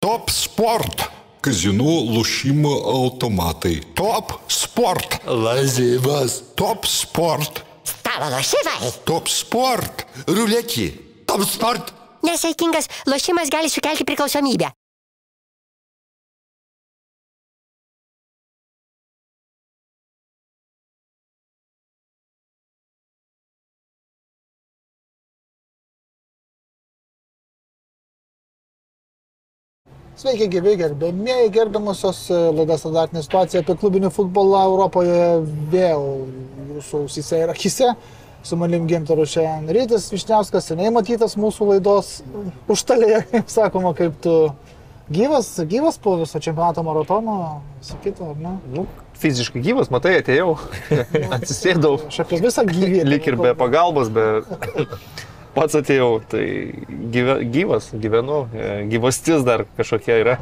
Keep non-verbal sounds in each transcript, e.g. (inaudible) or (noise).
Top Sport. Kazinų lošimo automatai. Top Sport. Lažybas. Top Sport. Stalo lošimai. Top Sport. Ruletį. Top sport. Nesaikingas lošimas gali sukelti priklausomybę. Sveiki, gyvi gerbėmėjai, gerbiamusios e, laidas standartinė situacija apie klubinį futbolą Europoje vėl jūsų ausise ir akise. Su manim Gintaru šiandien rytis Višniauskas, seniai matytas mūsų laidos užtalėje, (laughs) kaip sakoma, kaip tu gyvas, gyvas po viso čempionato maratono, sakytų, ar ne? Nu, fiziškai gyvas, matai, atėjau, (laughs) atsisėdau, Aš apie visą gyvybę. lik ir be pagalbos, be (laughs) pats atėjau, tai gyve, gyvas, gyvenu, e, gyvastis dar kažkokia yra.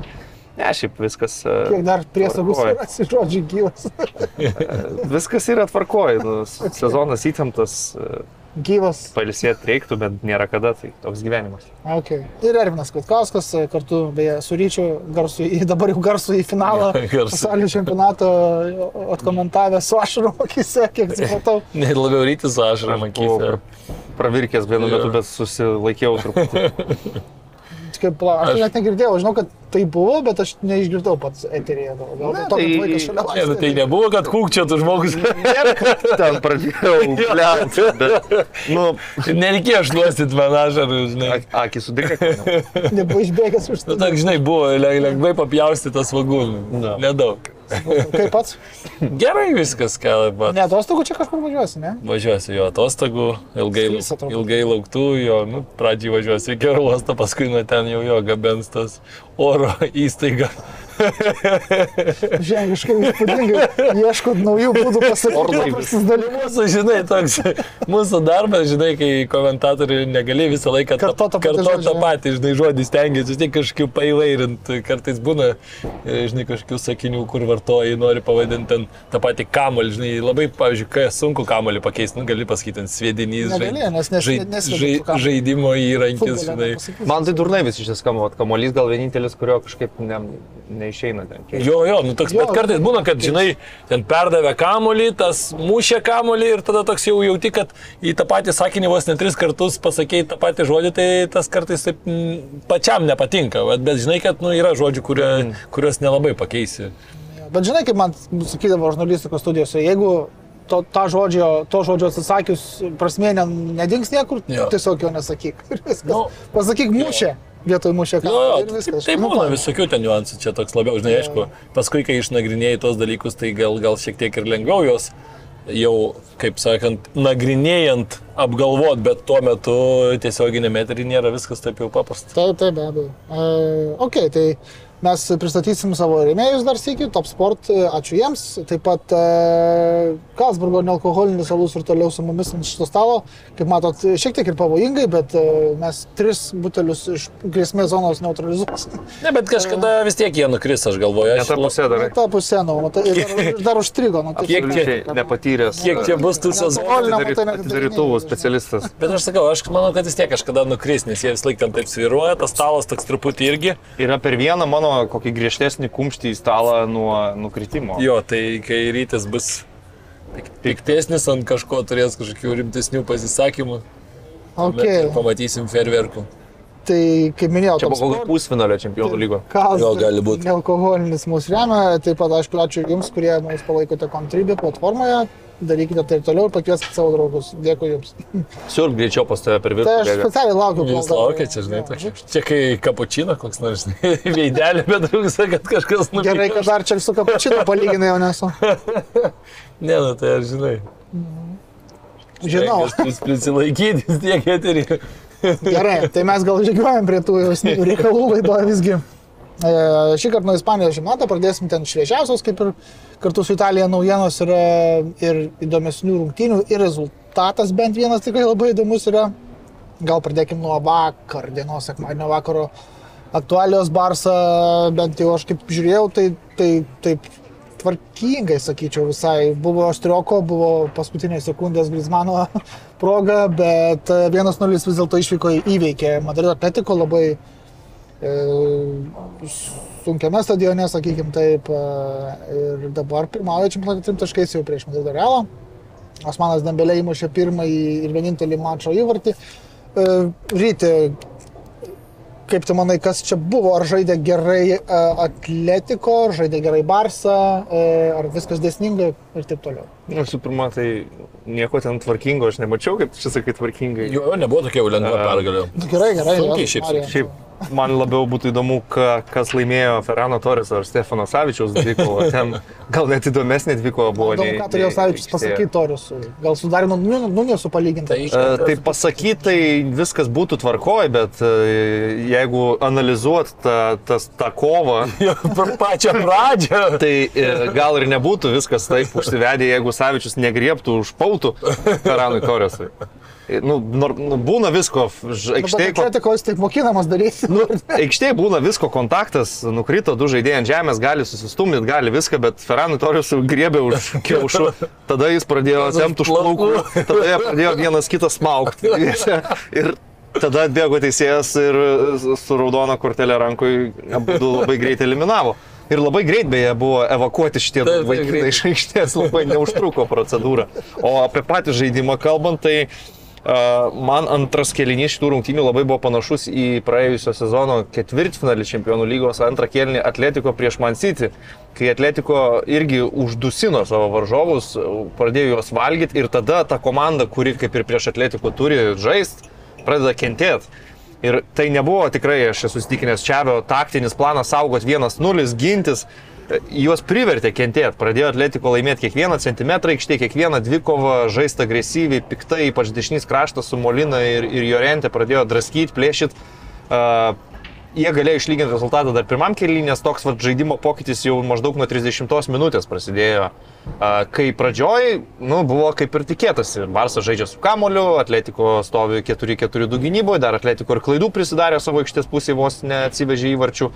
Ne, šiaip viskas. e, Kiek dar priesagų tvarkoj. surasi žodžiai gyvas. Viskas yra tvarkoj, nu, sezonas įtemptas, e, gyvas. palisėti reiktų, bet nėra kada, tai toks gyvenimas. Okay. Ir Ervinas Kutkauskas, e, kartu beje su Ryčiu, garsų (laughs) dabar jau garsų į finalą (laughs) pasaulio čempionato atkomentavęs su ašaru akise, kiek supratau. (laughs) Ne, labiau rytis aš Aš ramakyti. buvau Pravirkęs vienu metu, bet susilaikiau truputį. Kaip, pla- aš Aš- net negirdėjau, žinau, kad tai buvo, bet aš neišgirdau pats eterėje. Gal dėl to, kad tai- vaikas šalia Ne, nu, tai nebuvo, kad kūkčiatų žmogus. Ten pradėjau, (laughs) bet, nu, Nereikėjo šluostyti man ašarų, žinai. ak- akis sudrėkė. Nebuvo išbėgęs už Nu, tai. tak, žinai, buvo le- lengvai papjaustytas svagūnų. Na. Nedaug. Kaip (laughs) pats? Gerai viskas, ką dabar. Ne, atostogų čia kažkur važiuosi, ne? Važiuosiu jo atostogų, ilgai, ilgai lauktų, jo, nu, pradžiai važiuosiu iki oro uosto, paskui nuo ten jau jo gabens tas oro įstaiga. Kažkaip įspūdingai ieškot naujų būdų pasakyti. Mūsų, žinai, toks mūsų darbas, žinai, kai komentatoriai negali visą laiką Kartot tą žodį, tą patį, žinai, žodį stengiasi, vis tiek kažkaip paivairinti. Kartais būna, e, žinai, kažkokių sakinių, kur vartoji, nori pavadinti ten tą patį kamolį, žinai, labai, pavyzdžiui, kai sunku kamolį pakeisti, nu, gali pasakyti, ten sviedinys, Negali, nes nes- žai, nesvedi žai, tų kamuolių. žaidimo įrankis, žinai. Man tai durnai vis iš skamba, kamuolys gal vienintelis, kurio kažkaip ne, neišeina ten. Jo, jo, nu toks, Jo, bet kartais būna, kad, žinai, ten perdavė kamolį, tas mušė kamolį ir tada toks jau jauti, kad į tą patį sakinį vos net tris kartus pasakėjai tą patį žodį, tai tas kartais taip mm, pačiam nepatinka, bet, bet žinai, kad nu, yra žodžių, kurie, kuriuos nelabai pakeisi. Bet žinai, kaip man sakydavo žurnalistikos studijose, jeigu to, tą žodžio, to žodžio atsisakius prasmė ne, nedings niekur, Jo. tiesiog jo nesakyk. Ir viskas. (laughs) Nu, Pasakyk mušę vietoj mušę Jo, kamuolį jo, viskas. tai Nu, būna va. visokių ten niuansų, čia toks labiau, žinai, aišku, paskui, kai išnagrinėjai tos dalykus, tai gal, gal šiek tiek ir lengviau juos jau, kaip sakant, nagrinėjant, apgalvot, bet tuo metu tiesioginė metrį nėra viskas taip jau paprasta. Taip, taip, be abejo. Uh, ok, tai mes pristatysim savo rėmėjus dar sėki, Top Sport, e, ačiū jiems. Taip pat uh, Kalsburgo nealkoholinis alus ir toliau su mumis ant šito stalo. Kaip matot, šiek tiek ir pavojingai, bet uh, mes tris butelius iš grėsmės zonos neutralizuosim. (laughs) Ne, bet kažkada vis tiek jie nukris, aš galvoju. Ne Aš, ta pusė dar. Ta pusė, nu, matai, ir dar, dar užstrigo. Nu, tai Kiek čia- nepatyręs. kiek čia bus tų sezonų? Net Atidarytuvų specialistas. (laughs) Bet aš sakau, aš manau, kad vis tiek kažkada nukris, nes jie vis laik ten taip sviruoja, tas stalas toks truputį irgi. Yra per vieną mano kokį griežtesnį kumštį į stalą nuo nukritimo. Jo, tai kai rytis bus pik- piktesnis ant kažko, turės kažkokių rimtesnių pasisakymų, Okay. okay. pamatysim ferverkų. Tai, kaip minėjau, Čia buvo kokio Sport, pusfinalio čempionų lygo. Kas Jo, gali būt. Nealkoholinis mūsų remia, taip pat aišku, ačiū Jums, kurie mus palaikote Contribui platformoje. Darykite tai ir toliau ir pakvieskite savo draugus. Dėkui Jums. (laughs) Siurb greičiau pas tave per Tai viršų. aš specialiai laukiu. Jūs dar- laukia čia, žinai, tokia. Čia kai kapučino koks nors, žinai, (laughs) veidelė, bet trūksta, kad kažkas nupirktų. Gerai, kad dar čia su kapučinu palyginai jau nesu. (laughs) Ne, nu tai aš žinai. Žinau. Jūs prisilaikyti vis tiek eterį. Gerai, tai mes gal žygiuojam prie tų jau esminių reikalų laidoje visgi. E, Šį kartą nuo Ispanijos žemėlapio pradėsim ten šviežiausios, kaip ir kartu su Italija naujienos yra ir įdomesnių rungtynių ir rezultatas bent vienas tikrai labai įdomus yra. Gal pradėkim nuo vakar dienos, sekmadienio vakaro aktualios Barsa, bent jau aš kaip žiūrėjau, tai, tai taip tvarkingai, sakyčiau, visai. Buvo aštrioko, buvo paskutinės sekundės Grismano (laughs) proga, bet e, 1-0 vis dėlto išvyko įveikė Madrido Atletico labai e, sunkiame stadione, sakykime taip, e, ir dabar pirmauja čempionate trim taškais jau prieš Madrido Realą. Osmanas Dembelė įmušė pirmąjį ir vienintelį mačo įvartį. E, Ryti, kaip tu manai, kas čia buvo? Ar žaidė gerai e, Atletiko, žaidė gerai Barsa, e, ar viskas dėsningai ir taip toliau? Nu, Visų pirma, tai nieko ten tvarkingo aš nemačiau, kaip čia sakai tvarkingai. Jo, nebuvo tokia jau lengva pergalė. Nu, Gerai, gerai. Sunkiai šiaip. Šiaip man labiau būtų įdomu, ka, kas laimėjo Ferrano Torres ar Stefano Savičiaus dvikovą. (laughs) Ten gal net įdomesnė dvikova buvo. Įdomu, ką turėjo Savičius pasakyti Torius. Gal sudarino Nunėsų palyginti. Tai E, Tai pasakyti, tai viskas būtų tvarkoj, bet e, jeigu analizuot tą, tas, tą kovą, (laughs) per pačią pradžią. (laughs) tai e, gal ir nebūtų viskas taip užsivedę, jeigu Savičius negriebtų už pautų Ferranui Torresui. E, Nu, nor, nu, būna visko, aikštėje ko- Atletiko jis taip mokinamas daryti. Nu, aikštėje būna visko kontaktas, nukrito du žaidėjai ant žemės, gali susistumdyti, gali viską, bet Ferranui Torius griebė už kiaušų, tada jis pradėjo tempti už plaukų, tada jie pradėjo vienas kitą smaugti. Ir tada atbėgo teisėjas ir su raudona kortelė rankui abu labai greitai eliminavo. Ir labai greit beje buvo evakuoti šitie taip, vaikinai iš aikštės, labai neužtruko procedūra. O apie patį žaidimą kalbant, tai Uh, man antras kelinys šitų rungtynių labai buvo panašus į praėjusio sezono ketvirtfinalį Čempionų lygos antrą kelinį Atletiko prieš Man City, kai Atletiko irgi uždusino savo varžovus, pradėjo juos valgyti ir tada ta komanda, kuri kaip ir prieš Atletiko turi žaisti, pradeda kentėti. Ir tai nebuvo tikrai, aš esu įsitikinęs, Čiavio taktinis planas saugot 1-0, gintis, juos privertė kentėti. Pradėjo Atletiko laimėti kiekvieną centimetrą aikštėje, kiekvieną dvikovą, žaisti agresyviai, piktai, ypač dešinys kraštas su Molina ir, ir Jorentė pradėjo draskyti, plėšyti. Uh, jie galėjo išlyginti rezultatą dar pirmam kelyje, nes toks vat, žaidimo pokytis jau maždaug nuo 30 minutės prasidėjo. Kai pradžioj, nu, buvo kaip ir tikėtasi. Barsas žaidžia su kamoliu, Atletiko stovi 4-4-2 gynyboje, dar Atletiko ir klaidų prisidarė savo aikštės pusėje, vos neatsivežė įvarčių.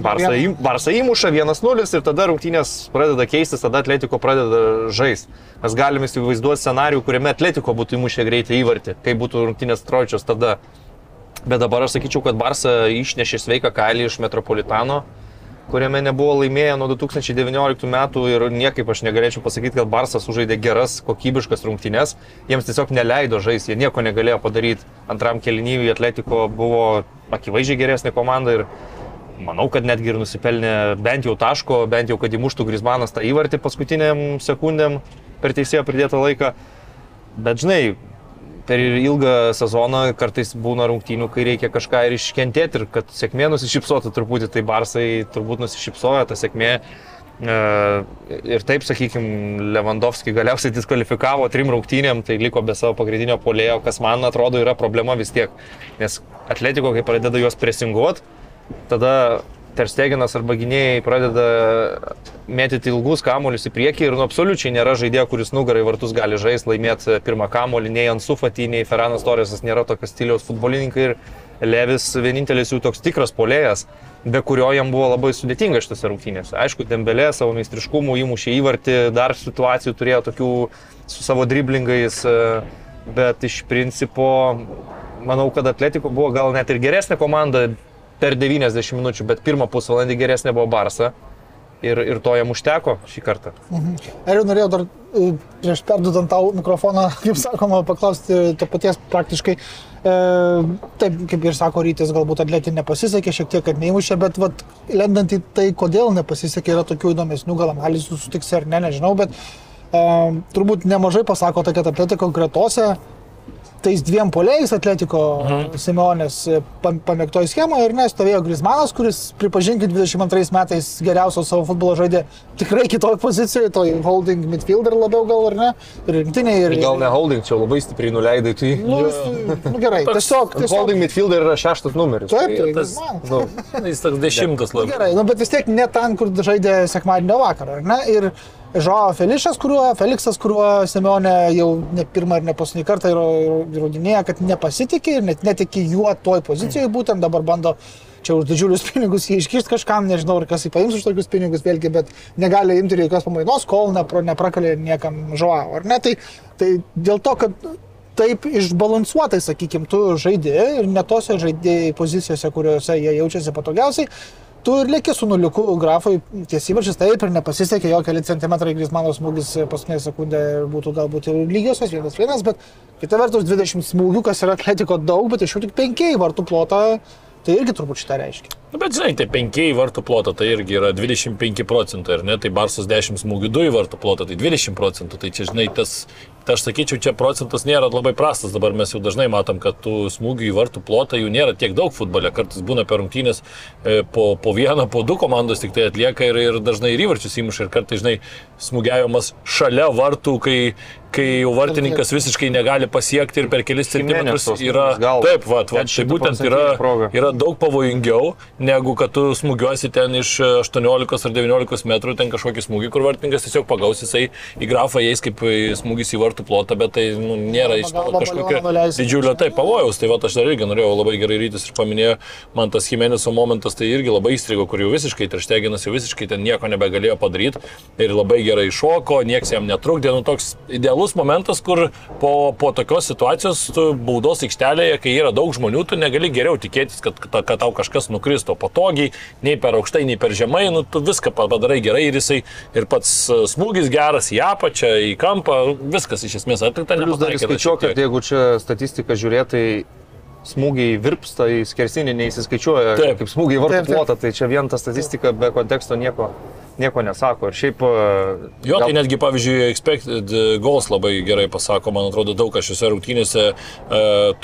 Barsą, į, Barsą įmuša 1-0 ir tada rungtynės pradeda keistis, tada Atletiko pradeda žaisti. Mes galime įsivaizduoti scenarių, kuriame Atletiko būtų įmušę greitai įvartį, kai būtų rungtynės tročios tada. Bet dabar aš sakyčiau, kad Barsa išnešė sveiką kailį iš Metropolitano, kuriame nebuvo laimėję nuo 2019 metų ir niekaip aš negalėčiau pasakyti, kad Barsas sužaidė geras, kokybiškas rungtynes. Jiems tiesiog neleido žaisti, jie nieko negalėjo padaryti. Antram kelnyviui Atletiko buvo akivaizdžiai geresnė komanda ir manau, kad netgi ir nusipelnė bent jau taško, bent jau kad įmuštų Grismanas tą įvartį paskutiniam sekundėm per teisėjo pridėtą laiką. Bet žinai, per ilgą sezoną kartais būna rungtynių, kai reikia kažką ir iškentėti ir kad sėkmė nusišypsotų truputį, tai Barsai turbūt nusišypsojo tą sėkmę. E, Ir taip, sakykime, Lewandowski galiausiai diskvalifikavo trim rungtynėm, tai liko be savo pagrindinio polėjo, kas man atrodo yra problema vis tiek. Nes Atletiko, kai pradeda juos presinguoti, tada Tersteginas arba gynėjai pradeda mėtyti ilgus kamuolius į priekį ir nu absoliučiai nėra žaidėjo, kuris nugarai vartus gali žaisti, laimėti pirmą kamuolį, nei Ansufatį, nei Ferranas Torresas nėra tokio stiliaus futbolininkai ir Levis vienintelis jų toks tikras polėjas, be kurio jam buvo labai sudėtinga šitose rungtynėse. Aišku, Dembelė savo meistriškumu įmušė įvartį, dar situacijų turėjo tokių su savo driblingais, e, bet iš principo manau, kad Atletiko buvo gal net ir geresnė komanda per 90 minučių, bet pirmą pusvalandį geresnė buvo Barsa. Ir, ir to jam užteko šį kartą. Ar jau norėjau dar e, prieš perdudant tau mikrofoną, (laughs) kaip sakoma, paklausti to paties praktiškai. E, taip, kaip ir sako Rytis, galbūt atletį nepasisekė, šiek tiek, kad neįmušė, bet vat, lendant į tai, kodėl nepasisekė, yra tokių įdomesnių gal analizų, sutiksi ar ne, nežinau, bet e, turbūt nemažai pasako kad atletiko gretose tais dviem poliais Atletiko mhm. Simeonės pamėgtoj schemoje ir nestovėjo Grismanas, kuris, pripažinkit, 22 metais geriausio savo futbolo žaidė tikrai kitoj pozicijoje, toj holding midfielder labiau gal ar ne, ir rinktiniai. Ir, Gal ne holding, čia labai stipriai nuleidai, tai... Nu, jis- nu gerai, tiesiog, tiesiog. Holding midfielder yra šeštas numeris. Taip, tai tas- Griezmannas. Nu, Jis toks dešimtas Nu, labai. gerai, nu, bet vis tiek ne ten, kur žaidė sekmadienio vakarą, ar ne? Ir Žao Felišas, kuriuo, Feliksas, kuriuo Simeonė jau ne pirmą ir ne paskutinį kartą įro- įrodinėja, kad nepasitikė ir net netiki juo toj pozicijoje, būtent dabar bando čia už didžiulius pinigus jį iškišti kažkam, nežinau, ar kas jį paims už tokius pinigus, vėlgi, bet negali imti jokios pamainos, kol nepra, neprakalė niekam Žao, ar ne? Tai, tai dėl to, kad taip išbalansuotai, sakykime, tu žaidži ir ne tose žaidėjai pozicijose, kuriuose jie jaučiasi patogiausiai. Tu ir lieki su nuliuku grafai, tiesivarčius taip ir nepasisekė jo keli centimetrai, Grismano smūgis paskutinė sekundė būtų galbūt ir lygiosios, vienas vienas, bet kita vertus 20 smūgių, kas yra atletiko daug, bet iš jų tik 5 vartų plotą, tai irgi turbūt šitą reiškia. Nu, bet žinai, tai 5 į vartų plotą tai irgi yra 25 procentai, ar ne? Tai Barsas 10 smūgių 2 į vartų plotą, tai 20 procentų. Tai čia, žinai, tas, tai aš sakyčiau, čia procentas nėra labai prastas. Dabar mes jau dažnai matom, kad tų smūgių į vartų plotą jų nėra tiek daug futbole. Kartais būna per rungtynės e, po, po vieną, po du komandos tik tai atlieka ir, ir dažnai ir įvarčius įmuša. Ir kartais, žinai, smūgiavimas šalia vartų, kai, kai jau vartininkas visiškai negali pasiekti ir per kelis centimetrus yra... Taip, va, va, tai būtent 100% yra, yra daug pavojingiau, negu kad tu smūgiuosi ten iš 18 ar 19 metrų, ten kažkokį smūgį, kur vartininkas tiesiog pagaus, jisai į grafą eis kaip smūgis į vartų plotą, bet tai nu, nėra iš to kažkokio didžiulio tai pavojaus. Tai va, aš dar irgi norėjau labai gerai rytis ir paminėjo, man tas Jimenez'o momentas tai irgi labai įstrigo, kur jau visiškai Trešteginas jau visiškai ten nieko nebegalėjo padaryti ir labai gerai iššoko, nieks jam netrukdė. Nu, toks idealus momentas, kur po, po tokios situacijos tu baudos aikštelėje, kai yra daug žmonių, tu negali geriau tikėtis, kad, kad, kad tau kažkas nukristų patogiai, nei per aukštai, nei per žemai, nu, tu viską padarai gerai ir jisai ir pats e, smūgis geras į apačią, į kampą, viskas iš esmės atlikta. Plius dar nepataikė, skaičiuok, šiek kad jeigu čia statistiką žiūrėtai smūgiai virpsta į skersinį, neįsiskaičiuoja Taip. kaip smūgiai vartų plotą, tai čia vien ta statistika be konteksto nieko, nieko nesako. Ir šiaip... e, Jo, gal- tai netgi, pavyzdžiui, expected goals labai gerai pasako, man atrodo, daug kas šiuose rungtynėse e,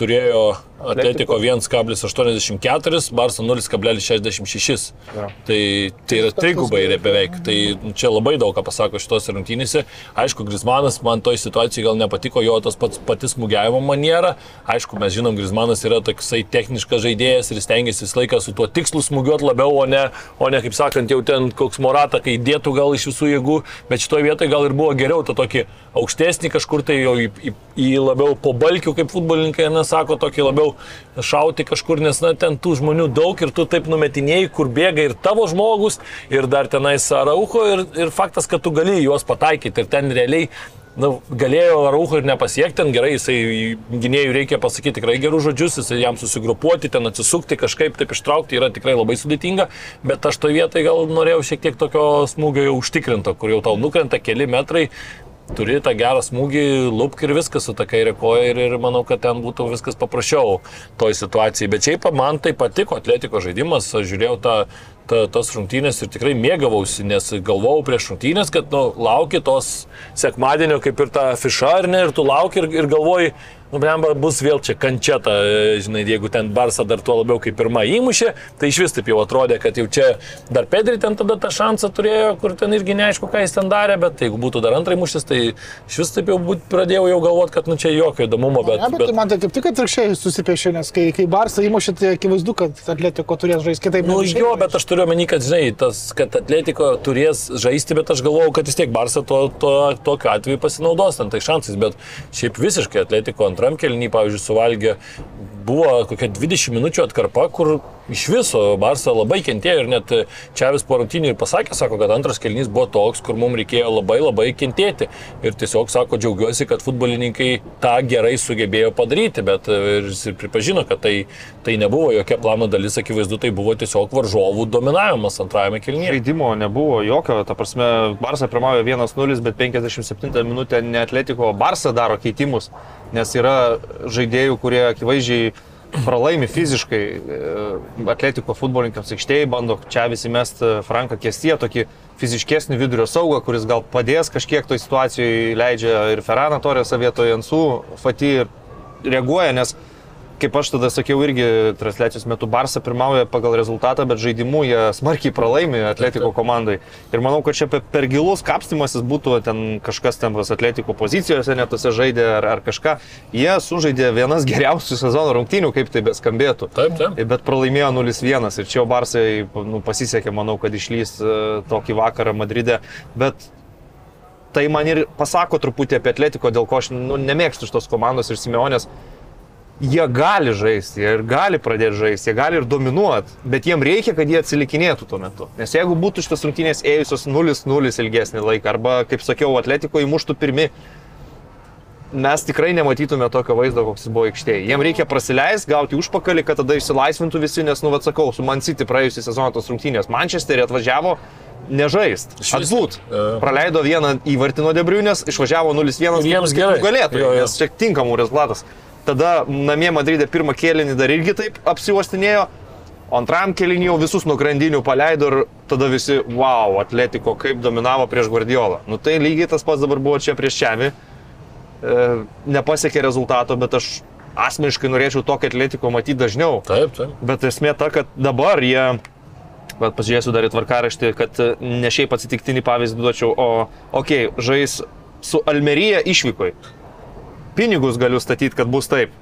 turėjo Atletiko 1,84, Barça 0,66. Jo. Tai, tai yra trigubai yra beveik. Tai čia labai daug ką pasako šitos rungtynėse. Aišku, Grismanas man toj situacijai gal nepatiko jo tas pats patys smūgiavimo maniera. Aišku, mes žinom, Grismanas yra toksai techniškas žaidėjas ir stengiasi visą laiką su tuo tikslu smūgiuoti labiau, o ne, o ne, kaip sakant, jau ten koks morata, kai dėtų gal iš visų jėgų, bet šitoje vietoje gal ir buvo geriau tą tokį aukštesnį kažkur tai jau į, į, į labiau po balkių, kaip futbolininkai nesako, tokį labiau šauti kažkur, nes na, ten tų žmonių daug ir tu taip numetinėjai, kur bėga ir tavo žmogus, ir dar tenais Araucho, ir, ir faktas, kad tu gali juos pataikyti. Ir ten realiai nu, galėjo Araucho ir nepasiekti, ten gerai, jisai gynėjų reikia pasakyti tikrai gerus žodžius, jisai jam susigrupuoti, ten atsisukti, kažkaip taip ištraukti yra tikrai labai sudėtinga, bet aš to vietoj gal norėjau šiek tiek tokio smūgio jau užtikrinto, kur jau tau nukrenta keli metrai, turi tą gerą smūgį, lupk ir viskas su ta kairė koja ir, ir manau, kad ten būtų viskas paprasčiau toj situacijai. Bet šiaip man tai patiko atletiko žaidimas, aš žiūrėjau tą, ta, tas rungtynės ir tikrai mėgavausi, nes galvojau prieš rungtynės, kad nu, lauki tos sekmadienio kaip ir ta fiša, ar ne, ir tu lauki ir, ir galvoji, nu, blemba, bus vėl čia kančiata, e, žinai, jeigu ten Barsa dar tuo labiau kaip pirmą įmušė, tai iš vis taip jau atrodė, kad jau čia dar Pedri ten tada tą šansą turėjo, kur ten irgi neaišku, ką jis ten darė, bet jeigu būtų dar antrai mušęs, tai iš vis taip jau būt, pradėjau jau galvoti, kad nu čia jokio įdomumo, bet... Ne, bet, bet man tai kaip tik atvirkščiai susipiešė, nes kai, kai Barsą įmušė, tai akivaizdu, kad Atletiko turės žaisti kitaip. Nu, jo, bet aš turiu omeny, kad, žinai, tas, kad Atletiko turės žaisti, bet aš galvojau, kad vis tiek Barsa to, to, tokiu atveju pasinaudos ten tai šansais, bet šiaip visiškai Atletiko antram kelnį, pavyzdžiui, suvalgė, buvo kokia 20 minučių atkarpa, kur iš viso Barsa labai kentėjo ir net Čiavis po rungtynių ir pasakė, sako, kad antras kelnys buvo toks, kur mums reikėjo labai labai kentėti. Ir tiesiog sako, džiaugiuosi, kad futbolininkai tą gerai sugebėjo padaryti, bet e, ir pripažino, kad tai, tai nebuvo jokia plano dalis, akivaizdu, tai buvo tiesiog varžovų dominavimas antrajame kelnyje. Žaidimo nebuvo jokio, ta prasme, Barça pirmauja 1-0, bet 57 minutę ne Atletiko Barça daro keitimus, nes yra žaidėjų, kurie akivaizdžiai pralaimi fiziškai e, Atletiko futbolininkams aikštėje, bando čia visi mest Franką Kestie, tokį fiziškesnį vidurio saugą, kuris gal padės kažkiek toj situacijoje, leidžia ir Ferrana Torėsą vietoje Jansų, Fati ir reaguoja, nes kaip aš tada sakiau, irgi transliacijos metu Barça pirmauja pagal rezultatą, bet žaidimu jie smarkiai pralaimi Atletiko komandai. Ir manau, kad čia per, gilus kapstimasis būtų ten kažkas ten tas Atletiko pozicijose netose žaidė ar, ar kažką. Jie sužaidė vienas geriausių sezono rungtynių, kaip tai beskambėtų. Taip, taip. Bet pralaimėjo 0-1 ir čia jau Barsai nu, pasisekė, manau, kad išlys e, tokį vakarą Madride. Bet tai man ir pasako truputį apie Atletiko, dėl ko aš nu, nemėgstu šitos komandos ir Simeonės. Jie gali žaisti, jie ir gali pradėti žaisti, jie gali ir dominuoti, bet jiem reikia, kad jie atsilikinėtų tuo metu. Nes jeigu būtų šitas rungtynės ėjusios 0-0 ilgesnį laiką, arba, kaip sakiau, Atletiko įmuštų pirmi, mes tikrai nematytume tokio vaizdo, koks jis buvo aikštėje. Jiem reikia prasileisti, gauti užpakalį, kad tada išsilaisvintų visi, nes, nu, atsakau, su Man City praėjusią sezoną tos rungtynės Manchesterį atvažiavo nežaist. Atbūt. Jo. Praleido vieną įvartį nuo Debriunės, išvažiavo 0-1. Ir jiems gerai. Galėtų, Jo, jo. nes čia tinkamų rezultatas. Tada namie Madride pirmą kėlinį dar irgi taip apsiuostinėjo. O antram kėlinį jau visus nuo grandinių paleido ir tada visi, wow, atletiko kaip dominavo prieš Guardiolą. Nu tai lygiai tas pats dabar buvo čia prieš Čiavį. E, nepasiekė rezultato, bet aš asmeniškai norėčiau tokį atletiko matyti dažniau. Taip, taip. Bet esmė ta, kad dabar jie, bet pažiūrėsiu dar į tvarkaraštį, kad e, ne šiaip atsitiktinį pavyzdį duočiau, o, okei, okay, žais su Almerija išvykoj. Pinigus galiu statyti, kad bus taip.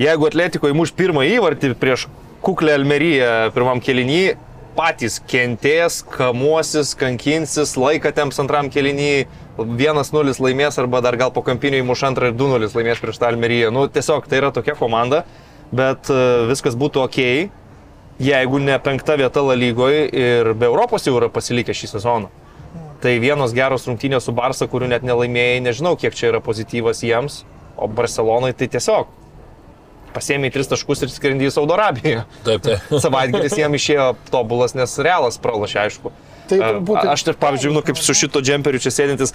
Jeigu atletiko įmuš pirmą įvartį prieš kuklę Almeriją pirmam kelinį, patys kentės, kamuosis, kankinsis, laiką temps antram kelinį, 1-0 laimės arba dar gal po kampinio įmuš antrą ir 2-0 laimės prieš tą Almeriją. Nu, tiesiog tai yra tokia komanda, bet e, viskas būtų ok, jeigu ne penkta vieta lygoje ir be Europos jau yra pasilikę šį sezoną. Tai vienos geros rungtynės su Barsa, kurių net nelaimėjai, nežinau, kiek čia yra pozityvas jiems, o Barcelonai tai tiesiog pasėmė tris taškus ir skrendi į Saudo Arabiją. Taip, taip. (laughs) Savaitgalis jiems išėjo tobulas, nes realas pralašė, aišku. Tai A- turbūt- Aš ir, pavyzdžiui, nu, kaip su šito džemperiu čia sėdintis,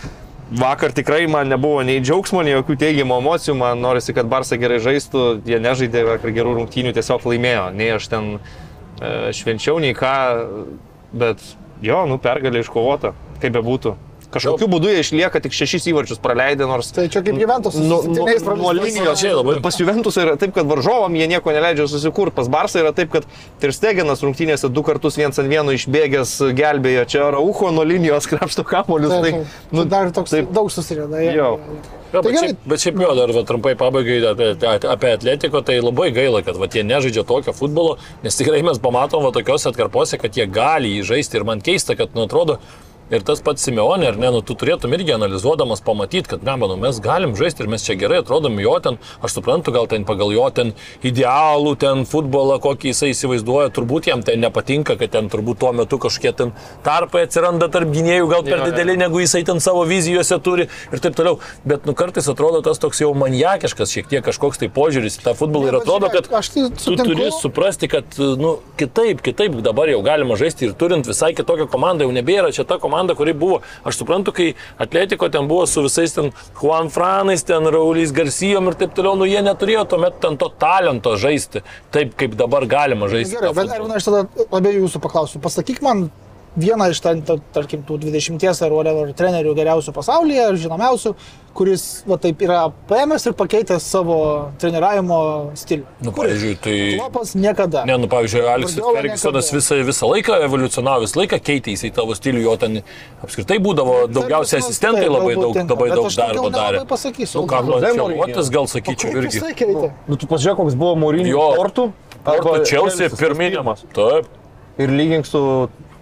vakar tikrai man nebuvo nei džiaugsmo, nei jokių teigiamų emocijų, man norisi, kad Barsa gerai žaistų, jie nežaidė vakar gerų rungtynių, tiesiog laimėjo. Nei aš ten e, švenčiau, nei ką, bet jo, nu, pergalė iškovota, kaip bebūtų. Kažkokiu būdu jie išlieka tik šešis įvarčius praleidę, nors... Tai čia kaip Juventus. Nu, su nu, septyniais nuo linijos Pas Juventus yra taip, kad varžovam jie nieko neleidžia susikurti. Pas Barsą yra taip, kad Tirstegenas rungtynėse du kartus viens ant vieno išbėgęs gelbėjo. Čia Raucho nuo linijos krapšto kamolius. Tai, taip. nu, dar toks taip. daug susirėda. Jo. Ja, Tai bet, šiaip, bet šiaip jo, dar va, trumpai pabaigai apie, apie Atletiko, tai labai gaila, kad va, jie nežaidžia tokio futbolo, nes tikrai mes pamatom va, tokiuose atkarpose, kad jie gali jį žaisti ir man keista, kad, nu, atrodo, ir tas pats Simeonė, ar ne, nu, tu turėtum irgi analizuodamas pamatyti, kad, ne, manau, mes galim žaisti ir mes čia gerai atrodom jo ten, aš suprantu, gal ten pagal jo ten idealų, ten futbolą, kokį jisai įsivaizduoja, turbūt jam tai nepatinka, kad ten turbūt tuo metu kažkokie ten tarpai atsiranda tarp gynėjų, gal per dideli, negu jisai ten savo vizijose turi ir taip toliau. Bet nu kartais atrodo tas toks jau maniakiškas šiek tiek kažkoks tai požiūris į tą futbolą ir atrodo, kad tai tu turi suprasti, kad nu, kitaip, kitaip dabar jau galima žaisti ir turint visai kitokią komandą, jau nebėra čia ta komanda, kuri buvo. Aš suprantu, kai Atletiko ten buvo su visais ten Juan Franais, ten Rauliais Garcijom ir taip toliau, nu jie neturėjo tuomet ten to talento žaisti taip, kaip dabar galima žaisti. Gerai, bet. Arvina, aš tada labiau jūsų paklausiu. Pasakyk man vieną iš, ten, ta- tarkim, tų 20 ar whatever trenerių geriausių pasaulyje, ar žinomiausių, kuris, va taip, yra paėmęs ir pakeitęs savo treniravimo stilių. Nu, pavyzdžiui, tai... Klopas niekada. Ne, nu, pavyzdžiui, Aleksas Fergusonas visą, visą laiką evoliucionavo, visą laiką keitė į tavo stilių, jo ten apskritai būdavo daugiausiai Fergusonas, asistentai taip, labai daug, tinka, labai daug darbo darė. pasakysiu. Nu, Mourinho. Votas gal sakyčiau irgi. keitė? Nu, tu pažiūrėk, koks buvo Mūrinio Jo. portų. Porto Chelsea pirminimas. Taip. Ir lygink su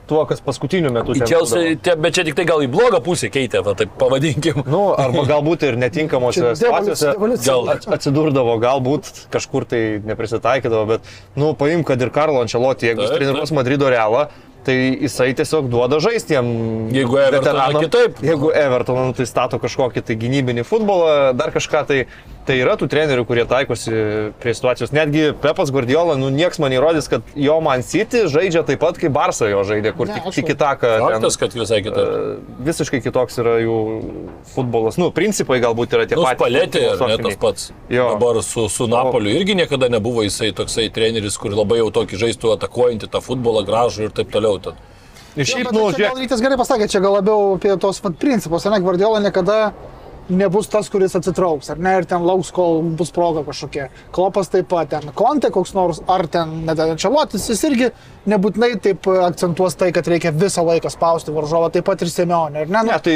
tuo, kas paskutiniu metu Chelsea, tie, bet čia tik tai gal į blogą pusę keitė, va, taip pavadinkim. Nu, arba galbūt ir netinkamose situacijose. Gal- at- atsidurdavo, galbūt kažkur tai neprisitaikydavo, bet, nu, paim, kad ir Karlo Ančelotį, jeigu jis treniruos Madrido realą, tai jisai tiesiog duoda žaisti jiem. Jeigu Evertoną kitaip. Jeigu Evertoną, nu, tai stato kažkokį tai gynybinį futbolą, dar kažką, tai, tai yra tų trenerių, kurie taikosi prie situacijos. Netgi Pepas Guardiola, nu, nieks man įrodys, kad jo Man City žaidžia taip pat, kaip Barça jo žaidė, kur tik, tik kitaką. Faktas, kad visai kitaip. E, visiškai kitoks yra jų futbolas. Nu, principai galbūt yra tie Nu, patys. spalėtė, ar ne tas pats. Jo. Dabar su, su Napoliu irgi niekada nebuvo jisai toksai treneris, kur labai jau tokį žaistų atakuojantį tą futbolą gražų ir taip toliau. Tad. Ir šiaip, bet nu, žiūrėk, Rytis gerai pasakė, čia gal labiau apie tos principus, ne, Guardiola niekada nebus tas, kuris atsitrauks, ar ne, ir ten lauks, kol bus proga kažkokia. Klopas taip pat, ten Konte koks nors, ar ten Nedančialotis, jis irgi nebūtinai taip akcentuos tai, kad reikia visą laiką spausti varžovą, taip pat ir Semionė, ar ne? Ne, tai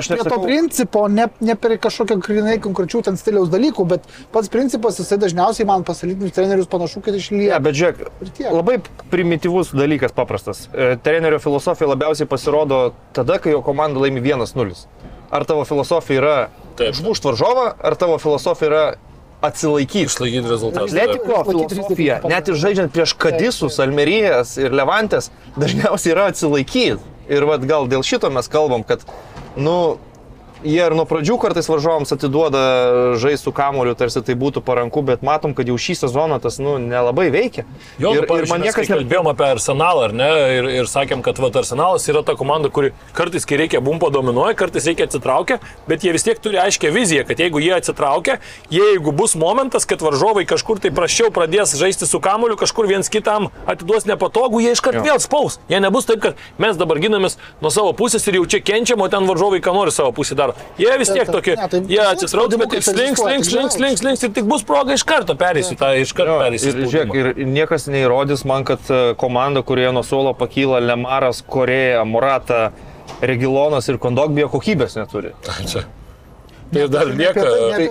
aš prie to nesakau- principo, ne, ne per kažkokią grinai konkrečių ten stiliaus dalykų, bet pats principas, jisai dažniausiai man pasalytinius trenerius panašu, kad ne, išlieka. bet žiūrėk, labai primityvus dalykas paprastas. E, Trenerio filosofija labiausiai pasirodo tada, kai jo komanda laimi 1-0. Ar tavo filosofija yra Taip. užmušti varžovą, ar tavo filosofija yra atsilaikyti. Išlaikyti rezultatą. Atletiko filosofija, net ir žaidžiant prieš Kadisus, Almerijas ir Levantės, dažniausiai yra atsilaikyti. Ir vad gal dėl šito mes kalbam, kad, nu, jie ir nuo pradžių kartais varžovams atiduoda žaisti su kamoliu, tarsi tai būtų paranku, bet matom, kad jau šį sezoną tas nu, nelabai veikia. Jo, ir, ir, ir man niekas ne... kalbėjom apie Arsenalą, ar ne? Ir, ir sakėm, kad vat, Arsenalas yra ta komanda, kuri kartais, kai reikia bumpo dominuoja, kartais reikia atsitraukia, bet jie vis tiek turi aiškę viziją, kad jeigu jie atsitraukia, jeigu bus momentas, kad varžovai kažkur tai prašiau pradės žaisti su kamoliu, kažkur viens kitam atiduos nepatogu, jie iškart vėl spaus. Jie nebus taip, kad mes dabar ginamės nuo savo pusės ir jau čia kenčiam, o ten varžovai ką nori savo pusę daro. Jie vis tiek tokie, Ne, tai jie atsitrauks, bet tik slinks, slinks, tai slinks, slinks, slinks ir tik bus proga iš karto perėsiu tą, iš karto perėsiu. Ir, žiūrėk, ir niekas neįrodys man, kad e, komanda, kurioje nuo suolo pakyla Lemaras, Koreja, Murata, Regilonas ir Kondogbijo kokybės neturi. (laughs) Čia. Ir dar lieka.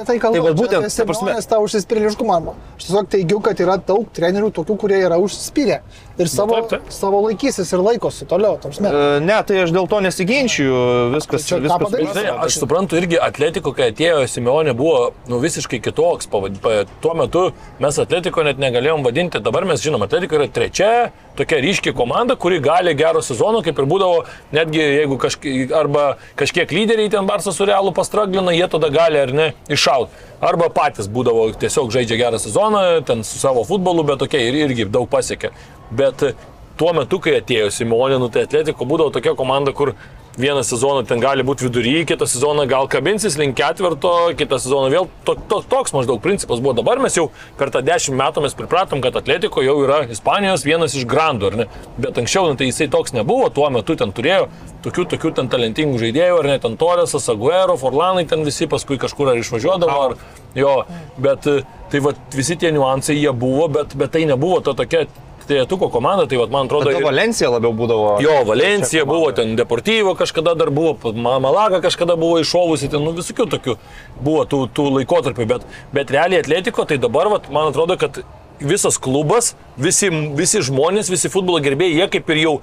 Tai kalbu. tai vat būtent, Nes ta prasme- tą užsispyrėliškumą. Aš tiesiog teigiu, kad yra daug trenerių tokių, kurie yra užsispyrę. Ir savo, taip, taip. savo laikysis ir laikosi toliau. ta prasme. E, Ne, tai aš dėl to nesiginčiu, viskas, Tai čia viskas? Žinai, suprantama. aš suprantu irgi atletiko, kai atėjo Simeonė, buvo nu, visiškai kitoks. pavad- pa- Tuo metu mes atletiko net negalėjom vadinti. Dabar mes žinom, atletiko yra trečia tokia ryški komanda, kuri gali gero sezono, kaip ir būdavo, netgi jeigu kažkiek, arba kažkiek lyderiai ten Barsas su Realu pastraglina, jie tada gali ar ne iššaut. Arba patys būdavo tiesiog žaidžia gerą sezoną, ten su savo futbolu, bet tokia ir irgi daug pasiekė. Bet e, tuo metu, kai atėjo Simeonė, nu, tai atletiko būdavo tokia komanda, kur vieną sezoną ten gali būti vidury, kitą sezoną gal kabinsis link ketvirto, kitą sezoną vėl to, to, toks maždaug principas buvo. Dabar mes jau per tą dešimt metų mes pripratom, kad Atletiko jau yra Ispanijos vienas iš grandų, ar ne? Bet anksčiau nu, tai jisai toks nebuvo, tuo metu ten turėjo tokių, tokių ten talentingų žaidėjų, ar ne, ten Torresas, Aguero, Forlanai ten visi paskui kažkur ar išvažiuodavo, ar jo, bet e, tai va visi tie niuansai jie buvo, bet, bet tai nebuvo ta tokia trejetuko komanda, tai va man atrodo... Ir- Valencija labiau būdavo. Jo, Valencija buvo, ten Deportyvo kažkada dar buvo, Ma- Malaga kažkada buvo iššovusi, ten nu, visokių tokių buvo tų, tų laikotarpių, bet, bet realiai atletiko, tai dabar, vat, man atrodo, kad visas klubas, visi, visi žmonės, visi futbolo gerbėjai, jie kaip ir jau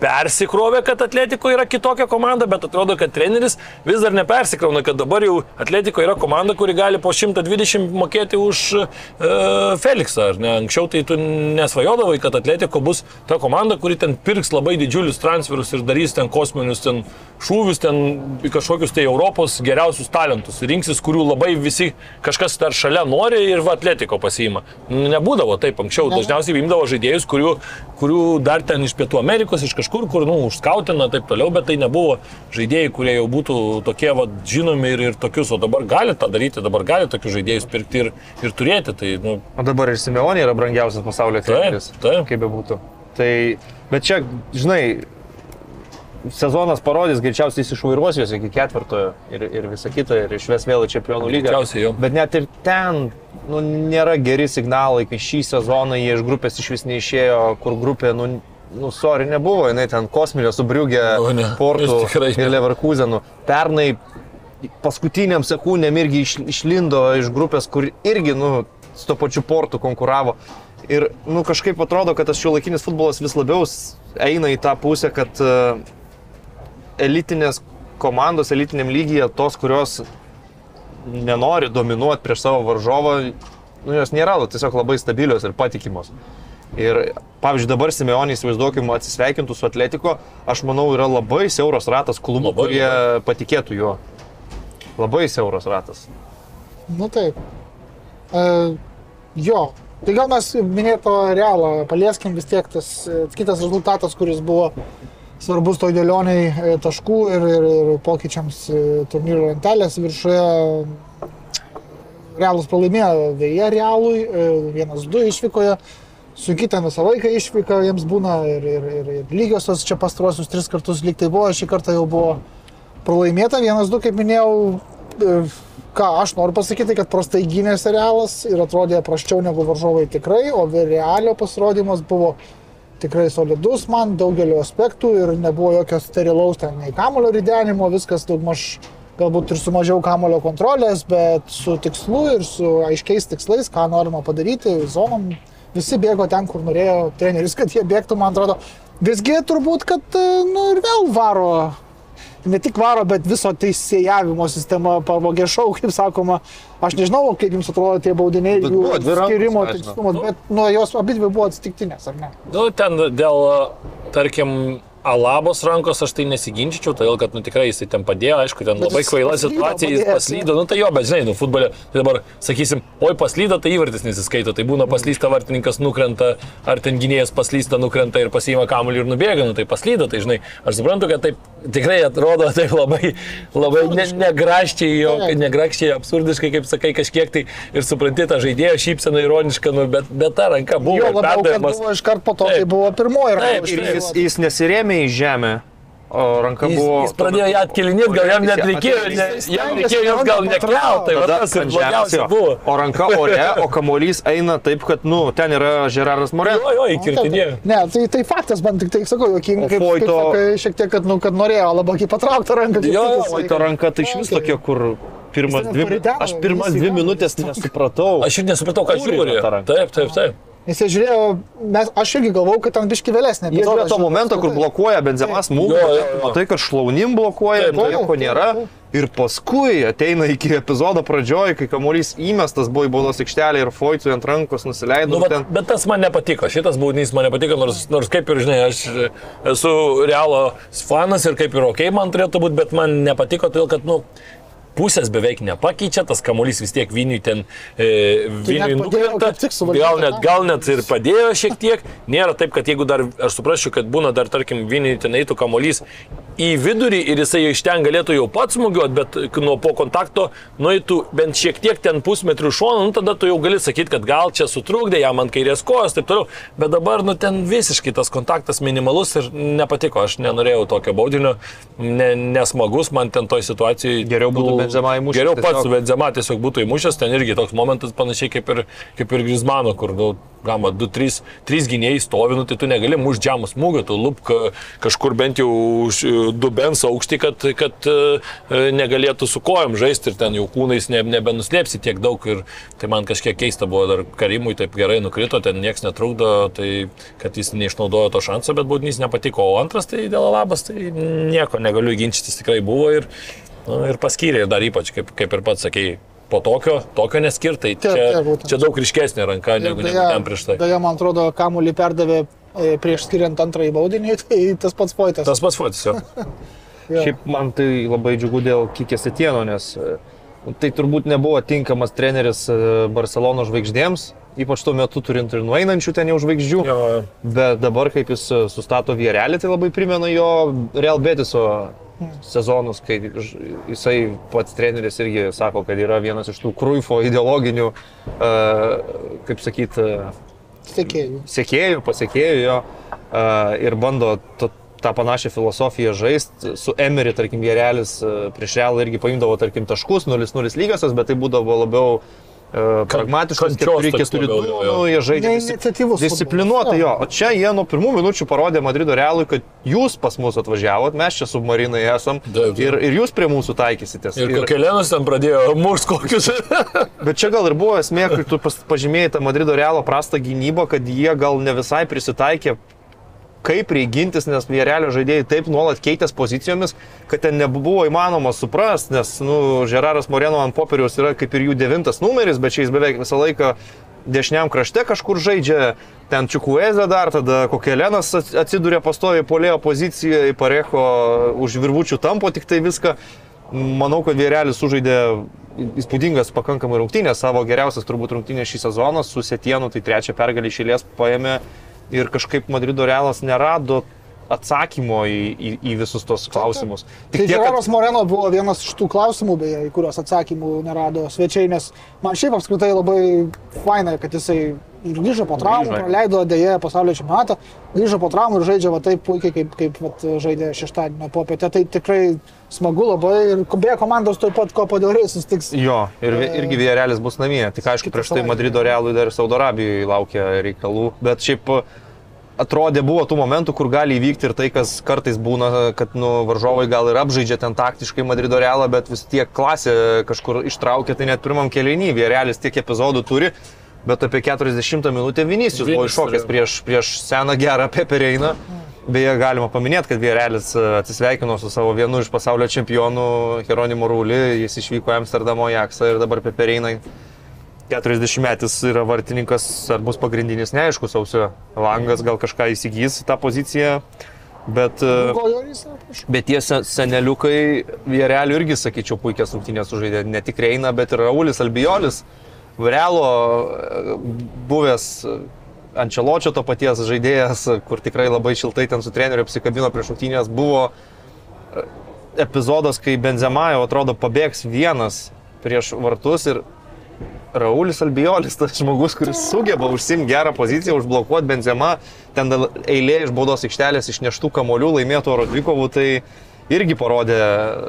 persikrovė, kad Atletiko yra kitokia komanda, bet atrodo, kad treneris vis dar nepersikrauna, kad dabar jau Atletiko yra komanda, kuri gali po 120 mokėti už e, Felixą. ar Ne? Anksčiau tai tu nesvajodavai, kad Atletiko bus ta komanda, kuri ten pirks labai didžiulius transferus ir darys ten kosminius ten šūvius, ten kažkokius tai Europos geriausius talentus. Rinksis, kurių labai visi kažkas dar šalia nori ir va Atletiko pasiima. Nebūdavo taip anksčiau, dažniausiai imdavo žaidėjus, kurių, kurių dar ten iš Pietų Amerikos, iš kažkur, kur, nu, užskautina taip toliau, bet tai nebuvo žaidėjai, kurie jau būtų tokie, va, žinomi ir, ir tokius, o dabar gali tą daryti, dabar gali tokius žaidėjus pirkti ir, ir turėti. Tai, nu, O dabar ir Simeonė yra brangiausias pasaulio treneris. taip. Kaip be būtų. Tai, bet čia, žinai, sezonas parodys, greičiausiai jis išvairuos juos iki ketvirtojo ir, ir visa kita, ir išves vėl į čempionų lygą. Greičiausiai jau. Bet net ir ten nu, nėra geri signalai, kai šį sezoną jie iš grupės iš vis neišėjo, kur grupė, nu, nu sorry, nebuvo, jinai ten kosminio subriugė Nu, ne. ir Leverkusenų. Pernai paskutiniam sekundėm irgi iš, išlindo iš grupės, kur irgi, nu, su to pačiu portu konkuravo. Ir, nu, kažkaip atrodo, kad tas šiuolaikinis futbolas vis labiau eina į tą pusę, kad uh, elitinės komandos elitiniam lygyje, tos, kurios nenori dominuoti prieš savo varžovą, nu, jos nėra tiesiog labai stabilios ir patikimos. Ir, pavyzdžiui, dabar Simeonė, įsivaizduokim, atsisveikintų su Atletiko, aš manau, yra labai siauras ratas klubų, Labai, kurie patikėtų juo. Labai siauras ratas. Nu taip. E, jo. Tai gal mes minėto realą palieskim vis tiek tas e, kitas rezultatas, kuris buvo svarbus toj dėlioniai e, taškų ir, ir, ir pokyčiams e, turnyro lentelės viršuje. Realus pralaimėjo vėje realui, e, vienas du išvykoje, su kita visą laiką išvyka jiems būna ir, ir, ir, ir lygiosios čia pastruosius tris kartus lyg tai buvo, šį kartą jau buvo pralaimėta, vienas du, kaip minėjau, e, ką aš noriu pasakyti, kad prastai gynėsi realas ir atrodė praščiau negu varžovai tikrai, o realio pasirodymas buvo tikrai solidus man daugeliu aspektų ir nebuvo jokio sterilaus ten nei kamulio ridenimo, viskas daugmaž galbūt ir su mažiau kamulio kontrolės, bet su tikslu ir su aiškiais tikslais, ką norima padaryti, zonom. Visi bėgo ten, kur norėjo treneris, kad jie bėgtų, man atrodo. Visgi turbūt, kad e, nu, ir vėl varo ne tik varo, bet viso teisėjavimo sistema pavogė šau, kaip sakoma. Aš nežinau, kaip jums atrodo tie baudiniai, Bet jų skirimo tikslumas, bet nuo jos abi dvi buvo atsitiktinės, ar ne? Nu, ten dėl, tarkim, Alabos rankos aš tai nesiginčičiau, todėl kad nu, tikrai jisai ten padėjo, aišku, ten Bet labai kvaila situacija, jis padėjęs, paslydo, nu tai jo, bet žinai, nu futbole, tai dabar sakysim, oi paslydo, tai įvartis nesiskaito, tai būna paslysta vartininkas nukrenta, ar ten gynėjas paslysta, nukrenta ir pasiima kamuolį ir nubėga, nu tai paslydo, tai žinai, aš suprantu, kad taip tikrai atrodo (laughs) taip labai, labai ne, negraščiai, jo, negraščiai, absurdiškai, kaip sakai, kažkiek tai ir supranti tą žaidėjo šypseną ironišką, nu, bet, bet ta ranka buvo. Jo ir labiau, buvo iškart po to, Taip. buvo pirmoji Taip, ranka. Ir Taip. jis, jis nesirėmė į žemę, o ranka Jis, buvo... jis pradėjo ją atkelinėti, gal jam net reikėjo, ne, jam reikėjo jos gal tai va tas ir blogiausia jo. buvo. O ranka ore, o kamuolys eina taip, kad, nu, ten yra Žeraras Moreno. Jo, jo, įkirtinėjo. Ne, tai, tai faktas, man tik tai sakau, jokinga, O kaip, kaip sakai, šiek tiek, kad, nu, kad norėjo labiau kaip patraukti ranką. Jo, O ta ranka tai iš vis tokia, kur pirmas dvi, aš pirmas dvi minutės nesupratau. Aš ir nesupratau, ką Kur žiūri. Taip, taip, taip. Nes jie žiūrėjo, mes, aš irgi galvau, kad ten biški vėlesnė. Jie žiūrėjo to momento, kur blokuoja benzemas smūgį, matai, kad šlaunim blokuoja, Taip, to taip. nieko nėra. Ir paskui ateina iki epizodo pradžioj, kai kamuolys įmestas buvo į baudos aikštelę ir Foytui ant rankos nusileido. Nu, bet, ten... bet tas man nepatiko, šitas baudinys man nepatiko, nors, nors kaip ir žinai, aš esu realo fanas ir kaip ir ok man turėtų būti, bet man nepatiko, todėl kad, nu, pusės beveik nepakeičia, tas kamuolys vis tiek Viniui ten e, Viniui net padėjo nukrenta, gal net, gal net ir padėjo šiek tiek, nėra taip, kad jeigu dar, aš suprasčiau, kad būna dar, tarkim, Viniui ten eitų kamuolys į vidurį ir jisai iš ten galėtų jau pats smūgiuoti, bet nuo po kontakto nueitų bent šiek tiek ten pusmetrių šoną, nu tada tu jau gali sakyti, kad gal čia sutrukdė jam ant kairės kojos, taip toliau, bet dabar, nu ten visiškai tas kontaktas minimalus ir nepatiko, aš nenorėjau tokio baudinio, ne, nesmagus man ten toj situacijai. Geriau būtų Benzema įmušęs Geriau pats tiesiog. Benzema tiesiog būtų įmušęs, ten irgi toks momentas panašiai kaip ir, kaip ir Grismano, kur, nu, gama, 2-3 gynėjai stovi, nu, tai tu negali mušti džiamų smūgio, tu lupk kažkur bent jau už e, dubens aukštį, kad, kad e, negalėtų su kojom žaisti ir ten jau kūnais ne, nebenuslėpsi tiek daug. Ir tai man kažkiek keista buvo, dar Karimui taip gerai nukrito, ten niekas netrukdo, tai kad jis neišnaudojo to šanso, bet baudinys nepatiko. O antras tai dėl labas, tai nieko negaliu ginčytis, tikrai buvo ir, nu, ir paskyrė, ir dar ypač, kaip, kaip ir pats sakėjai. Po tokio, tokio neskirtai. Taip, Čia, taip, čia daug ryškesnė ranka negu, negu ten prieš tai. Beje, man atrodo, kamuolį perdavė prieš skiriant antrąjį baudinį, (laughs) tai tas pats poitas. Tas pats fotis jo. (laughs) Jo. Šiaip man tai labai džiugu dėl Kikės Etieno, nes e, tai turbūt nebuvo tinkamas treneris e, Barcelono žvaigždėms, ypač tuo metu turint ir nueinančių ten jau žvaigždžių. Jo. Bet dabar, kaip jis e, sustato vierelį, tai labai primena jo Real Betiso sezonus, kai jisai pats treneris irgi sako, kad yra vienas iš tų Kruifo ideologinių, e, kaip sakyt, e, Sekėjų. sekėjų, pasiekėjų jo e, ir bando tą panašią filosofiją žaisti. Su Emery, tarkim, Vierelis e, prieš Realą irgi paimdavo, tarkim, taškus, 0-0 lygiosios, bet tai būdavo labiau pragmatiškas, kančios 4 toks 4 labiau, 2 jo, jo. nu, jie žaidžia Neiniciatyvus disciplinuotai jo. O čia jie nuo pirmų minučių parodė Madrido Realui, kad jūs pas mus atvažiavot, mes čia submarinai esam Taip, taip. ir, ir jūs prie mūsų taikysitės. Ir kokelenas ten pradėjo mušt kokius. Bet čia gal ir buvo esmė, kai tu pas- pažymėjai tą Madrido Realo prastą gynybą, kad jie gal ne visai prisitaikė kaip reigintis, nes Vierelio žaidėjai taip nuolat keitės pozicijomis, kad ten nebuvo įmanoma suprasti, nes, nu, Žeraras Moreno ant popieriaus yra kaip ir jų devintas numeris, bet čia jis beveik visą laiką dešiniam krašte kažkur žaidžia, ten Čiukuezė dar, tada Kokelenas atsidūrė pastoviai polėjo pozicijoje, Parecho už virvučių tampo tik tai viską. Manau, kad Vierelis sužaidė įspūdingas pakankamai rungtynės, savo geriausias turbūt rungtynės šį sezoną su Setienu, tai trečią pergalį išėlės paėmė ir kažkaip Madrido Realas nerado atsakymo į, į, į visus tos klausimus. Tai Žeraras Moreno buvo vienas iš tų klausimų, beje, į kuriuos atsakymų nerado svečiai, nes man šiaip apskritai labai faina, kad jisai grįžo po traumų, praleido dėje pasaulio čempionatą, grįžo po traumų ir žaidžia va taip puikiai, kaip, kaip vat, žaidė šeštadienio popietę. Tai tikrai smagu labai ir beje, komandos taip pat ko padėlės susitiks. Jo, ir irgi Vierelis bus namie. Tik aišku, prieš tai. Madrido Realui dar ir Saudo Arabijoje laukia reikalų. Bet šiaip atrodė buvo tų momentų, kur gali įvykti ir tai, kas kartais būna, kad nu, varžovai gal ir apžaidžia ten taktiškai Madrido Realą, bet vis tiek klasė kažkur ištraukė, tai net pirmam kelionį Vierelis tiek epizodų turi. Bet apie 40 minutę Vinicius buvo iššokęs prieš, prieš seną gerą Pepereiną. Beje, galima paminėti, kad Vierelis e, atsisveikino su savo vienu iš pasaulio čempionų Hieronymu Rūli, jis išvyko į Amsterdamo Jaksą ir dabar Pepereina 40 metais yra vartininkas, ar bus pagrindinis, neaišku, sausio langas gal kažką įsigys tą poziciją. Bet, e, bet tie se- seneliukai, jie realiai irgi, sakyčiau, puikias rungtynės sužaidė. Ne tik Reina, bet ir Raulis Albiolis. Realo buvęs Ančeločio to paties žaidėjas, kur tikrai labai šiltai ten su treneriu apsikabino prieš rungtynės, buvo epizodas, kai Benzema jau atrodo pabėgs vienas prieš vartus ir Raulis Albiolis, tas žmogus, kuris sugeba užsimti gerą poziciją, užblokuoti Benzema, ten eilė iš baudos aikštelės išneštų kamolių laimėtų Rodrikovų, tai irgi parodė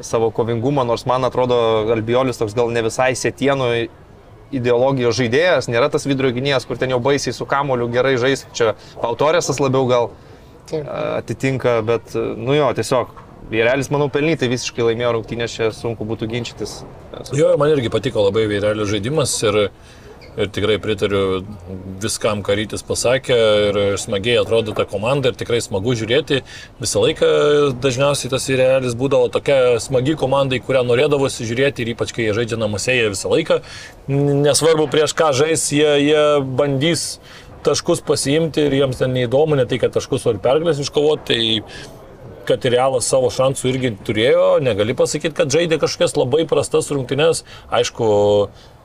savo kovingumą, nors man atrodo Albiolis toks gal ne visai sėtienų ideologijos žaidėjas, nėra tas vidurio gynėjas, kur ten jau baisiai su kamoliu gerai žais, čia autorėsas labiau gal atitinka, bet, nu jo, tiesiog, Vėrelis, manau, pelnytai visiškai laimėjo rungtynės, čia sunku būtų ginčytis. Jo, man irgi patiko labai vėrelio žaidimas ir, ir tikrai pritariu viskam, ką rytis pasakė ir smagiai atrodo ta komanda ir tikrai smagu žiūrėti. Visą laiką dažniausiai tas vėrelis būdavo tokia smagi komanda, į kurią norėdavosi žiūrėti ir ypač kai jie žaidžia namuose, jie visą laiką, nesvarbu prieš ką žais, jie, jie bandys taškus pasiimti ir jiems ten neįdomu, ne tai, kad taškus ar pergalės iškovoti. Tai kad realas savo šansų irgi turėjo, negali pasakyti, kad žaidė kažkokias labai prastas rungtynes. Aišku,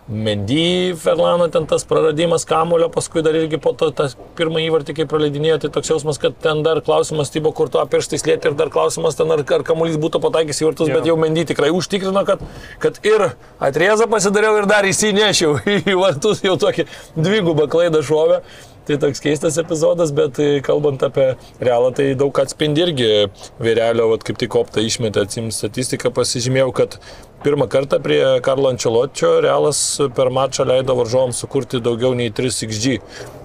Mendy, Ferlano ten tas praradimas kamulio, paskui dar irgi po to tą pirmą įvartį, kai praleidinėjo, tai toks jausmas, kad ten dar klausimas Tybo, kur tu pirštais lėti ir dar klausimas ten, ar, ar kamuolys būtų pataikęs į vartus, bet jau Mendy tikrai užtikrino, kad, kad ir atrėzą pasidariau ir dar įsinešiau (laughs) į vartus, jau tokį dvigubą klaidą šovę. Tai toks keistas epizodas, bet e, kalbant apie realą, tai daug atspindi irgi vėrelio, vat, kaip tik optą išmetė, atsim statistiką, pasižymėjau, kad pirmą kartą prie Karlo Ančeločio realas per mačą leido varžovams sukurti daugiau nei 3xg.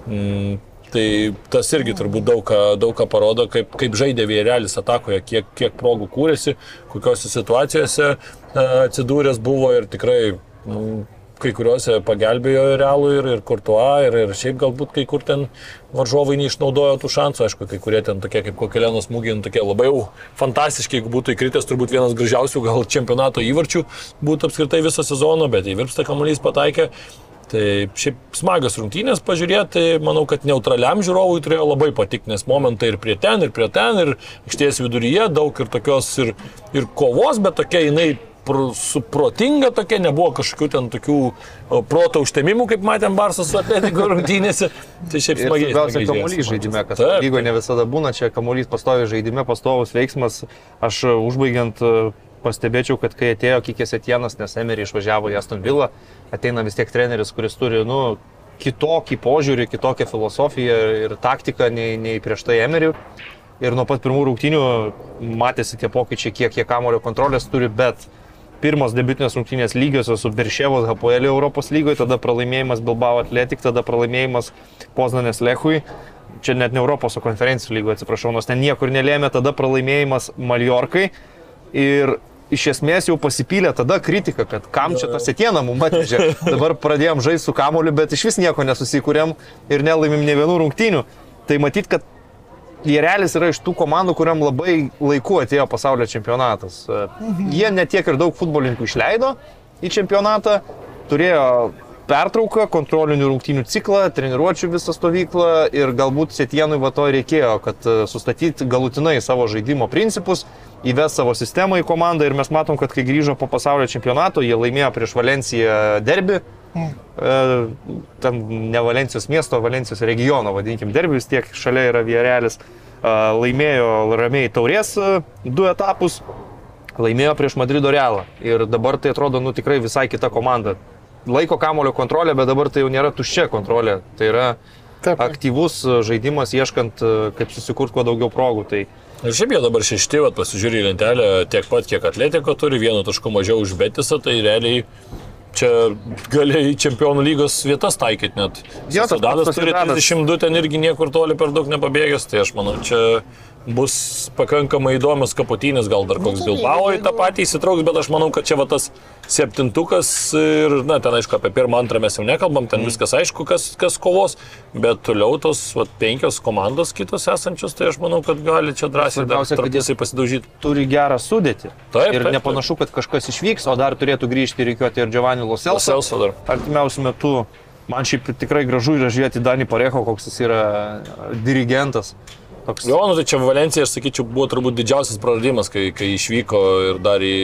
Mm, tai tas irgi turbūt daug ką, daug ką parodo, kaip, kaip žaidė vėrelis atakoje, kiek, kiek progų kūrėsi, kokiose situacijose e, atsidūręs buvo ir tikrai mm, kai kuriuose pagelbėjo realų ir, ir kurtuo, ir, ir šiaip galbūt kai kur ten varžovai neišnaudojo tų šansų, aišku, kai kurie ten tokie kaip kokelieno smūgiai, nu, tokie labai jau fantastiški, jeigu būtų įkritęs turbūt vienas gražiausių gal čempionato įvarčių būtų apskritai viso sezono, bet įvirpsta kamuolys pataikė. Tai šiaip smagas rungtynės pažiūrėti, tai manau, kad neutraliam žiūrovui turėjo labai patikti, nes momentai ir prie ten, ir prie ten, ir išties viduryje daug ir tokios ir, ir kovos, bet tokia jinai suprotinga tokia, nebuvo kažkokių ten tokių proto užtemimų, kaip matėm Barsas su Atletiko (laughs) rungtynėse. Tai šiaip smagiai. smagiai kamuolys žaidime, kas lygoje ne visada būna, čia kamuolys pastovi žaidime, pastovus veiksmas. Aš e, užbaigiant e, pastebėčiau, kad kai atėjo Kikės Etienas, nes Emery išvažiavo į Aston Villa, ateina vis tiek treneris, kuris turi, nu, kitokį požiūrį, kitokią filosofiją ir taktiką nei, nei prieš tai Emery. Ir nuo pat pirmų rungtynių matėsi tie pokyčiai, kiek jie kamulio kontrolės turi, bet pirmos debiutinės rungtynės lygiosios su Biršėvos Hapoelio Europos lygoje, tada pralaimėjimas Bilbao Atletik, tada pralaimėjimas Poznanės Lechui. Čia net ne Europos, o konferencijų lygoje, atsiprašau, nors ten niekur nelėmė, tada pralaimėjimas Maljorkai. Ir iš esmės jau pasipylė tada kritika, kad kam čia tas sėtiena mums atvežė. (laughs) Dabar pradėjom žaisti su kamoliu, bet iš vis nieko nesusikūrėm ir nelaimim ne vienų rungtynių. Tai matyt, kad Vierelis yra iš tų komandų, kuriam labai laiku atėjo pasaulio čempionatas. Jie netiek ir daug futbolininkų išleido į čempionatą, turėjo pertrauką, kontrolinių rungtynių ciklą, treniruočių visą stovyklą ir galbūt Setienui va to reikėjo, kad e, sustatyti galutinai savo žaidimo principus, įves savo sistemą į komandą ir mes matom, kad kai grįžo po pasaulio čempionato, jie laimėjo prieš Valenciją derbi. E, Ten ne Valencijos miesto, Valencijos regiono, vadinkim, derbi vis tiek šalia yra Vierelis. E, Laimėjo ramiai taurės e, du etapus, laimėjo prieš Madrido Realą. Ir dabar tai atrodo, nu tikrai visai kita komanda. Laiko kamulio kontrolė, bet dabar tai jau nėra tuščia kontrolė. Tai yra Taip. aktyvus e, žaidimas, ieškant, e, kaip susikurti kuo daugiau progų. Tai Ir šiaip jie dabar šešti, vat, pasižiūrė į lentelę tiek pat, kiek atletiko turi, vienu tašku mažiau už Betisą, tai realiai čia gali į čempionų lygos vietas taikyti net. Jo, pats turi Sociedadas. 32, ten irgi niekur toli per daug nepabėgęs, tai aš manau, čia bus pakankamai įdomios kapotynės, gal dar koks Bilbao į tą patį įsitrauks, bet aš manau, kad čia va tas septintukas ir, na, ten aišku, apie pirmą, antrą mes jau nekalbam, Mm. ten viskas aišku, kas, kas kovos, bet toliau tos va, penkios komandos kitos esančios, tai aš manau, kad gali čia drąsiai tarpusai pasidaužyti. turi gerą sudėtį. Taip, ir taip, nepanašu, kad kažkas išvyks, o dar turėtų grįžti ir reikiuoti ir Giovanni Loselso. Selso dar. Artimiausiu metu man šiaip tikrai gražu yra žiūrėti Danį Parecho, koks jis yra dirigentas. Toks. Jo, nu tai čia Valencija, aš sakyčiau, buvo turbūt didžiausias praradimas, kai, kai išvyko ir dar į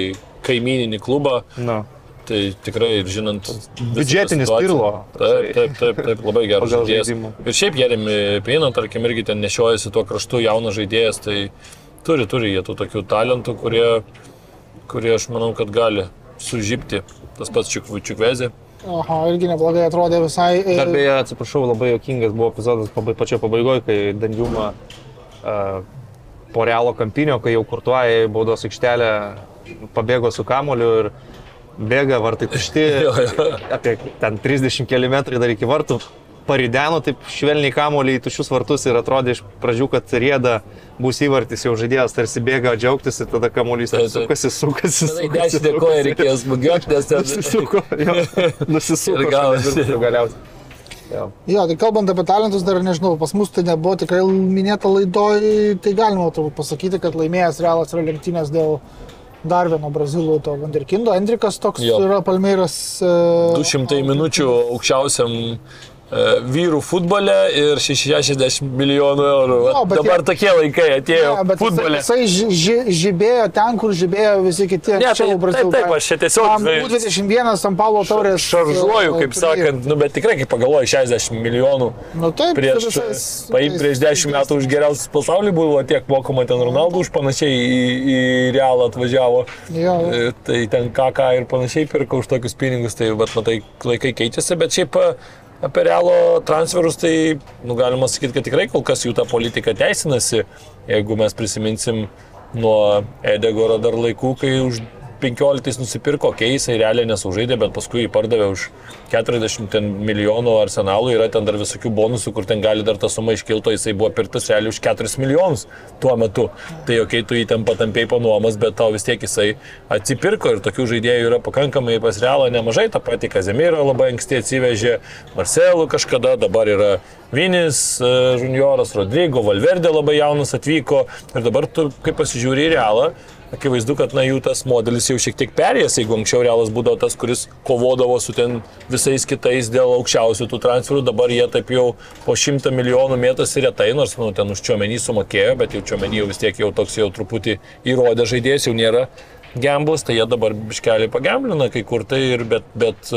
kaimininį klubą. Na. Tai tikrai ir žinant. Biudžetinis Pirlo. Taip, taip, taip, taip, labai geras žaidėjas. Ir šiaip Jeremy Pino, tarkim, irgi ten nešiojasi tuo kraštu jaunas žaidėjas, tai turi, turi jie tų tokių talentų, kurie, kurie aš manau, kad gali sužypti. Tas pats Čiukvezė. Aha, irgi neblogai atrodė visai. e, Dar beje, atsiprašau, labai jokingas buvo epizodas pačioje pabaigoje, kai Danjuma uh, po realo kampinio, kai jau kurtuoja į baudos aikštelę, pabėgo su kamoliu ir bėga, vartai tušti, (laughs) apie ten 30 km dar iki vartų, parideno taip švelniai kamolį į tuščius vartus ir atrodė iš pradžių, kad rėda bus įvartis, jau žaidėjas tarsi bėga džiaugtis ir tada taip. sukasi, sukasi. Sukasi, dešinė koja reikėjo smūgiuoti, nes ten... Nusisuko, (laughs) nusisuko. Ir gavosi. galiausiai. Jo. Jo, tai kalbant apie talentus, dar nežinau, pas mus tai nebuvo tikrai minėta laidoj, tai galima turbūt pasakyti, kad laimėjęs Realas yra lenktynės dėl dar vieno brazilų, to Vanderkindo. Endrikas toks Jo. yra Palmeiras. e, 200 minučių aukščiausiam vyrų futbole ir 60 milijonų eurų. Bet dabar jie- tokie laikai atėjo Ne, futbole. jisai, jisai ži, ži, žibėjo ten, kur žibėjo visi kiti. Ne, tai, anksčiau taip, Brazilų. taip, aš čia tiesiog žinai, U21 San Paulo taurės. šaržuoju, e, kaip sakant, nu, bet tikrai, kai pagalvoju, 60 milijonų Nu, taip, prieš, visais- paim, prieš 10 metų už geriausius pasaulį buvo tiek mokama ten Ronaldo už panašiai į, į Realą atvažiavo. Jo. E, Tai ten KK ir panašiai pirko už tokius pinigus, tai bet matai, laikai keičiasi, bet šiaip e, apie Realo transferus, tai nu, galima sakyti, kad tikrai kol kas jų ta politika teisinasi, jeigu mes prisiminsim nuo Edegoro dar laikų, kai už 15 nusipirko keisai, realiai nesužaidė, bet paskui jį pardavė už 40 ten milijonų arsenalų, yra ten dar visokių bonusų, kur ten gali dar ta suma iškilto, jisai buvo pirktas realiai už 4 milijonus tuo metu. Tai jokiai tu jį ten patampėjai panuomas, bet tau vis tiek jisai atsipirko ir tokių žaidėjų yra pakankamai pas realą nemažai, tą patį Kazemiro labai anksti atsivežė, Marcelų kažkada, dabar yra Vinis, e, Junioras, Rodrygo, Valverdė labai jaunas atvyko. Ir dabar tu, kai pasižiūri į realą, Akivaizdu, kad na, jų tas modelis jau šiek tiek perėjęs, jeigu anksčiau realas būdavo tas, kuris kovodavo su ten visais kitais dėl aukščiausių tų transferų, dabar jie taip jau po šimtą milijonų mėtosi retai, nors nu, ten už čiomenį sumokėjo, bet jau čiomenį jau vis tiek jau toks jau truputį įrodė žaidėjas, jau nėra gamblas, tai jie dabar biškelį pagamblina kai kur tai ir bet, bet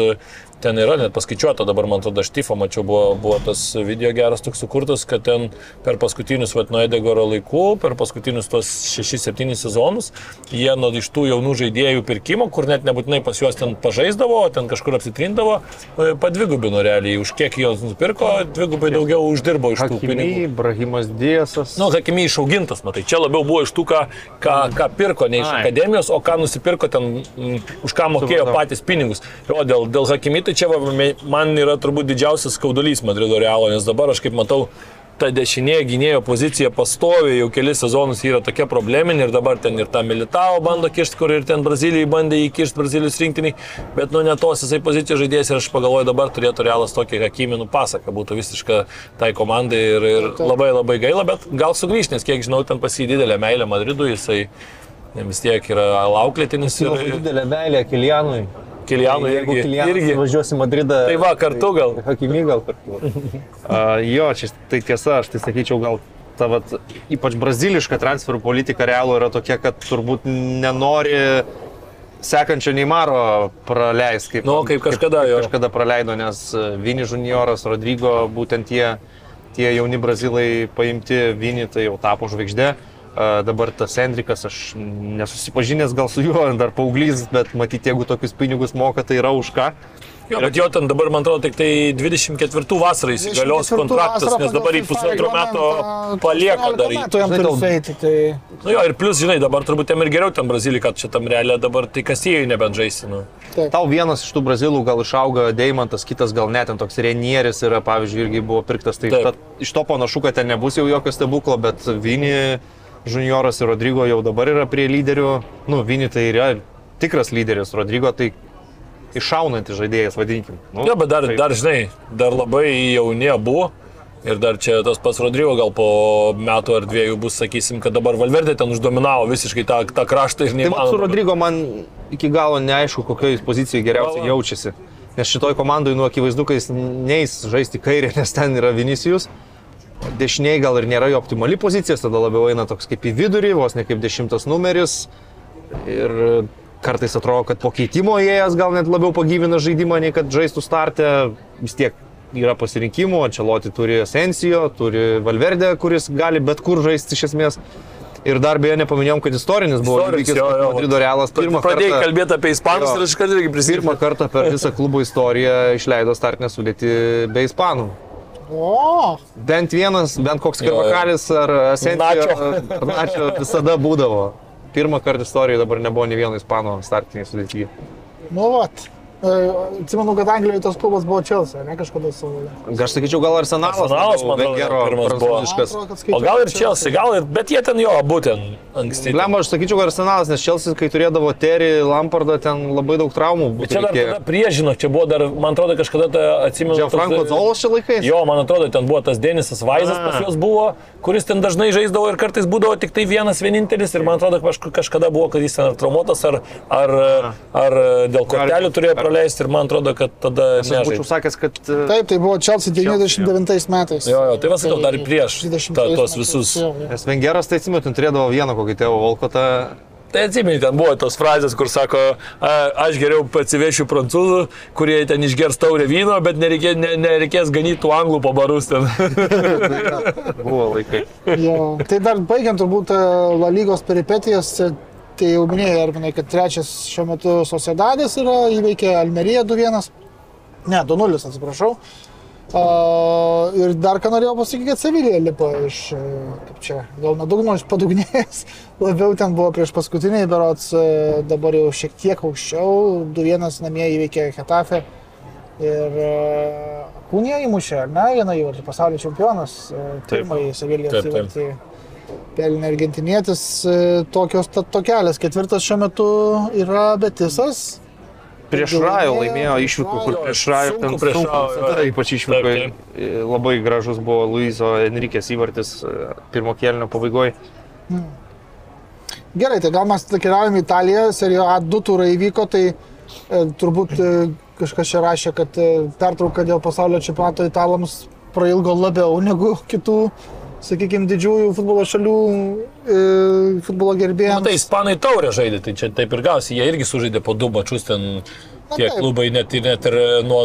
ten yra net paskaičiuota, dabar man atrodo, aš tifą mačiau, buvo, buvo tas video geras toks sukurtas, kad ten per paskutinius, vad, nuo Edegoro laikų, per paskutinius tos 6-7 sezonus, jie nuo iš tų jaunų žaidėjų pirkimo, kur net nebūtinai pas juos ten pažaisdavo, ten kažkur apsitrindavo, e, padvigubino realiai, už kiek jos nupirko, dvigubai daugiau uždirbo iš tų pinigų. Hakimi, Brahimas Diesas. Nu, Hakimi išaugintas, matai, čia labiau buvo iš tų, ką, ką, ką pirko, ne iš Ai. akademijos, o ką nusipirko ten, už ką mokėjo patys pinigus. O dėl, dėl Hakimi, tai čia va, man yra turbūt didžiausias skaudulys Madrido Realo, nes dabar aš kaip matau, ta dešinė gynėjo pozicija pastovi, jau kelias sezonus yra tokia probleminė ir dabar ten ir tą Militao bando kišti, kur ir ten Brazilijai bandė įkišti Brazilijos rinktiniai, bet nu netos jisai pozicijos žaidėjas ir aš pagalvoju, dabar turėtų Realas tokį Hakiminų pasaką, būtų visiška tai komandai ir, ir labai labai gaila, bet gal sugrįž, nes kiek žinau, ten pasį didelę meilę Madridui, jisai vis tiek yra lauklėtinis ir, ir Didelė meilė Kilianui. Kilianui Jeigu irgi. Irgi. važiuosi į Madridą. Tai va, kartu gal. Hakimi gal kartu. uh, jo, čia tai tiesa, aš tai sakyčiau, gal ta vat, ypač braziliška transferų politika realų yra tokia, kad turbūt nenori sekančio Neymaro praleis, kaip, Nu, kaip kažkada jo. kažkada praleido, nes Vini Junioras, Rodrygo, būtent tie, tie jauni brazilai paimti Vini, tai jau tapo žvaigždė. A, Dabar tas Endrikas, aš nesusipažinęs gal su juo, (laughs) dar paauglys, bet matyti, jeigu tokius pinigus moka, tai yra už ką. Jo, bet jo ten dabar, man atrodo, tik tai 24 vasarą įsigalios 24 kontraktas, nes dabar į pusantro metų palieka dar. 18 į- metų jam turi sueiti, tai... Nu jo, ir plus, žinai, dabar turbūt jam ir geriau ten Brazilijai, kad šitam realė dabar tai kasėjai nebent žaisti. Nu. Tau vienas iš tų brazilų gal išauga Deimantas, kitas gal net ten toks Renieris yra, pavyzdžiui, irgi buvo pirktas. Tai Taip. ta, iš to panašu, kad ten nebus jau jokio stebuklo, bet Vini, Junioras ir Rodrygo jau dabar yra prie lyderių. Nu, Vini tai yra tikras lyderis, Rodrygo tai iššaunantis žaidėjas, vadinkim. Nu, Jo, bet dar, tai- dar, žinai, dar labai jauni buvo. Ir dar čia tas pats Rodrygo gal po metų ar dviejų bus, sakysim, kad dabar Valverdė ten uždominavo visiškai tą, tą kraštą ir Tai man su neįmanoma. Rodrygo man iki galo neaišku, kokioje pozicijoje geriausiai jaučiasi. Nes šitoj komandai, nu, akivaizdu, kad jis neįs žaisti kairę, nes ten yra Vinicijus. Dešiniai gal ir nėra jo optimali pozicija, tada labiau eina toks kaip į vidurį, vos ne kaip dešimtas numeris. Ir kartais atrodo, kad po keitimo įėjęs gal net labiau pagyvina žaidimą, nei kad žaistų startę. Vis tiek yra pasirinkimų, Čeloti turi Asensijo, turi Valverde, kuris gali bet kur žaisti iš esmės. Ir dar beje nepaminėjom, kad istorinis buvo įvykis, kad Madrido Realas pirmą Pradėjai kartą, kalbėti apie ispanus ir aš kartu irgi prisimenu. pirmą kartą per visą klubo istoriją išleido startinę sudėti be ispanų. O, Bent vienas, bent koks. Karvakalis ar ar Načio (laughs) visada būdavo. Pirmą kartą istorijoje dabar nebuvo nei vieno ispano startiniai sudėtyje. nu vat. E, Atsimenu, kad Anglijoje tas klubas buvo Chelsea, ne kažkada savo. Aš sakyčiau, gal Arsenalas, Arsenalas, man atrodo, Wengero pirmas buvo. O gal ir Chelsea, gal ir, bet jie ten jo, būtent anksti. Lemba, aš sakyčiau, kad Arsenalas, nes Chelsea, kai turėdavo Terry, Lampardą, ten labai daug traumų Bet čia dar reikėję. tada priežino, čia buvo dar, man atrodo, kažkada ta, atsimenu. Čia Franko Zolos čia laikais? Jo, man atrodo, ten buvo tas Denisas Vaizas A. pas juos buvo, kuris ten dažnai žaisdavo ir kartais būdavo tik tai vienas vienintelis ir man atrodo, kažk- kažkada buvo, kad jis ten ar traumuotas, ar, ar, ar dėl kortelių turėjo praleisti ir man atrodo, kad tada Aš būčiau nežaidė. sakęs, kad e, Taip, tai buvo Chelsea 99 metais. Jo, jo, tai va sakau, dar ir prieš 20 ta, tos visus. Nes Vengeras, tai atsimenu, turėdavo vieną kokį tėvo Volkotą. Tai atsimeni, ten buvo tos frazės, kur sako, "A, aš geriau atsivešiu prancūzų, kurie ten išgers taurę vyno, bet nereikės, ne, nereikės ganyti tų anglų po barus ten. (laughs) Buvo laikai. Jo. Tai dar baigiant turbūt e, La lygos peripetijas, tai jau minėjai, Arminai, kad trečias šiuo metu Sociedadis yra įveikė Almerija 2-1. Ne, 2-0, atsiprašau. Uh, ir dar ką norėjau pasakyti, kad Sevilija lipo iš, e, kaip čia, gal nedugno iš padugnės, (laughs) labiau ten buvo prieš paskutiniai, berots e, dabar jau šiek tiek aukščiau, 2-1 namie įveikė Hetafe ir uh, Kūnė įmušė, ar ne, vieną įvartį, pasaulio čempionas, e, pirmąjį Sevilijos Taip, taip. Pelnė argentinietis, e, tokios tokelės, ketvirtas šiuo metu yra Betisas. Prieš Rajų laimėjo, išvykų, kur prieš Rajų ten prieš Rajų, ypač išvykai. Taip, Labai gražus buvo Luizo Enrikės įvartis e, pirmo kėlinio pabaigoje. Gerai, tai gal mes keliaujame į Italiją, serijo A2 turai įvyko, tai e, turbūt e, kažkas čia rašė, kad e, pertrauka dėl pasaulio čempionato italams prailgo labiau negu kitų, sakykime, didžiųjų futbolo šalių e, futbolo gerbėjams. Na, tai ispanai taurę žaidė, tai čia taip ir gausi, jie irgi sužaidė po du mačius ten tie klubai, net, ir- net ir nuo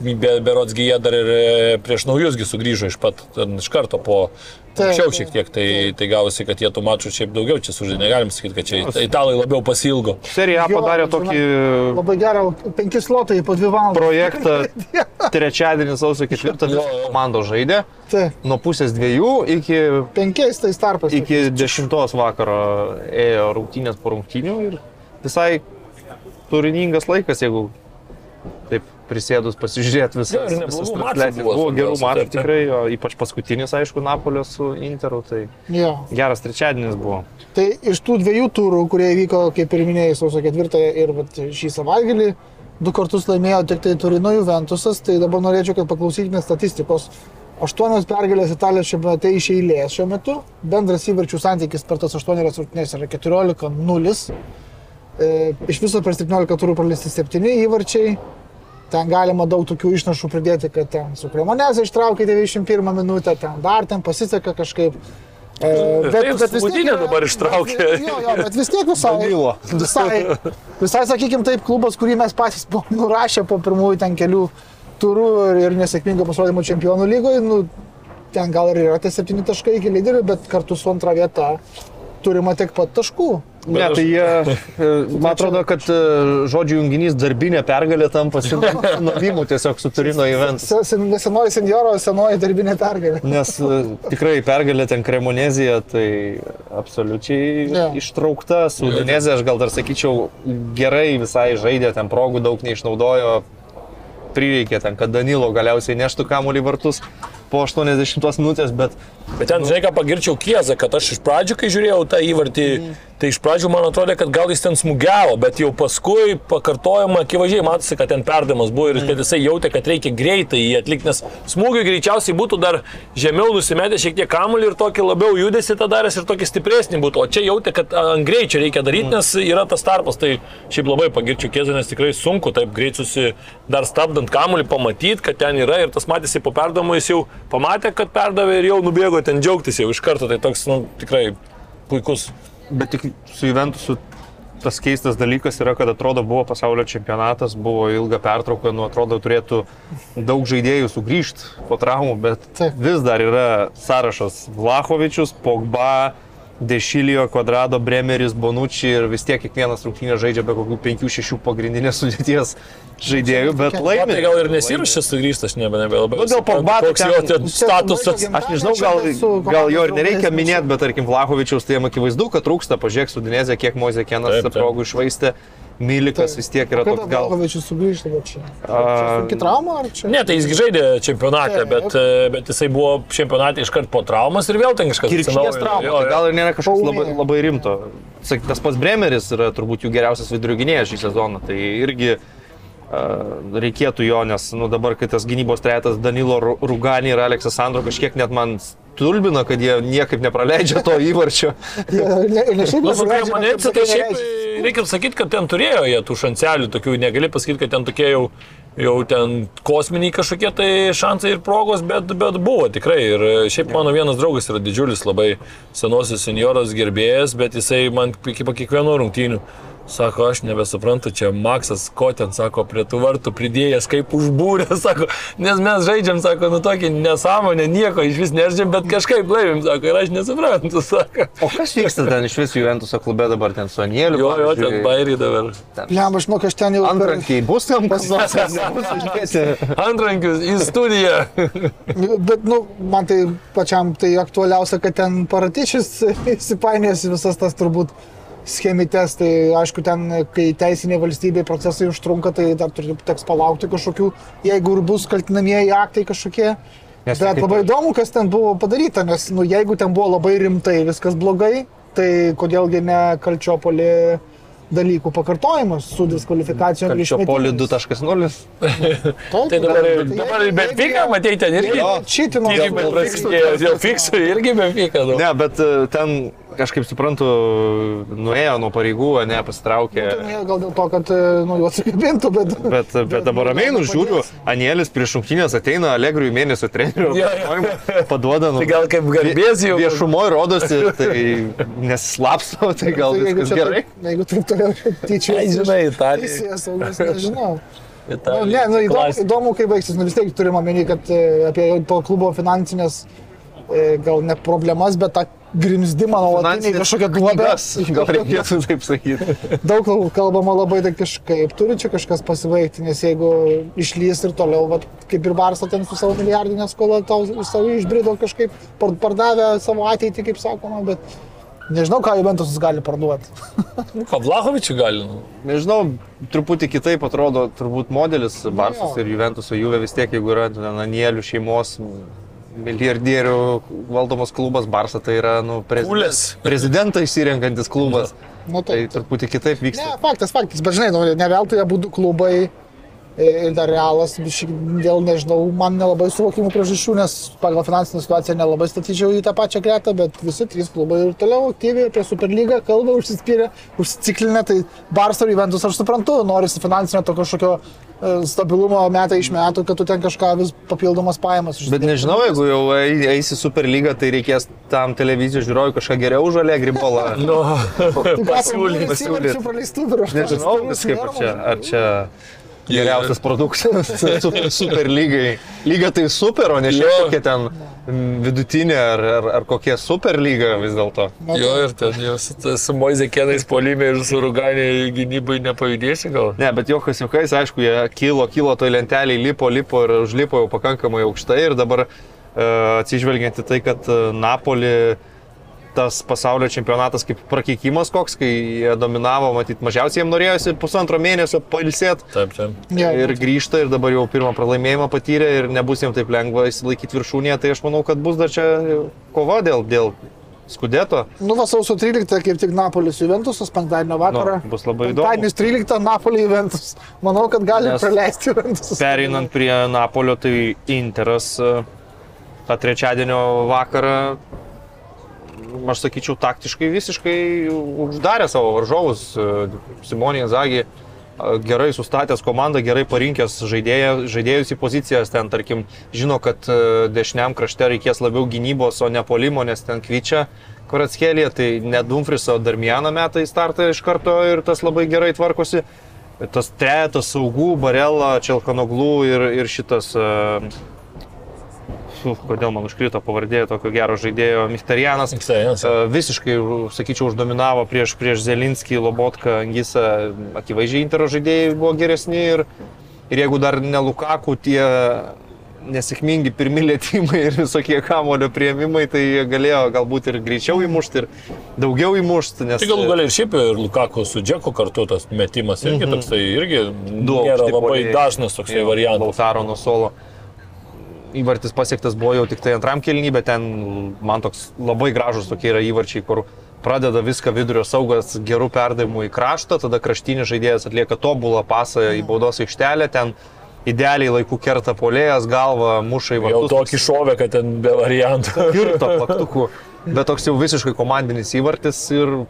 be, berotsgi jie dar ir e, prieš naujusgi sugrįžo iš pat, ten, iš karto po Taip, šiek tiek, tai, tai gausi, kad jie tų mačų šiaip daugiau čia sužaidė, negalim sakyti, kad čia it- italai labiau pasilgo. Serija A Jo, padarė žinai, tokį Labai gerą, penki slotai po dvi valandas. projektą. (laughs) Trečiadienį sausio ketvirtą Jo, jo. komandos žaidė. Tai Nuo pusės dviejų iki, penkiais tais tarpais. iki dešimtos vakaro ėjo rungtynės po rungtynių ir visai turiningas laikas, jeigu prisėdus pasižiūrėti mačų transliacijas. buvo, Buvo gerų mačų tikrai, o ypač paskutinis, aišku, Napolio su Interu, tai Jo. geras trečiadienis buvo. Tai iš tų dviejų turų, kurie vyko, kaip ir minėjai, sausio ketvirtąją ir vat, šį savaitgalį, du kartus laimėjo tik tai Turino Juventusas, tai dabar norėčiau, kad paklausykime statistikos. Aštuonios pergalės Italijos čempionate iš eilės šiuo metu, bendras įvarčių santykis per tas aštuonias rungtynes yra 14-0. E, iš viso per 17 turų praleisti 7 įvarčiai. Ten galima daug tokių išnašų pridėti, kad ten su Kremoneze ištraukė 91 minutę, ten dar ten pasiseka kažkaip. E, Taip, Smudinė dabar ištraukė. (laughs) Jo, jo, bet vis tiek visai. Visai, visai sakykime, taip, klubas, kurį mes patys (laughs) buvom nurašę po pirmųjų ten kelių turų ir, ir nesėkmingo pasirodymo čempionų lygoje, nu, ten gal ir yra tie septyni taškai iki lyderių, bet kartu su antra vieta turima tiek pat taškų. Ne, tai jie, e, man atrodo, kad e, žodžių junginys darbinė pergalė tampa (laughs) sinovimu tiesiog su Turino Juventus. Se- sen- Senoji senjoro, senoji darbinė pergalė. Nes e, tikrai pergalė ten Kremonezija, tai absoliučiai Jo. ištraukta. Su Udinezija aš gal dar sakyčiau, gerai visai žaidė, ten progų daug neišnaudojo. Prireikė ten, kad Danilo galiausiai neštų kamuolį vartus po 80 minutės, bet Bet ten, žinai, ką pagirčiau Kiezą, kad aš iš pradžių, kai žiūrėjau tą įvartį, Tai iš pradžių man atrodė, kad gal jis ten smūgiavo, bet jau paskui pakartojama, akivaizdžiai matosi, kad ten perdavimas buvo ir kad jisai jautė, kad reikia greitai jį atlikti, nes smūgiui greičiausiai būtų dar žemiau nusimetę šiek tiek kamuolį ir tokį labiau judesi tą daręs ir tokį stipresnį būtų. O čia jautė, kad ant greičio reikia daryti, nes yra tas tarpas. Tai šiaip labai pagirčiau Kiezą, nes tikrai sunku taip greit susi dar stabdant kamuolį pamatyti, kad ten yra ir tas matėsi po perdavimo, jis jau pamatė, kad perdavė ir jau nubėgo ten džiaugtis jau iš karto. Tai toks, nu, tikrai puikus. Bet tik su Juventusu tas keistas dalykas yra, kad atrodo buvo pasaulio čempionatas, buvo ilga pertrauka, nu atrodo turėtų daug žaidėjų sugrįžti po traumų, bet Taip. vis dar yra sąrašas Vlahovičius, Pogba, Dešilijo, Kvadrado, Bremeris, Bonucci ir vis tiek kiekvienas rungtynės žaidžia be kokių 5-6 pagrindinės sudėties žaidėjų, bet laimi. tai gal ir nesiruošia sugrįžti, aš nebe, nebelabai. Nu, dėl suprantu, Pogba tai statusas. Aš nežinau, gal, gal jo ir nereikia minėti, bet tarkim Vlahovičiaus tai jam akivaizdu, kad trūksta, pažiūrėk su Dinezė, kiek Mozė Kenas Taip, taip. Išvaistė, Mylikas vis tiek yra toks gal... Galvavičius sugrįžta, čia. A, Iki traumą ar čia? Ne, tai jis žaidė čempionate, Taip. bet, e, bet jisai buvo čempionate iškart po traumas ir vėl ten kažkas Kirkšties trauma, Jo, tai gal ir nėra kažkas labai, labai rimto. Sak, tas pats Bremeris yra turbūt jų geriausias vidurio gynėjas šį sezoną, tai irgi uh, reikėtų jo, nes nu, dabar, kai tas gynybos trejetas Danilo Ru- Ruganį ir Aleksas Sandro kažkiek net man stulbina, kad jie niekaip nepraleidžia to (laughs) įvarčio. Ne, ne šiaip Nu, tai šiaip e, reikia sakyti, kad ten turėjo jie tų šanselių, tokių negali pasakyti, kad ten tokie jau, jau ten kosminiai kažkokie tai šansai ir progos, bet, bet buvo tikrai. Ir e, šiaip mano vienas draugas yra didžiulis, labai senosios senioros gerbėjas, bet jisai man iki kiekvieno rungtynių. Sako, aš nebesuprantu, čia Maksas, ko ten, sako, prie tų vartų pridėjęs, kaip užbūrė, (laughs) sako, nes mes žaidžiam, sako, nu tokį nesąmonę, nieko iš vis nežaidžiam, bet kažkaip laimim, sako, ir aš nesuprantu, (laughs) sako. O kas vyksta ten iš visų Juventuso klube dabar, ten su Anieliu? Jo, jo, ten bairį dabar. Bliam, aš mokai, aš ten jau... Antrankiai bus tam kas nors, nebus uždėti? Antrankius į studiją. Bet, nu, man tai pačiam tai aktualiausia, kad ten paratičius (laughs) įsipainės visas tas turbūt schemites, tai aišku, ten, kai teisinė valstybė procesai užtrunka, tai dar turi teks palaukti kažkokių, jeigu ir bus kaltinamieji aktai kažkokie. Nes Bet kaip- labai įdomu, kas ten buvo padaryta, nes, nu, jeigu ten buvo labai rimtai viskas blogai, tai kodėlgi ne kalčiopolį dalykų pakartojimas su diskvalifikacijom ir Kalčiopolį išmetimas. 2.0. (laughs) Tai dabar, dabar ir Benfica, matei, ten irgi. Čitino. Tyrimai prasidėjo, jau fiksų irgi Benfica. Nu. Ne, bet e, ten, kažkaip suprantu, nuėjo nuo pareigų, ne, pasitraukė. Gal dėl to, kad e, nuo jų atsikabintų, bet... Bet, bet dabar ramiai nužiūriu, Anielis prieš šimtinės ateina Alegriui mėnesio treneriu, Jo, jo. paduoda nu. Tai gal kaip garbės jau. Viešumoje rodosi, tai nesislapsto, tai gal Tai viskas čia gerai. taip- Jeigu taip toliau tyčia. Ai, žinai, Italija. Teisėjas saugus, nežinau. Nu, Italija. ne, nu, įdomu, įdomu, kaip baigsis. Nu, vis tiek turim omeny, kad e, apie to klubo finansinės, e, gal ne problemas, bet tą grimzdimą nuolatinį kažkokią duobę. gal reikėtų taip sakyti. Daug kalbama labai, tai kažkaip turi čia kažkas pasibaigti, nes jeigu išlys ir toliau, vat, kaip ir Barsa ten su savo milijardinė skola, tau savo išbrido kažkaip, par- pardavė savo ateitį, kaip sakoma, bet nežinau, ką Juventus gali parduoti. Nu, Ką Vlahovičių gali. Nu. Nežinau, truputį kitaip atrodo turbūt modelis Barsos ir Juventuso Juve vis tiek, jeigu yra ten Anielių šeimos milijardierių valdomas klubas, Barsa tai yra, nu, prezident, prezidentą išsirenkantis klubas. Nu, Tai taip. truputį kitaip Ne, vyksta. faktas, faktas, bet žinai, nu, ne veltui abu klubai e, ir dar realas, dėl, nežinau, man nelabai suvokimų priežasčių, nes pagal finansinę situaciją nelabai statyčiau į tą pačią gretą, bet visi trys klubai ir toliau aktyviai apie Superlygą kalba, užsispyrę, užsiciklinę, tai Barça ir Juventus aš suprantu, norisi finansinio to kažkokio stabilumo metai iš metų, kad tu ten kažką vis papildomas pajamas Bet nežinau, jeigu jau ei- eisi Super lygą, tai reikės tam televizijos žiūrovui kažką geriau žalę gribolą. (laughs) Nu, pasiūlyti. pasiūlyt. Pasiūlyti. Nežinau, viskaip ar čia, ar čia geriausias produktas (laughs) super, super lygai. Lyga tai super, o ne šiaip kokia ten vidutinė ar, ar, ar kokia super lyga vis dėlto. Jo, ir ten jau su, su Moizė Kenais polime ir su Ruganė gynybai nepajudėsi gal. Ne, bet jokas jokais, aišku, jie kilo, kilo toj lentelį, lipo, lipo ir užlipo jau pakankamai aukštai ir dabar e, atsižvelgiant į tai, kad e, Napoli tas pasaulio čempionatas kaip prakeikimas koks, kai jie dominavo, matyt, mažiausiai jiems norėjosi pusantro mėnesio pailsėti. Taip, taip. Ir grįžta ir dabar jau pirmą pralaimėjimą patyrė ir nebus jiems taip lengva įsilaikyti viršūnėje, tai aš manau, kad bus dar čia kova dėl, dėl Skudeto. Nu, va, sausio 13 kaip tik Napolis Juventusas, penktadienio vakarą. Nu, bus labai įdomu. Penktadienis 13 Napolį Juventus. Manau, kad gali Nes praleisti Juventus. Pereinant prie Napolio, tai Interas e, tą trečiadienio vakarą, aš sakyčiau, taktiškai visiškai uždarė savo varžovus. E, Simonė Zagi e, gerai sustatęs komandą, gerai parinkęs žaidėją, žaidėjus į pozicijas, ten tarkim žino, kad e, dešiniam krašte reikės labiau gynybos, o ne polimo, nes ten kvičia Koratskėlė, tai ne Dumfriso Darmianą metą į startą iš karto ir tas labai gerai tvarkosi. Tas trejetas saugų, Barela, Čelkanoglų ir, ir šitas... Uh, Uf, kodėl man užkrito pavardė tokio gero žaidėjo Michtarianas. Michtarianas, E, Visiškai, sakyčiau, uždominavo prieš, prieš Zelinskį, Lobotką, Angisą. Akivaizdžiai Intero žaidėjai buvo geresni ir, ir jeigu dar ne Lukaku, tie nesėkmingi pirmi lėtymai ir visokie kamulio prieimimai, tai jie galėjo galbūt ir greičiau įmušti, ir daugiau įmušti. Nes, Tai galų galiai ir šiaip ir Lukaku su Džeku kartu tas metimas irgi Mhm. toksai, irgi Du nėra labai puolėjai. dažnas toksai variantas. Lautaro nuo solo. Įvartis pasiektas buvo jau tik tai antram kelnybė, bet ten man toks labai gražus tokie yra įvarčiai, kur pradeda viską vidurio saugas gerų perdavimų į kraštą, tada kraštinis žaidėjas atlieka tobulą pasą į baudos aikštelę, ten idealiai laiku kerta polėjas, galva muša į Jau vartus. tokį šovę, kad ten be variantų. (laughs) Kirto plaktukų, bet toks jau visiškai komandinis įvartis ir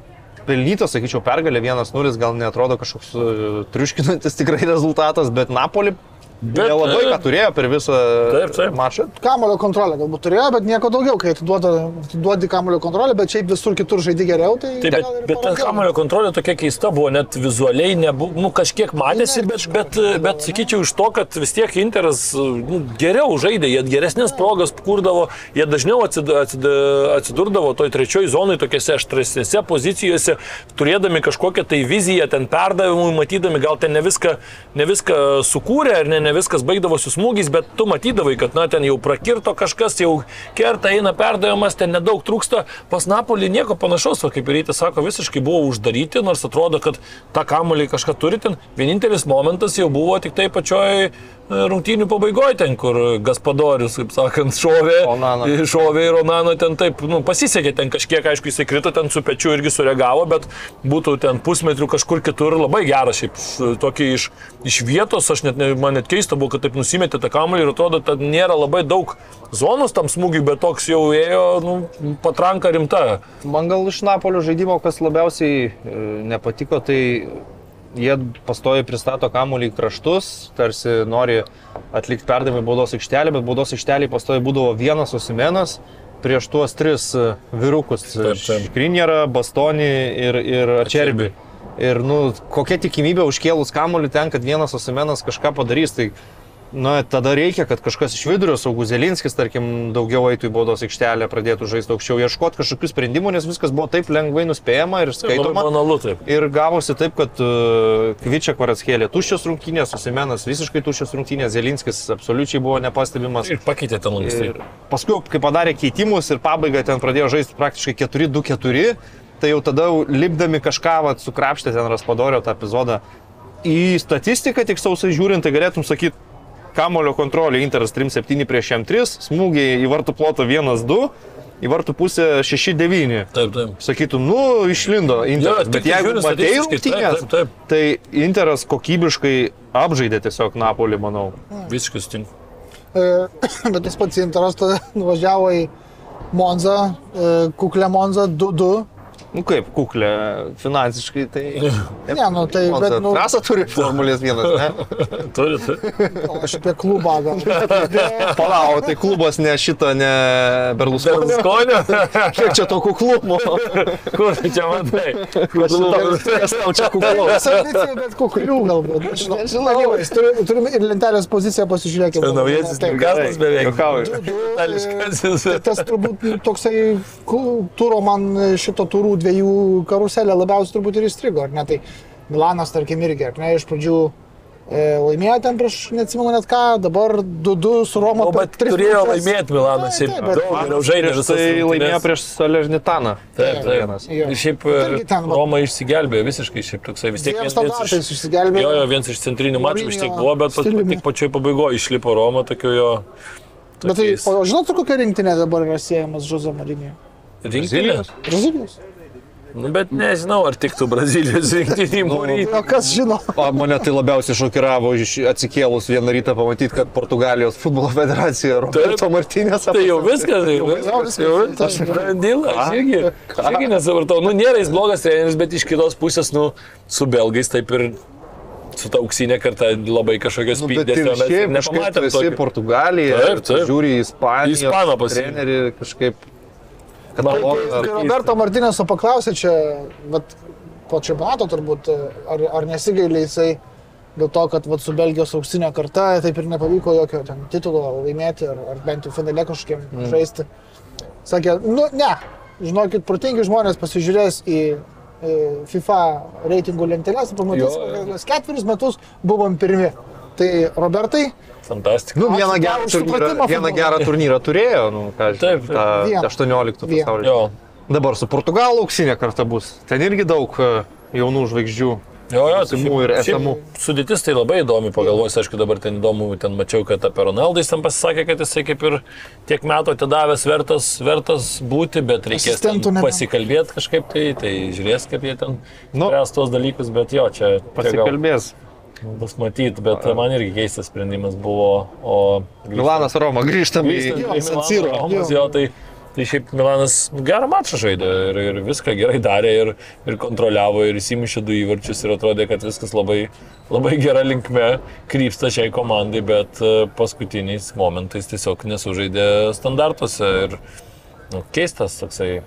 pelnytas, sakyčiau, pergalė 1-0 gal netrodo kažkoks e, triuškinantis tikrai (laughs) rezultatas, bet Napoli Bet, nelabai e, ką turėjo per visą Taip, taip. mačą. Kamulio kontrolę galbūt turėjo, bet nieko daugiau, kai atiduodi kamulio kontrolę, bet šiaip visur kitur žaidži geriau, tai... Taip, bet, gal ir bet ta palankiau. kamulio kontrolė tokia keista buvo, net vizualiai, nebu, nu, kažkiek matėsi, bet, bet, bet sakyčiau iš to, kad vis tiek Interas nu, geriau žaidė, jie geresnės progas kurdavo, jie dažniau atsid, atsid, atsidurdavo toj trečioji zonai, tokiuose aštresnėse pozicijose, turėdami kažkokią tai viziją, ten perdavimui, matydami, gal ten ne viską, ne viską sukūrė, ar ne, ne viskas baigdavosi smūgiais, bet tu matydavai, kad na, ten jau prakirto kažkas, jau kerta, eina perdavimas, ten nedaug trūksta. Pas Napolį nieko panašaus, o kaip ir Rytis sako, visiškai buvo uždaryti, nors atrodo, kad tą kamulį kažką turi ten. Vienintelis momentas jau buvo tik tai pačioj e, rungtynių pabaigoje, ten, kur Gaspadorius, kaip sakant, šovė. Onana. Šovė ir Onano ten taip, nu, pasisekė ten kažkiek, aišku, jisai krito ten su pečiu irgi sureagavo, bet būtų ten pusmetrių kažkur kitur labai geras, šiaip š- tokį iš, iš vietos, aš net, ne- man net keista buvo, kad taip nusimetė tą kamuolį ir atrodo, kad nėra labai daug zonos tam smūgiui, bet toks jau ėjo, nu, patranka rimta. Man gal iš Napolio žaidimo, kas labiausiai e, nepatiko, tai jie pastoja pristato kamuolį į kraštus, tarsi nori atlikti perdavimą į baudos aikštelę, bet baudos aikštelė pastoja būdavo vienas osimenas prieš tuos tris e, vyrukus Škrinjerą, Bastonį ir, ir Čerbį. Ir nu, kokia tikimybė užkėlus kamuolį ten, kad vienas osimenas kažką padarys, tai Na, tada reikia, kad kažkas iš vidurio, saugus Zelinskis, tarkim, daugiau eitų į baudos aikštelę, pradėtų žaisti aukščiau, ieškoti kažkokių sprendimų, nes viskas buvo taip lengvai nuspėjama ir skaitoma. banalu taip. Ir gavosi taip, kad uh, Kvičia Kvaratskėlė tuščios rungtynės, Susimenas visiškai tuščios rungtynės, Zelinskis absoliučiai buvo nepastebimas. Ir pakeitė ten stipriai. paskui, kai padarė keitimus ir pabaigą ten pradėjo žaisti praktiškai 4-2-4, tai jau tada lipdami kažką, vat, sukrapštė ten Raspadorio tą epizodą. Į statistiką tik sausai žiūrint, tai galėtum sakyti, kamulio kontrolė Interas 3-7 prieš M3, smūgiai į vartų plotą 1-2, į vartų pusę 6-9. Taip, taip. Sakytum, nu, išlindo Interas. Jo, bet jeigu matėjai rungtynės, tai Interas kokybiškai apžaidė tiesiog Napolį, manau. Visiškai sutinku. E, (coughs) Bet tas pats Interas tada nuvažiavo į Monzą, e, kuklę Monzą 2-2. Nu kaip, kuklė, finansiškai tai... Ne, nu tai, bet, nu, Trasą turi Formulės vienas, ne? (laughs) Turi, tai. aš apie klubą gal. (laughs) Palau, tai klubas ne šitą, ne Berlusconio. Skonio? (laughs) Kiek čia to kuklumo? Kur tu čia matai? Kas tau čia kuklumo? Bet kuklių galbūt. Nežinau. Anyways, turim, turim ir lentelės poziciją pasižiūrėkime. Naujasis. Gaspas beveik. Juokauju. Itališkasis. Tas turbūt toksai turo man šito turų dviejų karuselė labiausiai turbūt ir įstrigo, ar ne? Tai Milanas, tarkim, irgi, ar ne, iš pradžių e, laimėjo ten prieš, neatsimenu net ką, dabar 2-2 su Roma. O, per bet tris turėjo minutes. laimėti Milanas, šiaip Taip, bet- daug geriau žaidė visas. tai laimėjo prieš Salernitaną. Taip. Vienas. Šiaip Irgi ten, Roma išsigelbėjo visiškai, šiaip toksai vis tiek standartais iš... išsigelbėjo. Jo, jo, vienas iš centrinių mačų vis tiek buvo, bet stiliumi. tik pačioj pabaigoje išlipo Roma, tokio jo... Bet tai, tokiais- o žinot, kokia rinktinė dabar yra siejamas Žuzo Marinė? Rinktinės? Brazilijos. Nu, bet nežinau, ar tiktų Brazilijos rinktinį mūrį. O kas žino? O mane tai labiausiai šokiravo iš atsikėlus vieną rytą pamatyti, kad Portugalijos futbolo federacija Roberto Martinės Tai jau viskas, tai jau viskas. Jau viskas. Dėl, aš irgi, irgi nesupratau. Nu, nėra jis blogas treneris, bet iš kitos pusės, nu, su belgais taip ir su ta auksinė karta labai kažkokios Nu, ir spindesio. mes šiaip kažkaip tu nepamatėm esi tokio. Portugalija, Taip, taip. žiūri į Ispaniją, Ispaną trenerį kažkaip. Kad Na, o, Kai Roberto Martinėso paklausė čia, vat, po čempionato turbūt, ar, ar nesigailė jisai dėl to, kad vat, su Belgijos auksinė karta taip ir nepavyko jokio ten titulo laimėti, ar, ar bent jau finale kažkokiem mm. žaisti. Sakė, nu ne, žinokit, protingi žmonės pasižiūrės į FIFA reitingų lentelės ir pamatys, kad ketveris metus buvom pirmi. Tai Robertai, Fantastika. Nu, vieną Ačiū gerą, turnyrą, vieną gerą turnyrą turėjo, nu, ką Taip, žinau, tą Vieną. 18 Vieną. pasaulio. Jo. Dabar su Portugalu auksinė karta bus. Ten irgi daug e, jaunų žvaigždžių. Jo, jo, Būsimų ir šiaip esamų. Sudėtis tai labai įdomi, pagalvojus, aišku, dabar ten įdomu, ten mačiau, kad apie Ronaldą jis ten pasisakė, kad jisai kaip ir tiek metų atidavęs vertas, vertas būti, bet reikės pasikalbėti kažkaip tai, tai žiūrės, kaip jie ten Nu. spręs tuos dalykus, bet jo, čia čia gal Pasikalbės. Bus matyti, bet man irgi keistas sprendimas buvo, o... Milanas Roma, grįžtam į Grįžtant prie San Milano Siro. Romos, jo, tai, tai šiaip Milanas gerą mačą žaidė ir, ir viską gerai darė ir, ir kontroliavo ir įsimušė du įvarčius ir atrodė, kad viskas labai, labai gera linkme krypsta šiai komandai, bet e, paskutiniais momentais tiesiog nesužaidė standartuose ir nu, keistas toksai.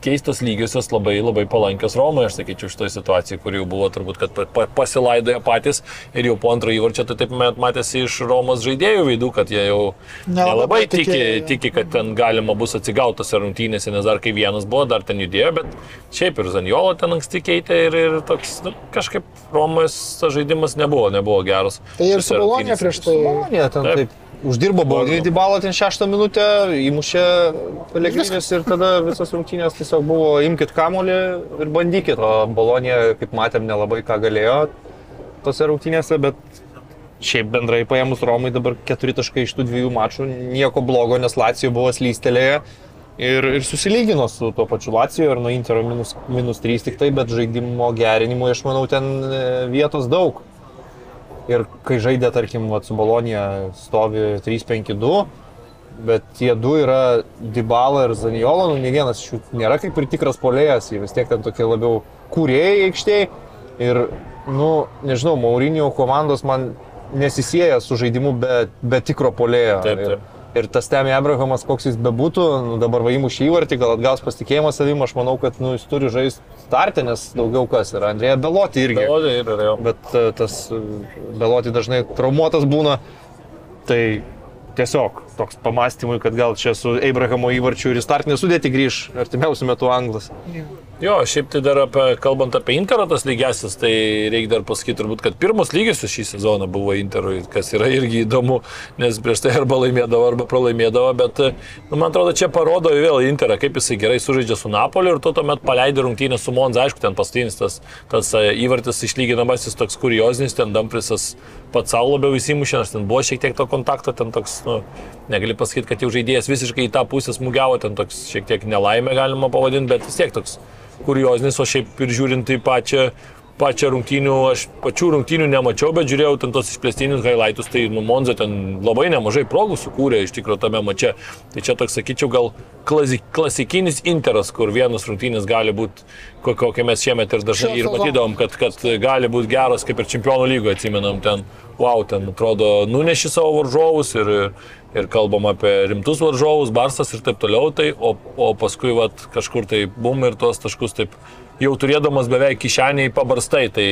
Keistos lygiosios labai labai palankios Romai, aš sakyčiau, šitoje situacijoje, kur jau buvo turbūt, kad pa- pa- pasilaidojo patys ir jau po antro įvarčio tai taip met- matėsi iš Romos žaidėjų veidų, kad jie jau Nelabai tiki, tikėjo. tiki, kad ten galima bus atsigautos rungtynėse, nes dar kai vienas buvo, dar ten judėjo, bet šiaip ir Zanjolo ten anksti keitė ir, ir toks nu, kažkaip Romos žaidimas nebuvo, nebuvo geras. tai ir su Bolonija prieš tai. Bolonija ten Taip. taip. Uždirbo baudinį į balą ten šeštą minutę, įmušė Pelegrinis ir tada visas rungtynės tiesiog buvo imkite kamolį ir bandykit. O Bolonija, kaip matėm, nelabai ką galėjo tose rungtynėse, bet šiaip bendrai paėmus Romai dabar keturi taškai iš tų dviejų mačų, nieko blogo, nes Lacijo buvo slystelėję. Ir, ir susilygino su tuo pačiu Lacijo ir nuo Intero minus, minus 3 tik tai, bet žaidimo gerinimui aš manau ten e, vietos daug. Ir kai žaidė, tarkim, vat, su Bolonija stovi 3-5-2, bet tie du yra Dybala ir Zaniolo, nu ne vienas iš jų nėra kaip ir tikras polėjas, jie vis tiek ten tokie labiau kūrėjai aikštėje. Ir, nu, nežinau, Maurinio komandos man nesisėja su žaidimu be, be tikro polėjo. Taip, taip. Ir, ir tas Temi Abrahamas, koks jis bebūtų, nu, dabar vaimu šį įvartį, gal atgaus pasitikėjimą savim, aš manau, kad nu, jis turi žaisti startę, nes daugiau kas yra. Andrėja Beloti irgi. Belodė ir, ir, jo. Bet e, tas e, Beloti dažnai traumuotas būna. Tai tiesiog toks pamastymui, kad gal čia su Abrahamo įvarčiu ir į startinę sudėti grįž artimiausių metų anglas. Jo, šiaip tai dar apie, kalbant apie Interą tas lygiasis, tai reikia dar pasakyti turbūt, kad pirmas lygiasis šį sezoną buvo Interui, kas yra irgi įdomu, nes prieš tai arba laimėdavo, arba pralaimėdavo, bet nu, man atrodo, čia parodo vėl Interą, kaip jisai gerai sužaidžia su Napoliu ir tu tuomet paleidai rungtynę su Monza, aišku, ten pastinis tas, tas e, įvartis išlyginamasis toks kuriozinis, ten Damprisas pats savo labiau įsimušė, nors ten buvo šiek tiek to kontakto, ten toks, nu, negali pasakyti, kad jau žaidėjas visiškai į tą pusę smūgiavo, ten toks šiek tiek nelaimė galima pavadinti, bet vis tiek toks kuriozinis, o šiaip ir žiūrint į pačią, pačią rungtynių, aš pačių rungtynių nemačiau, bet žiūrėjau ten tos išplėstinius highlightus, tai nu, Monza ten labai nemažai progų sukūrė iš tikrųjų tame mače. Tai čia toks, sakyčiau, gal klasi, klasikinis interas, kur vienas rungtynės gali būti, kokią mes šiemet ir dažnai ir matydom, kad, kad gali būti geras, kaip ir čempionų lygoje atsimenam ten. Wow, ten atrodo, nuneši savo varžovus ir, ir kalbam apie rimtus varžovus, barsas ir taip toliau, tai, o, o paskui vat, kažkur tai bum ir tuos taškus taip jau turėdamas beveik kišeniai pabarstai. Tai,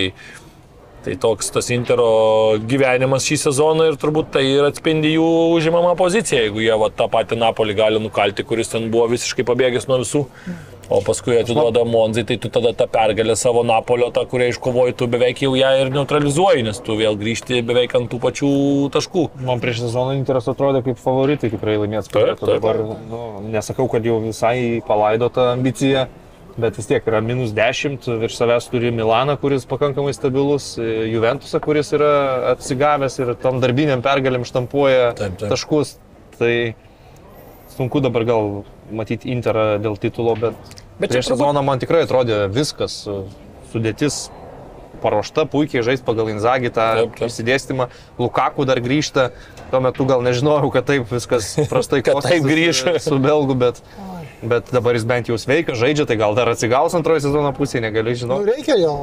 Tai toks tas Intero gyvenimas šį sezoną ir turbūt tai ir atspindi jų užimamą poziciją, jeigu jie va, tą patį Napolį gali nukalti, kuris ten buvo visiškai pabėgęs nuo visų. O paskui atiduoda Monzai, tai tu tada tą pergalę savo Napolio, tą, kurią iškovoji, tu beveik jau ją ir neutralizuoji, nes tu vėl grįžti beveik ant tų pačių taškų. Man prieš sezoną Interas atrodė kaip favoritai tikrai. Taip, taip. Dabar nu, nesakau, kad jau visai palaidota ambicija, bet vis tiek yra minus 10, virš savęs turi Milaną, kuris pakankamai stabilus, e, Juventusą, kuris yra atsigavęs ir tam darbiniam pergalėm štampuoja Taip, taip. taškus. Tai sunku dabar gal matyti Interą dėl titulo, bet, Bet prieš turbūt- sezoną man tikrai atrodė viskas, e, sudėtis paruošta, puikiai žais pagal Inzagį tą išsidėstymą. Lukaku dar grįžta, tuo metu gal nežinojau, kad taip viskas prastai (laughs) Kad taip grįš. su- Su Belgu, bet, bet dabar jis bent jau sveika, žaidžia, tai gal dar atsigaus antrojo sezono pusėje, negaliu Nu, žinoti. reikia jo.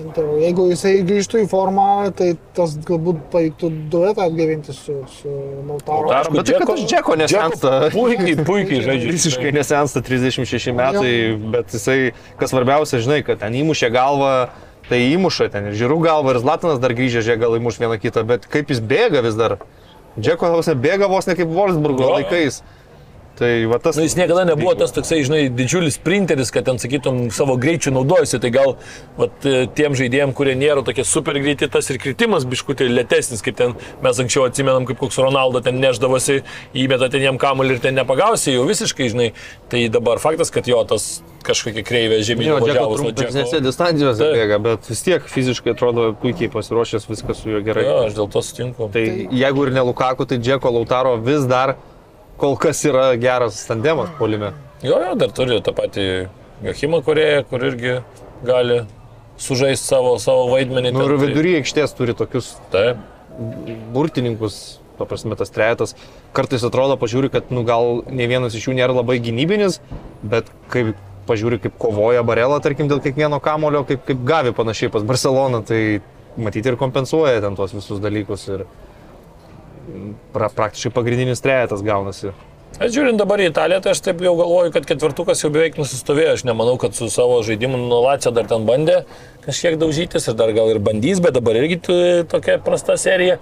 Intero. Jeigu jisai grįžtų į formą, tai tas galbūt pavyktų duetą atgaivinti su, su. Dar, Aišku, bet tai, kad Džeko- tas Džeko nesensta. Puikiai, puikiai (laughs) žaidžia. Visiškai nesensta 36 metai, bet jisai, kas svarbiausia, žinai, kad ten įmušė galvą, tai įmuša ten ir žiūrų galvą ir Zlatanas dar grįžę, žiūrėk, gal įmuš vieną kitą, bet kaip jis bėga vis dar. Džeko vos ne bėga vos ne kaip Wolfsburgo Jo. laikais. Tai va tas... Nu, jis niekada nebuvo tas toksai, žinai, didžiulis sprinteris, kad ten, sakytum, savo greičiu naudojasi. Tai gal vat, e, tiem žaidėjim, kurie nėra tokie super greiti, tas ir kritimas biškutė lėtesnis, kaip ten mes anksčiau atsimenam, kaip koks Ronaldo ten neždavosi, įmeta ten jam kamuolį ir ten nepagausi, jau visiškai, žinai. Tai dabar faktas, kad jo tas kažkokia kreivė žemyn Jo, nuo trumpesnėse distancijose Taip. bėga, bet vis tiek fiziškai atrodo puikiai pasiruošęs, viskas su juo gerai. Jo, aš dėl to sutinku. Tai jeigu ir ne Lukaku, tai Džeko Lautaro vis dar kol kas yra geras tandemas polime. Jo, jo, dar turi tą patį Jochimą Korėją, kur irgi gali sužaisti savo, savo vaidmenį. Nu, ir tai- vidury aikštės turi tokius Taip. burtininkus, to prasme tas trejetas. Kartais atrodo, pažiūri, kad nu, gal ne vienas iš jų nėra labai gynybinis, bet kaip pažiūri, kaip kovoja Barela, tarkim, dėl kiekvieno kamulio, kaip, kaip gavi panašiai pas Barceloną, tai matyti ir kompensuoja ten tuos visus dalykus. Ir pra, praktiškai pagrindinis trejetas gaunasi. Aš žiūrint dabar į Italiją, tai aš taip jau galvoju, kad ketvirtukas jau beveik nusistovėjo. Aš nemanau, kad su savo žaidimu nulacija dar ten bandė kažkiek daužytis ir dar gal ir bandys, bet dabar irgi tokia prasta serija.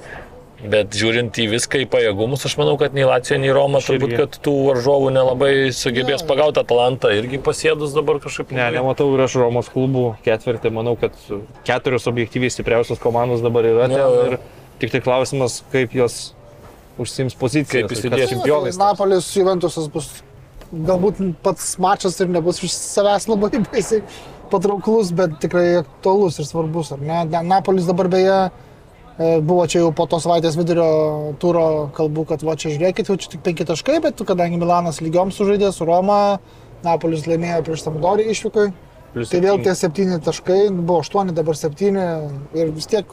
Bet žiūrint į viską, į pajėgumus, aš manau, kad nei Latvija, nei Roma, turbūt, kad tų varžovų nelabai sugebės pagauti Atalantą irgi pasėdus dabar kažkaip. Ne, nematau ir aš Romos klubų ketvirtį, manau, kad keturios objektyviai stipriausios komandos dabar yra jo. ir tik tai klausimas, kaip jos užsims poziciją. Kaip įsidės. čempionais. taps. Napolis Juventusas bus galbūt pats mačas ir nebus iš savęs labai (laughs) baisiai patrauklus, bet tikrai aktualus ir svarbus. ar ne? Napolis dabar beje e, buvo čia jau po tos savaitės vidurio turo kalbų, kad va čia žiūrėkit, jau čia tik penki taškai, bet tu, kadangi Milanas lygiom sužaidė su Roma, Napolis laimėjo prieš Sampdorį išvykai. Tai vėl tie septyni taškai, buvo aštuoni, dabar septyni ir vis tiek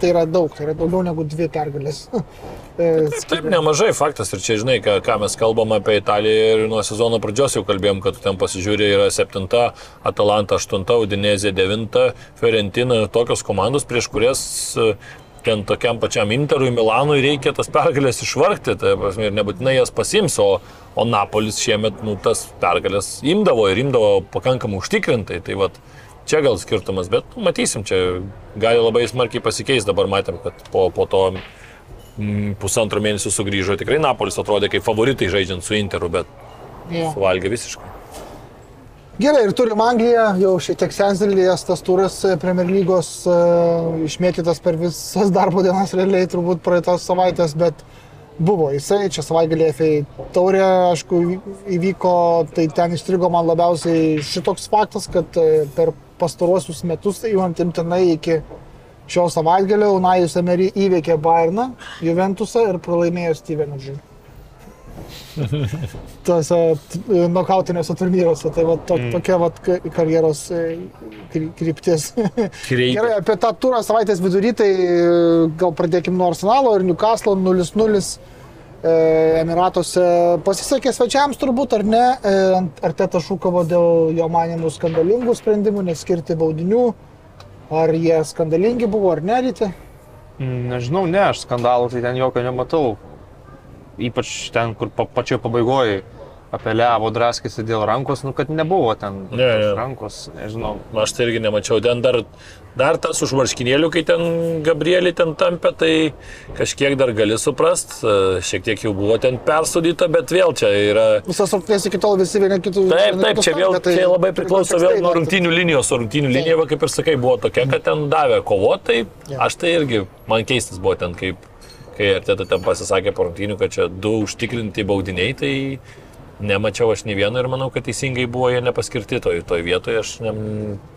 tai yra daug, tai yra daugiau negu dvi pergalės. (laughs) E, Taip, nemažai faktas ir čia žinai, ką, ką mes kalbam apie Italiją ir nuo sezono pradžios jau kalbėjom, kad ten pasižiūrė yra 7, Atalanta 8, Udinezė 9, Fiorentina, tokios komandos, prieš kurias e, ten tokiam pačiam Interui, Milanui reikia tas pergalės išvargti, tai prasme, ir nebūtinai jas pasims, o, o Napolis šiemet nu, tas pergalės imdavo ir imdavo pakankamai užtikrintai. Tai vat, čia gal skirtumas, bet nu, matysim, čia gali labai smarkiai pasikeisti, dabar matėm, kad po, po to mm, pusantro mėnesio sugrįžo. Tikrai Napolis atrodė kaip favoritai žaidžiant su Interu, bet jo. suvalgė visiškai. Gerai, ir turim Angliją, jau šiek tiek sensilės tas turas e, Premier lygos e, išmėtytas per visas darbo dienas realiai turbūt praeitos savaitės, bet buvo jisai, čia savaitgalį FA taurė, aišku, įvy- įvyko, tai ten įstrigo man labiausiai šitoks faktas, kad e, per pastaruosius metus, įvant imtinai iki šio savaitgalio, Unajus Emery įveikė Bayerną, Juventusą ir pralaimėjo Stevenardžiui. (laughs) Tuose t- nokautinėse turnyruose. Tai va, to, mm. tokia va, ka- karjeros e, kry- kryptis. (laughs) Gerai, apie tą turą savaitės vidury, tai e, gal pradėkime nuo Arsenalo ir Newcastle 0-0 e, Emiratuose. Pasisekė svečiams turbūt, ar ne? E, Ar teta šūkavo dėl jo manimų skandalingų sprendimų, neskirti baudinių? Ar jie skandalingi buvo, ar ne, ryte? Nežinau, ne, aš skandalų tai ten jokio nematau. Ypač ten, kur pa, pačioje pabaigoje apeliavo draskėsi dėl rankos, nu kad nebuvo ten Ne, rankos, nežinau. Aš tai irgi nemačiau. Ten dar, dar tas už marškinėlių, kai ten Gabrielį ten tampė, tai kažkiek dar gali suprast. E, Šiek tiek jau buvo ten persudyta, bet vėl čia yra... Visas rungtynės iki tol visi vieni kitų. Taip, taip, čia vėl tai tai labai priklauso vėl nuo vertinti. rungtynių linijos, o rungtynių linija, va, kaip ir sakai, buvo tokia, kad ten davė kovotai. Aš tai irgi, man keistas buvo ten, kaip, kai Arteta ten pasisakė po rungtynių, kad čia du užtikrinti baudiniai, tai nemačiau aš nei vieno ir manau, kad teisingai buvo jie nepaskirti toj, toj vietoje, aš ne,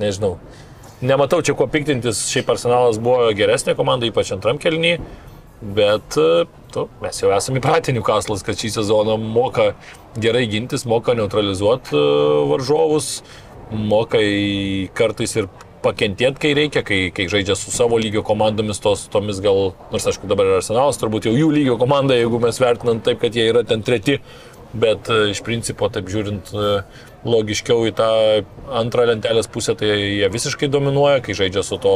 nežinau. Nematau čia ko piktintis, šiaip arsenalas buvo geresnė komanda, ypač antram kelnyje. Bet e, tu, mes jau esame įpratę Newcastle'as, kad šį sezoną moka gerai gintis, moka neutralizuoti e, varžovus, moka kartais ir pakentėti, kai reikia, kai, kai žaidžia su savo lygio komandomis, tos, tomis gal, nors aišku dabar yra Arsenalas, turbūt jau jų lygio komanda, jeigu mes vertinam taip, kad jie yra ten treti, bet e, iš principo, taip žiūrint logiškiau į tą antrą lentelės pusę, tai jie visiškai dominuoja, kai žaidžia su to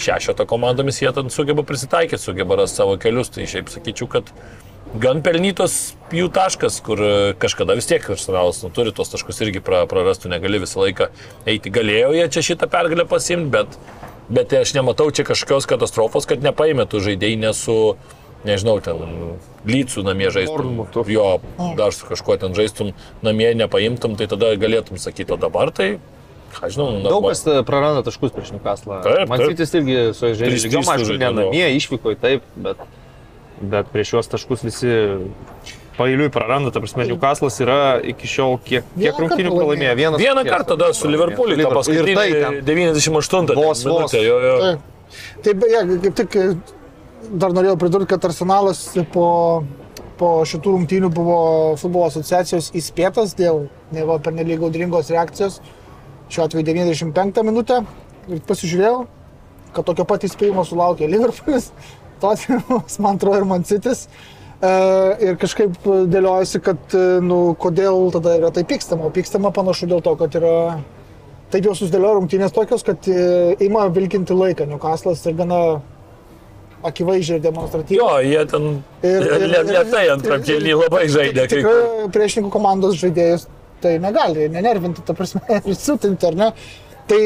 šešioto komandomis, jie ten sugeba prisitaikyti, sugeba rasti savo kelius, tai šiaip sakyčiau, kad gan pelnytos jų taškas, kur kažkada vis tiek Arsenalas nu, turi tos taškus irgi pra, prarastų, negali visą laiką eiti. Galėjo jie čia šitą pergalę pasimti, bet, bet aš nematau čia kažkokios katastrofos, kad nepaėmė tų žaidėjų nesu, nežinau, ten lycų namie žaistum. Jo, dar su kažkuo ten žaistum namie nepaimtum, tai tada galėtum sakyti, o dabar tai, ką žinau, nu, Daug kas e, praranda taškus prieš Newcastle. Mansytis irgi su žaidžiu, trys aišku, sužaidė, ne nu. namie, išvyko taip, bet, bet prieš juos taškus visi pailiui praranda. Ta prasme, Newcastle'as yra iki šiol kiek, Vieną kiek rungtynių pralaimėjo. Vienas Vieną rungtynes kartą dar su Liverpooliu, tą Liverpool. Ir tai paskutinį ten 98 ten Vos, vos. minutę, jo, jo. Taip. Tai beje, kaip tik dar norėjau pridurti, kad Arsenalas po, po šitų rungtynių buvo futbolo asociacijos įspėtas dėl neva pernelyg audringos reakcijos. Šiuo atveju 95 minutę. Ir pasižiūrėjau, kad tokio pat įspėjimo sulaukė Liverpoolis, (laughs) Tottenhamas, man atrodo, ir Mancitis. Ir kažkaip dėliojasi, kad, e, nu, kodėl tada yra taip pykstama. Pykstama panašu dėl to, kad yra taip jau susidėliojo rungtynės tokios, kad e, ima vilkinti laiką Newcastle'as ir gana akivaizdžiai ir demonstratyviai. Jo, jie ten Ir- ir- ir- lietai antram kelnį labai žaidė. Tikrai priešininkų komandos žaidėjus tai negali nenervinti, ta prasme, (laughs) ir siutinti, ar ne? Tai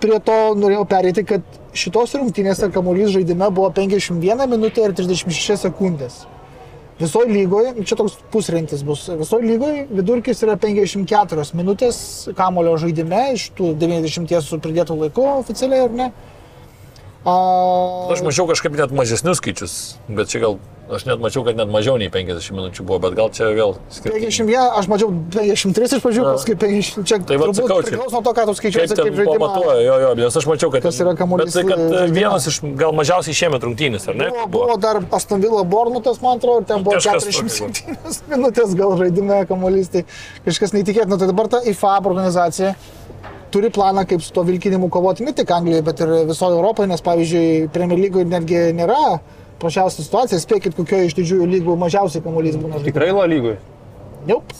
prie to norėjau pereiti, kad šitos rungtynėse kamuolys žaidime buvo 51 minutė ir 36 sekundės. Visoje lygoje, čia toks pusrentis bus, visoje lygoje vidurkis yra 54 minutės kamulio žaidime iš tų 90 su pridėtų laiku oficialiai, ar ne? A, Aš mačiau kažkaip net mažesnius skaičius, bet čia gal, aš net mačiau, kad net mažiau nei 50 minučių buvo, bet gal čia vėl skirtingai. 51, aš mačiau 53 iš pradžių, paskui 50. Čia Tai turbūt sakau, čia- priklauso nuo to, ką tu skaičiuosi, ten kaip žaidimą. pamatuoja, jo, jo, nes aš mačiau, kad... Kas yra kamuolys, tai, kad e, vienas iš gal mažiausiai šiemet rungtynės, ar ne? Buvo, buvo dar Aston Villa Bornutas, man atrodo, ir ten buvo Kažkas 47 minutės gal žaidime kamuolys, tai kažkas neįtikėtino. Tai dabar ta IFAB organizacija turi planą, kaip su to vilkinimu kovoti ne tik Anglijoje, bet ir visoje Europoje, nes pavyzdžiui, Premier lygoje netgi nėra prašiausia situacija. Spėkit, kokioje iš didžiųjų lygų mažiausiai kamuolys būna. Tikrai La lygui. Jaup,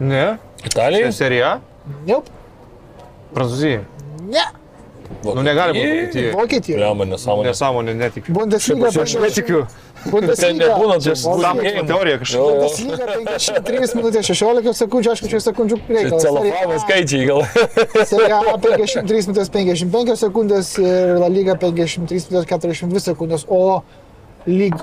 Ne. Italijai? Serija? jaup, Prancūzija. ne. Nu negali būti. Vokietija. Vokietija. Lemba nesąmonė. Nesąmonė, netikiu. Bundesliga. Aš netikiu. Ten nebūna tų Sąmokslo teorija kažkokia. Bundesliga 53 minutės 16 sekundžių, aišku, čia sekundžių reikalas. Celofano skaičiai gal. (laughs) Serie A 53 minutės 55 sekundės ir La Liga 53 minutės 42 sekundės, o lyg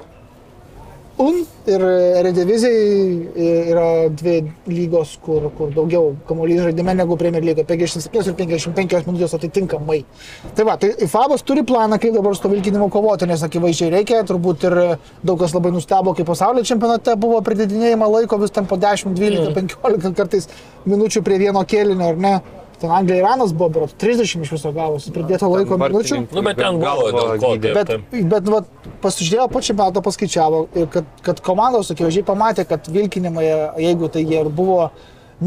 Un ir Erediviziai yra dvi lygos, kur, kur daugiau kamuolys žaidime negu Premier lyga. 57 ir 55 minutės atitinkamai. Tai va, tai FABas turi planą, kaip dabar su to vilkinimu kovoti, nes akivaizdžiai reikia, turbūt ir daug kas labai nustebo, kai pasaulio čempionate buvo pridedinėjama laiko vis ten po 10, 12, 15 kartais minučių prie vieno kėlinio, ar ne? Ten Anglija ir Iranas buvo, berods 30 iš viso gavosi, pridėto laiko minučių. Nu, bet ten buvo dėl ko. Bet, bet vat, pasižiūrėjo po čempionato, paskaičiavo, ir kad, kad komandos akivaizdžiai pamatė, kad vilkinimai, jeigu tai jie ir buvo,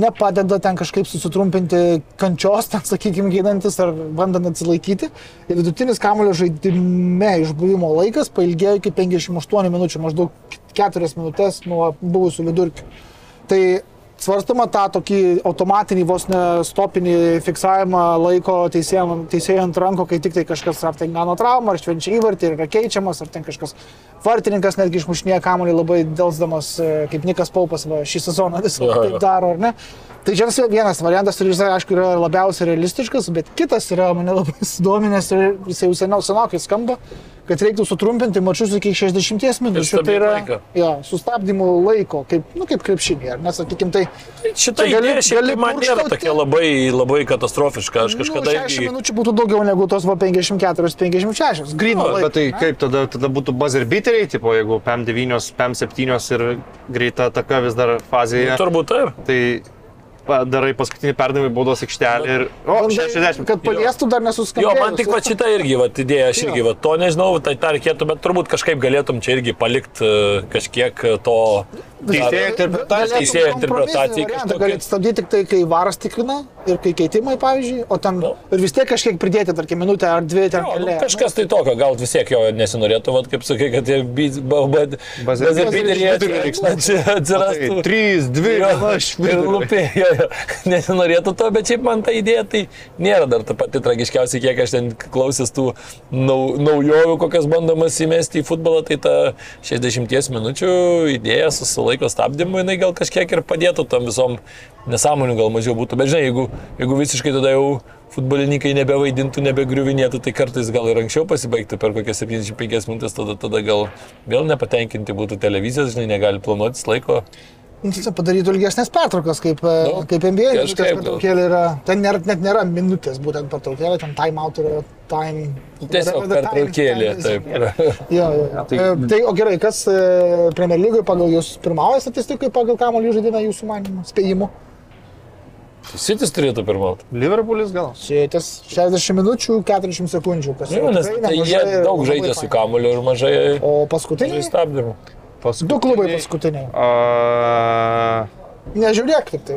nepadeda ten kažkaip susitrumpinti kančios, ten, sakykime, gydantis ar bandant atsilaikyti. Ir vidutinis kamulio žaidime išbuvimo laikas pailgėjo iki 58 minučių, maždaug 4 minutės nuo buvusių vidurkių. Tai svarstama tą tokį automatinį vos ne stopinį fiksavimą laiko teisėjai ant ranko, kai tik tai kažkas ar ten gano traumą, ar švenčia įvartį, ir yra keičiamas, ar ten kažkas vartininkas netgi išmušinėja kamuolį labai dėlsdamas, e, kaip Nikas Paupas va, šį sezoną visą Jo, jo. taip daro, ar ne? Tai čia vienas variantas ir jis, aišku, yra labiausiai realistiškas, bet kitas yra mane labai sudominęs ir jis jau seniau senokai skamba, kad reiktų sutrumpinti mačius iki 60 minučių. Tai yra laiką. jo, sustabdymų laiko, kaip, nu, kaip krepšinė, ar nesakykim, tai Šitą gali- idėją gali tai man nėra purkštauti. tokia labai, labai katastrofiška. Aš kažkada nu, 60 irgi... minučių būtų daugiau negu tos va 54-56. Grino laiko. Bet tai ne? kaip tada, tada būtų buzzer beateriai, tipo, jeigu PM9, PM7 ir greita ataka vis dar fazėje. Turbūt taip. Tai darai paskutinį perdavimą į baudos aikštelę ir... O, 60. Kad paliestų dar nesuskambėjo. Jo, man tik va šitą irgi, va, idėja, aš irgi, va, to nežinau, tai tą reikėtų, bet turbūt kažkaip galėtum čia irgi palikti kažkiek e, to... Teisėjo interpretacija. teisėjo interpretacija kažkokia. Galit stabdyti tik tai, kai varas tikrina ir kai keitimai, pavyzdžiui, o ten ir vis tiek kažkiek pridėti, tarkim, minutę ar dvi ten Jo, nu, kažkas tai tokio, gal vis tiek jo nesinorėtų, vat, kaip sakai, kad tie Bazė- bazėpineriai atsirastų. 3, 2, Jo, 1, aš ir lupėjo, jo. (laughs) nesinorėtų to, bet šiaip man ta idėja tai nėra dar ta pati tragiškiausia, kiek aš ten klausęs tų nau, naujovių, kokias bandomas įmesti į futbolą, tai ta 60 minučių idėja su laiko stabdymu, jinai gal kažkiek ir padėtų tam visom nesąmonių gal mažiau būtų, bet žinai, jeigu, jeigu visiškai tada jau futbolininkai nebevaidintų, nebegriuvinėtų, tai kartais gal ir anksčiau pasibaigtų per kokias 75 minutės, tada, tada gal vėl nepatenkinti būtų televizijos, žinai, negali planuotis laiko. Nu, tai Padarytų ilgesnės pertraukas, kaip, e, Nu, kaip NBA. kažkaip pertraukėlė yra. Ten nėra, net nėra minutės būtent pertraukėlė, ten time out yra time. Tiesiog pertraukėlė, taip. (laughs) Jo, jo, jo. Tai, tai, o gerai, kas e, Premier lygoje pagal jūs pirmauja statistikai, pagal kamuolį žaidimą jūsų manimų, spėjimų? Sitis turėtų pirmauti. Liverpoolis gal. Šitas 60 minučių, 40 sekundžių. Kas Jo, yra nes tai jie daug žaidė su kamuoliu ir mažai, O paskutiniai? stabdymų. Du klubai paskutiniai. A, Nežiūrėk tik tai.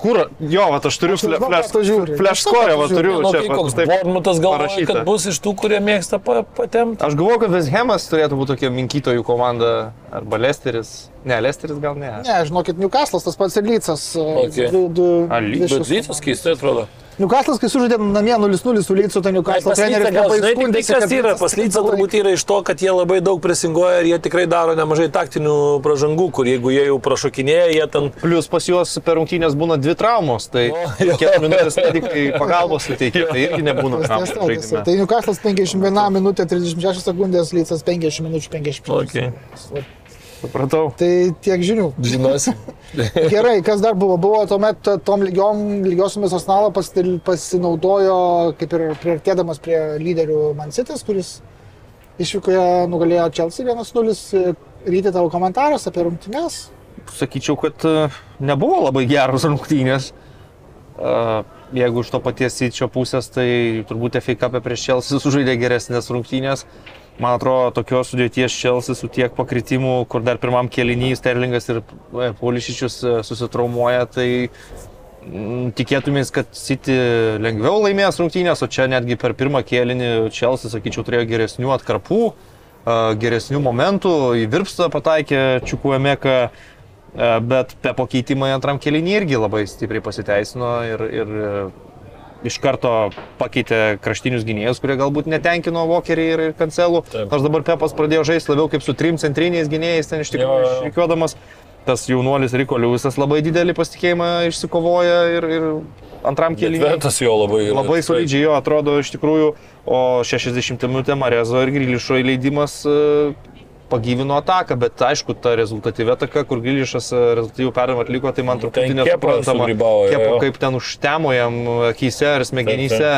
kur? Jo, va, aš turiu flash score, va, turiu Nu, čia. tai koks taip Bormutas galvoja, kad bus iš tų, kurie mėgsta pa, patemti. Aš galvoju, kad Veshemas turėtų būti tokia minkytojų komanda, arba Lesteris. Ne, Lesteris gal ne. Ne, žinokit, Newcastle'as tas pats ir Lycas. e, Okay. Du, du, A, Leeds, Bet Lycas keistai atrodo. Newcastle'as, kai sužaidė namie 0-0 su Lycu, tai Newcastle treneris labai tik tai kas yra, pas Lycą turbūt yra iš to, kad jie labai daug presinguoja ir jie tikrai daro nemažai taktinių pražangų, kur jeigu jie jau prašokinėja, jie ten... Plus pas juos per rungtynės būna dvi traumos, tai kiek minutės medikai pagalbos suteikia, tai irgi nebūna žaidime. Tai Newcastle'as 51 minutė 36 sekundės, Lycas 50 minučių 50 Okay. Supratau. Tai tiek žinių. Žinosi. (laughs) Gerai, kas dar buvo? Buvo tuomet tom lygiom, lygiosiomis Osnalo pasinaudojo, kaip ir priartėdamas prie lyderių Mansitis, kuris išvykoje nugalėjo Chelsea 1-0. Ryti tavo komentaras apie rungtynes. Sakyčiau, kad e, nebuvo labai geros rungtynės. E, Jeigu iš to paties įčio pusės, tai turbūt FA Cup prieš Chelsea sužaidė geresnės rungtynės. Man atrodo, tokios sudėties Chelsea su tiek pakritimų, kur dar pirmam kelinį Sterlingas ir e, Polišičius e, susitraumuoja, tai mm, tikėtumės, kad City lengviau laimės rungtynės, o čia netgi per pirmą kėlinį Chelsea, sakyčiau, turėjo geresnių atkarpų, e, geresnių momentų, į virpstą pataikė Čiukuemeka, bet pe pakeitimai antram kėlinį irgi labai stipriai pasiteisino ir, ir iš karto pakeitė kraštinius gynėjus, kurie galbūt netenkino Vokerį ir, ir Kancelų. Nors dabar Pepas pradėjo žaisti labiau kaip su trim centriniais gynėjais, ten iš tikrųjų išrikiuodamas. Tas jaunuolis Riko Liujisas labai didelį pasitikėjimą išsikovoja ir, ir antram kėlinį. Vertas jo labai. Labai solidžiai jo atrodo iš tikrųjų, o 60 minutė Marezo ir Grilišo įleidimas e, pagyvino ataką, bet aišku, ta rezultatyvi ataka, kur Grilišas e, rezultatyvų perdavimą atliko, tai man truputį Ten Kepa nesuprantama. jo. kaip ten užtemo jam akise ar smegenyse,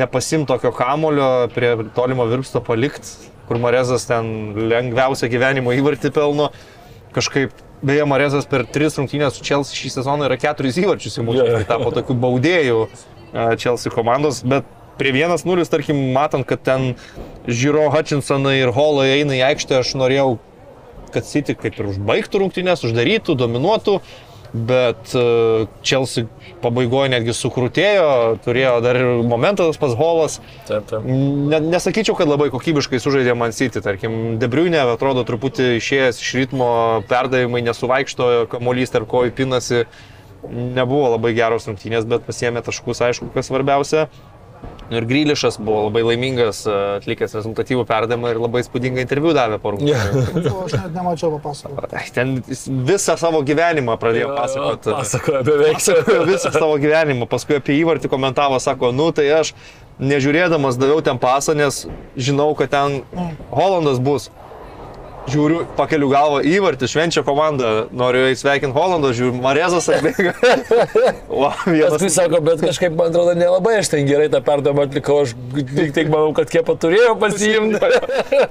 nepasim tokio kamulio prie tolimo virpsto palikt, kur Marezas ten lengviausią gyvenimo įvartį pelno. Kažkaip Beje, Marezas per tris rungtynės su Chelsea šį sezoną yra keturis įvarčius įmušęs, jo. tai tapo tokiu baudėjų e, Chelsea komandos, bet prie 1-0, tarkim, matant, kad ten Žiro Hutchinsonai ir Holai eina į aikštę, aš norėjau, kad City kaip ir užbaigtų rungtynės, uždarytų, dominuotų, bet e, Chelsea pabaigoje netgi sukrūtėjo, turėjo dar ir momentą tas pats Holas. Taip, taip. Ne, nesakyčiau, kad labai kokybiškai sužaidė Man City, tarkim, Debriunė atrodo truputį išėjęs iš ritmo, perdavimai nesuvaikšto, kamuolys tarp kojų pinasi, nebuvo labai geros rungtynės, bet pasiemė taškus, aišku, kas svarbiausia. Ir Grylišas buvo labai laimingas, e, atlikęs rezultatyvų perdavimą ir labai spūdingą interviu davė po rungtynių. O, (laughs) Aš net nemačiau papasakoti. (laughs) Ten visą savo gyvenimą pradėjo pasakoti. Pasakoja beveik. Pasakojo visą savo gyvenimą, paskui apie įvartį komentavo, sako, nu tai aš nežiūrėdamas daviau ten pasą, nes žinau, kad ten Holandas bus. Žiūriu, pakeliu galvą įvartį, švenčia komanda, noriu įsveikinti Holandą, žiūriu, Marezas atbėga. (laughs) O, vienas. Paskui sako, bet kažkaip, man atrodo, nelabai aš ten gerai tą perdavimą atlikau, aš tik tik manau, kad kiepa turėjo pasiimti.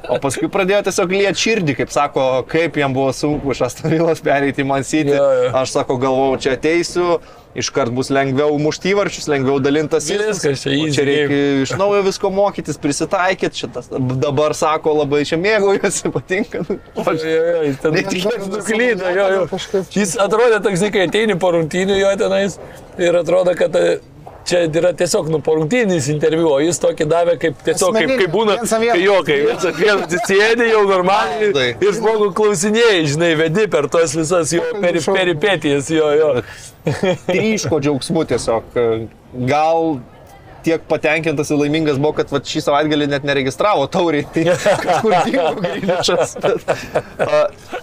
O paskui pradėjo tiesiog liet širdį, kaip sako, kaip jam buvo sunku iš Astavilos pereiti į Man City. Jo, jo. Aš sako, galvojau, čia ateisiu, iškart bus lengviau mušti įvarčius, lengviau dalintas. Viskas čia Čia reikia iš naujo visko mokytis, prisitaikyti. Šitas dabar sako labai čia mėgaujasi, patinka. Jo, jo, jo, jis ten Netikėtas nuklydo, jo, jo. Jis atrodė toks, kai ateini po rungtynių jo tenais ir atrodo, kad čia yra tiesiog, nu, po rungtynis interviu, o jis tokį davė kaip tiesiog, kaip, Asmeninį, kaip būna, ant vieno. kai jo, kai viens ant vieno atsisėdė jau normaliai ir žmogų klausinėjai, žinai, vedi per tos visas jo peri, peripetijas, jo, jo. Tryško džiaugsmu tiesiog. Gal tiek patenkintas ir laimingas buvo, kad va, šį savaitgalį net neregistravo tauriai. Tai (laughs) kažkur dingo grįžęs.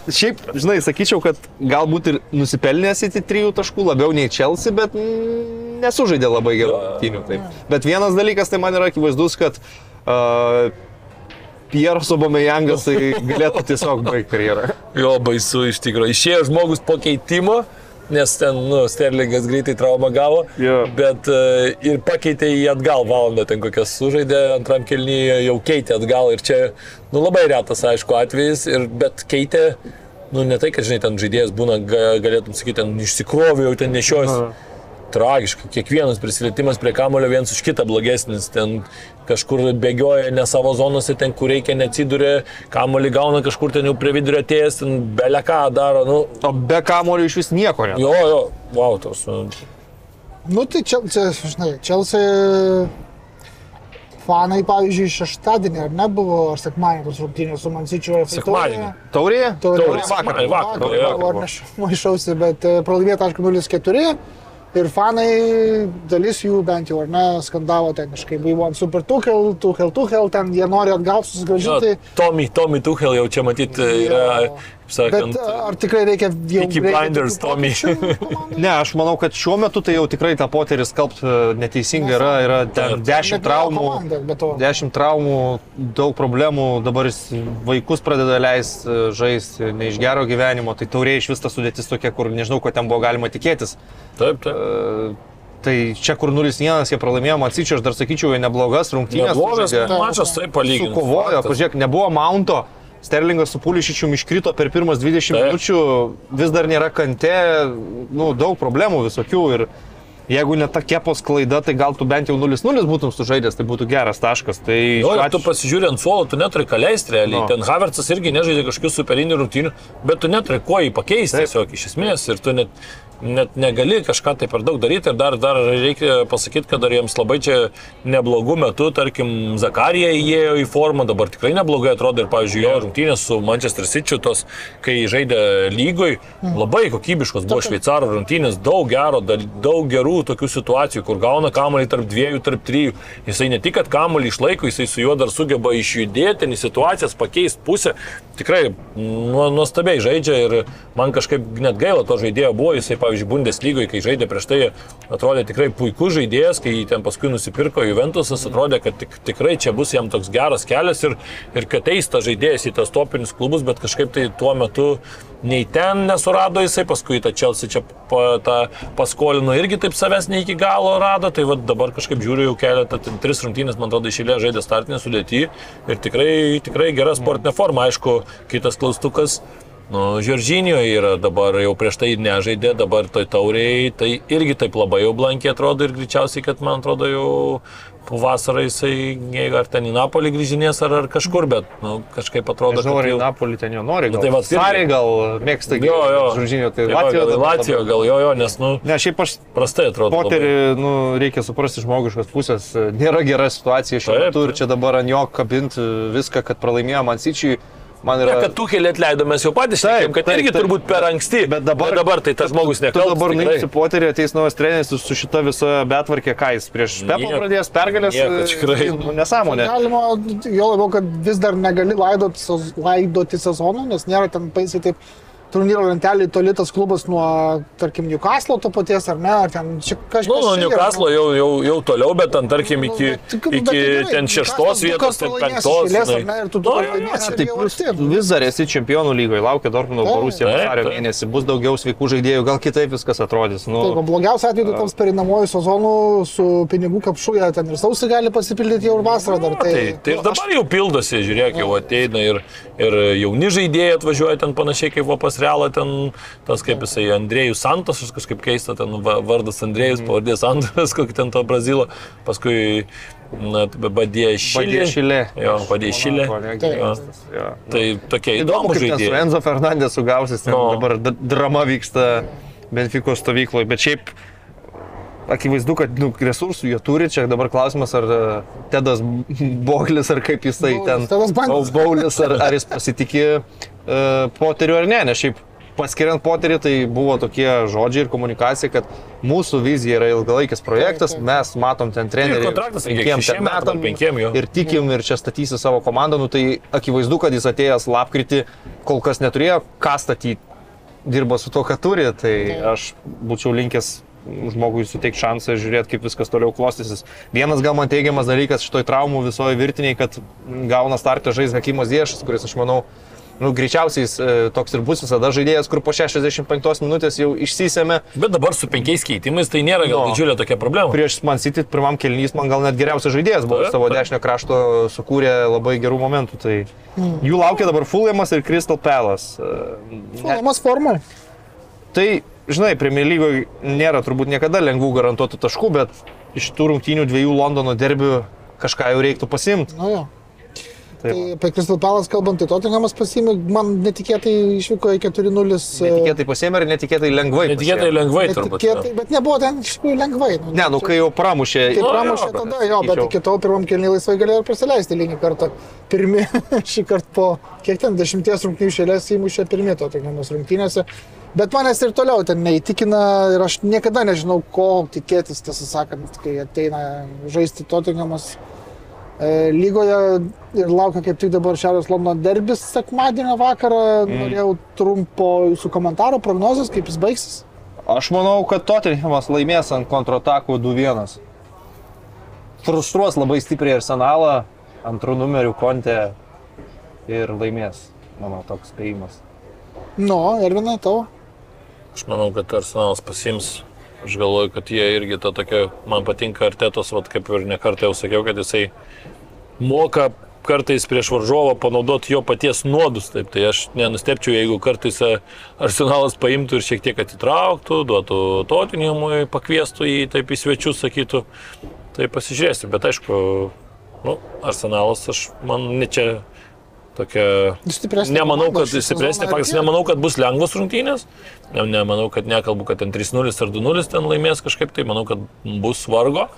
Šiaip, žinai, sakyčiau, kad galbūt ir nusipelnęs į trijų taškų labiau nei Chelsea, bet mm, nesužaidė labai gerų rungtynių. taip. Bet vienas dalykas tai man yra akivaizdus, kad uh, Pieras Obameyangas tai galėtų tiesiog baigti karjerą. Jo, baisu iš tikrųjų. Išėjo žmogus po keitimo, nes ten, nu, Sterlingas greitai traumą gavo, Jo. bet uh, ir pakeitė jį atgal valandą, ten kokias sužaidė, antram kelnyje jau keitė atgal ir čia, nu, labai retas, aišku, atvejis, ir, bet keitė, nu, ne tai, kad, žinai, ten žaidėjas būna, ga, galėtum sakyti, ten išsikrovė, jau ten nešios. Tragiškai, kiekvienas prisilietimas prie kamulio viens už kitą blogesnis, ten kažkur bėgioja ne savo zonose, ten kur reikia neatsidūrė, kamulį gauna kažkur ten jau prie vidurio atėjęs, ten beleką daro, nu, O be kamulio iš vis nieko net. jo, jo, wow, tos, nu, tai čia, čia žinai, Chelsea fanai, pavyzdžiui, šeštadienį ar nebuvo, ar sekmadienį tos rungtynės su Mansičiu. Sekmadienį. Taurėje? Taurė. Taurė vakar, vakar, vakar, vakar, aš maišausi, bet e, pralaimėta, aišku, 0-4. Ir fanai, dalis jų bent jau, ar ne, skandavo ten kažkaip, buvo ant Super Tuchel, Tuchel, Tuchel, ten jie nori atgal susigražinti. Tommy, Tommy Tuchel jau čia matyti yra, Jo. kaip sakant, Bet e, ar tikrai reikia jau... Reikia Blinders, Tommy. (laughs) Ne, aš manau, kad šiuo metu tai jau tikrai tą poterį skalbt e, neteisinga yra, yra ten Taip. 10 Bet traumų. komanda, be to. 10 traumų, daug problemų, dabar jis vaikus pradeda leisti žaisti ne iš gero gyvenimo, tai tauriai iš vis ta sudėtis tokia, kur nežinau, ko ten buvo galima tikėtis. taip, taip. E, Tai čia kur 0-1 jie pralaimėjo, Matsičio, aš dar sakyčiau, jie neblogas rungtynės. Neblogas mačas, taip palyginti. Sukovojo, pažiūrėk, nebuvo Maunto. Sterlingas su Pulišičiu iškrito per pirmas 20 Taip. minučių, vis dar nėra kante, nu, daug problemų visokių ir jeigu ne ta kepos klaida, tai gal tu bent jau 0-0 būtum sužaidęs, tai būtų geras taškas. Tai Jo, ir tu atveju- pasižiūrė ant suolo, tu neturi ką leisti realiai. No. Ten Havertzas irgi nežaidė kažkokių superinių rungtynių, bet tu neturi kuo jį pakeisti Taip. tiesiog iš esmės ir tu net, net negali kažką tai per daug daryti. Ir dar, dar reikia pasakyti, kad dar jiems labai čia neblogų metų, tarkim, Zakarija įėjo į formą, dabar tikrai neblogai atrodo ir, pavyzdžiui, jo rungtynės su Manchester City, tos, kai žaidė lygoj, labai kokybiškos buvo šveicarų rungtynės, daug gero, da- daug gerų tokių situacijų, kur gauna kamuolį tarp dviejų, tarp trijų. Jisai ne tik, kad kamuolį išlaiko, jisai su juo dar sugeba išjudėti, situacijas pakeisti pusę. Tikrai nu, nuostabiai žaidžia ir man kažkaip net gaila to žaidėjo buvo, jisai, pavyzdžiui, Bundeslygoje, kai žaidė prieš tai, atrodė tikrai puikus žaidėjas, kai jį ten paskui nusipirko Juventusas, atrodė, kad tik, tikrai čia bus jam toks geras kelias ir, ir kad eis tas žaidėjas į tas topinius klubus, bet kažkaip tai tuo metu nei ten nesurado jisai, paskui tą Chelsea čia pa, tą paskolino irgi taip savęs ne iki galo rado, tai vad dabar kažkaip žiūriu jau keletą, tris rungtynės, man atrodo, išėlė žaidė startinę sudėtį ir tikrai, tikrai gera sportinė forma, aišku, kitas klaustukas. Nu, Žoržinio yra dabar jau prieš tai nežaidė, dabar toj tauriai, tai irgi taip labai jau blankiai atrodo ir greičiausiai, kad man atrodo jau vasarą jisai, ar ten į Napolį grįžinės ar, ar kažkur, bet nu, kažkaip atrodo, Nežinau, ar kad į jau... Napolį ten jo nori. Gal, Nu, tai irgi. Sariai gal mėgsta Jo, jo. Žuržinio, tai va, Latvijoje. gal, Latvijo, gal jo, jo, nes, nu, Ne, šiaip aš prastai atrodo. Poterį, nu, reikia suprasti iš žmogiškos pusės, nėra gera situacija šiuo metu ir čia dabar ant jo kabinti viską, kad pralaimėjo man man Ne, yra... kad tu keliai atleido, mes jau patys sakėm, kad taip, irgi taip. turbūt per anksti. Bet dabar, bet dabar tai tas žmogus Tu nekaltas. dabar nuimsi poterį, ateis naujas treneris su- šita visa betvarkė, ką jis prieš Pepą pradės pergalės. Nieko, tikrai. nu, Nesąmonė. Galima, jo labiau, kad vis dar negali laidoti, laidoti sezono, nes nėra ten baisiai taip turnyro lentelį toli tas klubas nuo, tarkim, Newcastle to paties, ar ne, ar ten kažkas. Nu, nuo Newcastle jau, jau, jau toliau, bet ten tarkim iki, Nu, bet iki tai gerai, ten šeštos vietos, ten penktos. žinai. ar ne, ir tu Nu, jo, pralaimėsi. jo, Taip, vis, arti. vis dar esi čempionų lygoje, laukia Dortmundo. Borusija vasario mėnesį, bus daugiau sveikų žaidėjų, gal kitaip viskas atrodys. Nu, Taip, blogiausia atveju tai taps perinamuoju sezonu su pinigų kapšuoje, ten ir sausį gali pasipildyti jau ir vasarą dar. Tai, Tai, tai ir dabar jau pildosi, žiūrėk, jau ateina ir, ir jauni žaidėjai atvažiuoja ten panašiai kaip va Vilniaus realą ten, tas kaip jisai Andrėjus Santos, kažkaip keista, ten va- vardas Andrėjus, Mhm. pavardė Santos, (laughs) kokį ten to Brazilo, paskui na, Badė Šilė. Badė Šilė. Jo, Badė Šilė. Jo. Jo. Tai tokie Įdomu, kaip su. Enzo Fernandesu gausis, No. dabar drama vyksta Benfikos stovykloje, bet šiaip akivaizdu, kad nu, resursų jie turi, čia dabar klausimas, ar e, Tedas Boglis, ar kaip jisai Baulis, ten. O Baulis, ar, ar jis pasitikė uh, Poteriu ar ne, nes šiaip paskiriant Poterį tai buvo tokie žodžiai ir komunikacija, kad mūsų vizija yra ilgalaikis projektas, mes matom ten trenerį kontraktas penkiem metam, penkiem jo. ir tikim ir čia statysi savo komandą, nu tai akivaizdu, kad jis atėjęs lapkritį kol kas neturėjo ką statyti, dirba su to, ką turi, tai aš būčiau linkęs žmogui suteikti šansą ir žiūrėti, kaip viskas toliau klostysis. Vienas gal man teigiamas dalykas šitoj traumų visoje virtiniai, kad gauna startą žais Hakimas Diešas, kuris, aš manau, nu, greičiausiai jis, e, toks ir bus visada žaidėjas, kur po 65 minutės jau išsisėmė. Bet dabar su penkiais keitimais tai nėra gal No. didžiulė tokia problema. Prieš Man City pirmam kelnys man gal net geriausias žaidėjas buvo, savo dešinio krašto sukūrė labai gerų momentų. Tai jų laukia dabar Fulhamas ir Crystal Palace. E, Fulamas formai. Tai, žinai, Premier lygoje nėra turbūt niekada lengvų garantuotų taškų, bet iš tų rungtynių dviejų Londono derbių kažką jau reiktų pasimti. Nu jo. Taip. Tai apie Crystal Palace kalbant, tai Tottenhamas pasiėmė, man netikėtai išvyko į 4-0. e, Netikėtai pasėmė ir netikėtai lengvai. Netikėtai pasiėmė. lengvai turbūt. Netikėtai, bet nebuvo ten iš tikrųjų lengvai. Ne, nu kai jau pramušė. Nu, pramušė jo, tada, jo, bet iki tol pirmam kelniui laisvai galėjo ir prasileisti lygiai kartą. Pirmi, (laughs) šį kartą po, kiek ten, dešimties rungtynių šėlės įmušė pirmi to tokiamis rungtynėse. Bet manęs ir toliau ten neįtikina ir aš niekada nežinau, ko tikėtis, tiesą sakant, kai ateina žaisti Tottenhamas e, lygoje ir laukia kaip tik dabar Šiaurės Londono derbis sekmadienio vakarą. Mm. Norėjau trumpo jūsų komentaro, prognozės, kaip jis baigsis. Aš manau, kad Tottenhamas laimės ant kontratakų 2-1. Frustruos labai stipriai arsenalą, antrų numerių kontė ir laimės. Mano toks spėjimas. Nu, Ervina, tavo. Aš manau, kad Arsenalas pasims. Aš galvoju, kad jie irgi ta tokia, man patinka artetos, vat, kaip ir nekartą jau sakiau, kad jisai moka kartais prieš varžovą panaudoti jo paties nuodus. Taip, tai aš nenustepčiau, jeigu kartais e, arsenalas paimtų ir šiek tiek atitrauktų, duotų totinimui, pakviestų jį taip į svečius, sakytų. Tai pasižiūrėsiu, bet aišku, nu, arsenalas, aš man ne čia tokia Nemanau, kad stipresnė, faktas, nemanau, kad bus lengvos rungtynės. Ne- Nemanau, kad nekalbu, kad ten 3-0 ar 2-0 ten laimės kažkaip, tai manau, kad bus vargo.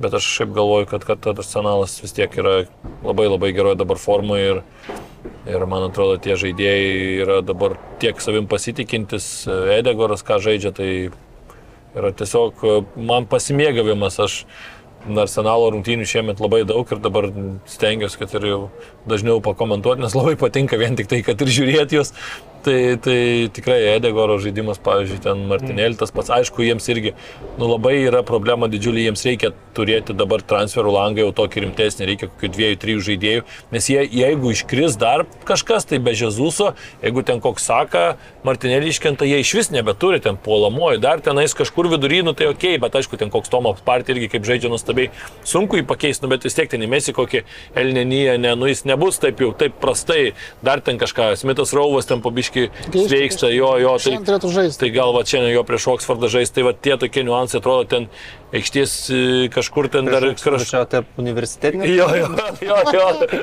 Bet aš šiaip galvoju, kad, kad arsenalas vis tiek yra labai labai geroje dabar formoje ir, ir man atrodo, tie žaidėjai yra dabar tiek savim pasitikintis. Edegoras, ką žaidžia, tai yra tiesiog e, man pasimėgavimas. Aš Arsenalo rungtynių šiemet labai daug ir dabar stengiuosi, kad ir jau dažniau pakomentuoti, nes labai patinka vien tik tai, kad ir žiūrėti juos. Tai, tai tikrai Edegoro žaidimas, pavyzdžiui, ten Martinėlį, tas pats, aišku, jiems irgi nu, labai yra problema didžiulė, jiems reikia turėti dabar transferų langą jau tokį rimtesnį, reikia kokių dviejų, trijų žaidėjų, nes jie, jeigu iškris dar kažkas, tai be Žezuso, jeigu ten koks saka, Martinėlį iškenta, jie iš vis nebeturi ten puolamojo, dar tenais kažkur vidury, nu tai ok, bet aišku, ten koks Tomo partija irgi kaip žaidžia nuostabiai, sunku jį pakeisti, nu bet vis tiek ten įmesi kokį Elnenyje, ne, nu jis nebus taip jau, taip prastai, dar ten kažką, Smithas Rauvas ten pabiški sveiksta, jo, jo, tai, tai gal va čia jo prieš Oksfordą žaisti, tai va tie tokie niuansai atrodo ten aikštės e, kažkur ten dar kažkur. Čia apie universitetinį. Jo, jo, jo, jo. E,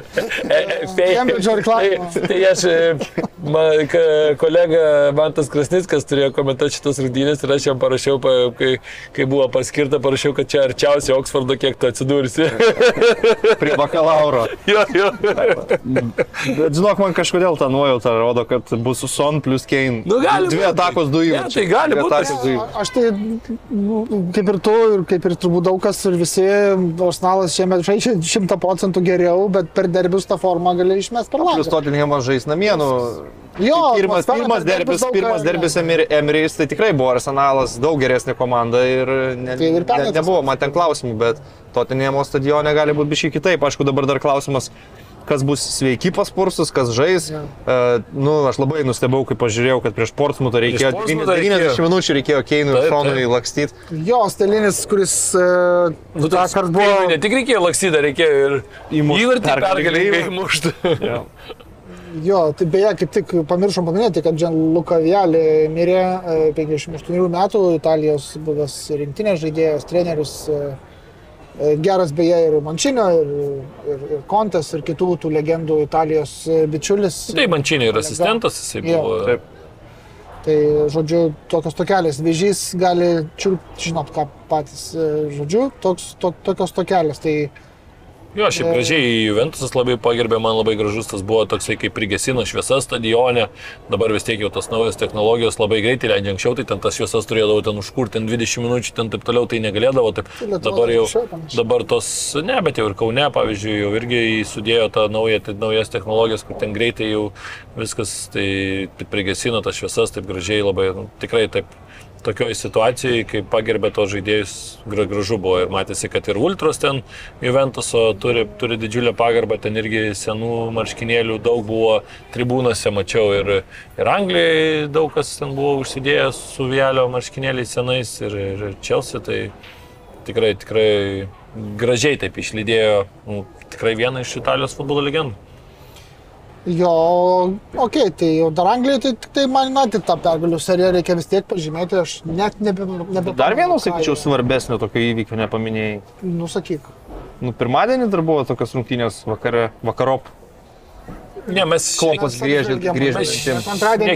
e, (laughs) fei- Cambridge'o reklama. Tai, tai aš, e, ma, ka, kolega Mantas Krasnickas turėjo komentuoti šitas rungtynės ir aš jam parašiau, pa, kai, kai buvo paskirta, parašiau, kad čia arčiausiai Oksfordo, kiek tu atsidursi. (laughs) Prie bakalauro. jo, jo. Bet žinok, man kažkodėl ta nuojauta rodo, kad bus Son plus Kane. Nu, gali Dvi atakos, du įvarčiai. tai gali Dvi būt. atakos, du įvarčiai. Aš tai, nu, kaip ir tu, ir kaip ir turbūt daug kas ir visi, Arsenalas šiemet žaidžia šimta procentų geriau, bet per derbius tą formą gali išmesti per langą. Tottenhamas žais namie, nu. Jo, pirmas, atmosfera pirmas derbus derbis, daug pirmas derbis Emir- Emiris, tai tikrai buvo Arsenalas daug geresnė komanda ir, ne, Tai ir ne, nebuvo man ten klausimų, bet Tottenhamo stadione gali būti biškai kitaip. Aišku, dabar dar klausimas, kas bus sveiki pas Pursus, kas žais. Jo. Uh, nu, aš labai nustebau, kai pažiūrėjau, kad prieš Portsmutą reikėjo Portsmutą 90 reikėjo. minučių reikėjo Keinui ir taip. lakstyti. Jo, Stelinis, kuris e, Nu, tą tas kartą buvo... Ne tik reikėjo laksyti, reikėjo ir įvartį pergalingai pergalingai įvartį. mušti. Ja. Jo, tai beje, kaip tik pamiršom paminėti, kad Gianluca Vialli mirė e, 58 metų, Italijos buvęs rinktinės žaidėjas, treneris, e, e, geras beje ir Mančinio, ir, ir, ir Kontas, ir kitų tų legendų Italijos e, bičiulis. Tai Mančinė yra asistentas, jisai Jo. buvo. Taip. Tai, žodžiu, tokios tokelės. Vėžys gali čiulpti, žinot, ką patys, e, žodžiu, toks, to, tokios tokelės. Tai Jo, šiaip gražiai Juventusas labai pagerbė, man labai gražus tas buvo toksai kaip prigesino šviesas stadione, dabar vis tiek jau tos naujos technologijos labai greitai leidžia anksčiau, tai ten tas šviesas turėdavo ten užkurti, ten 20 minučių, ten taip toliau, tai negalėdavo, taip Lietuvoj dabar jau, dabar tos, ne, bet jau ir Kaune, pavyzdžiui, jau irgi sudėjo tą naują, tai, naujas technologijas, kur ten greitai jau viskas, tai prigesino tas šviesas taip gražiai, labai, nu, tikrai taip tokioje situacijoje, kai pagerbė tos žaidėjus, gra- gražu buvo ir matėsi, kad ir Ultros ten Juventuso turi, turi didžiulę pagarbą, ten irgi senų marškinėlių daug buvo tribūnose, mačiau ir, ir Anglijoje daug kas ten buvo užsidėjęs su Vielio marškinėliais senais ir, ir Chelsea, tai tikrai, tikrai gražiai taip išlydėjo nu, tikrai vieną iš Italijos futbolo legendų. Jo, okei, okay, tai jau dar Anglijoje, tai tik tai man United tą pergalių seriją reikia vis tiek pažymėti, aš net nebe... nebe Dar vieno, sakyčiau, svarbesnio tokio įvykio nepaminėjai. Nusakyk. Nu, pirmadienį dar buvo tokios rungtynės vakare, vakarop. Ne, mes Klopas griežė, griežė. Mes mintim. Antradienį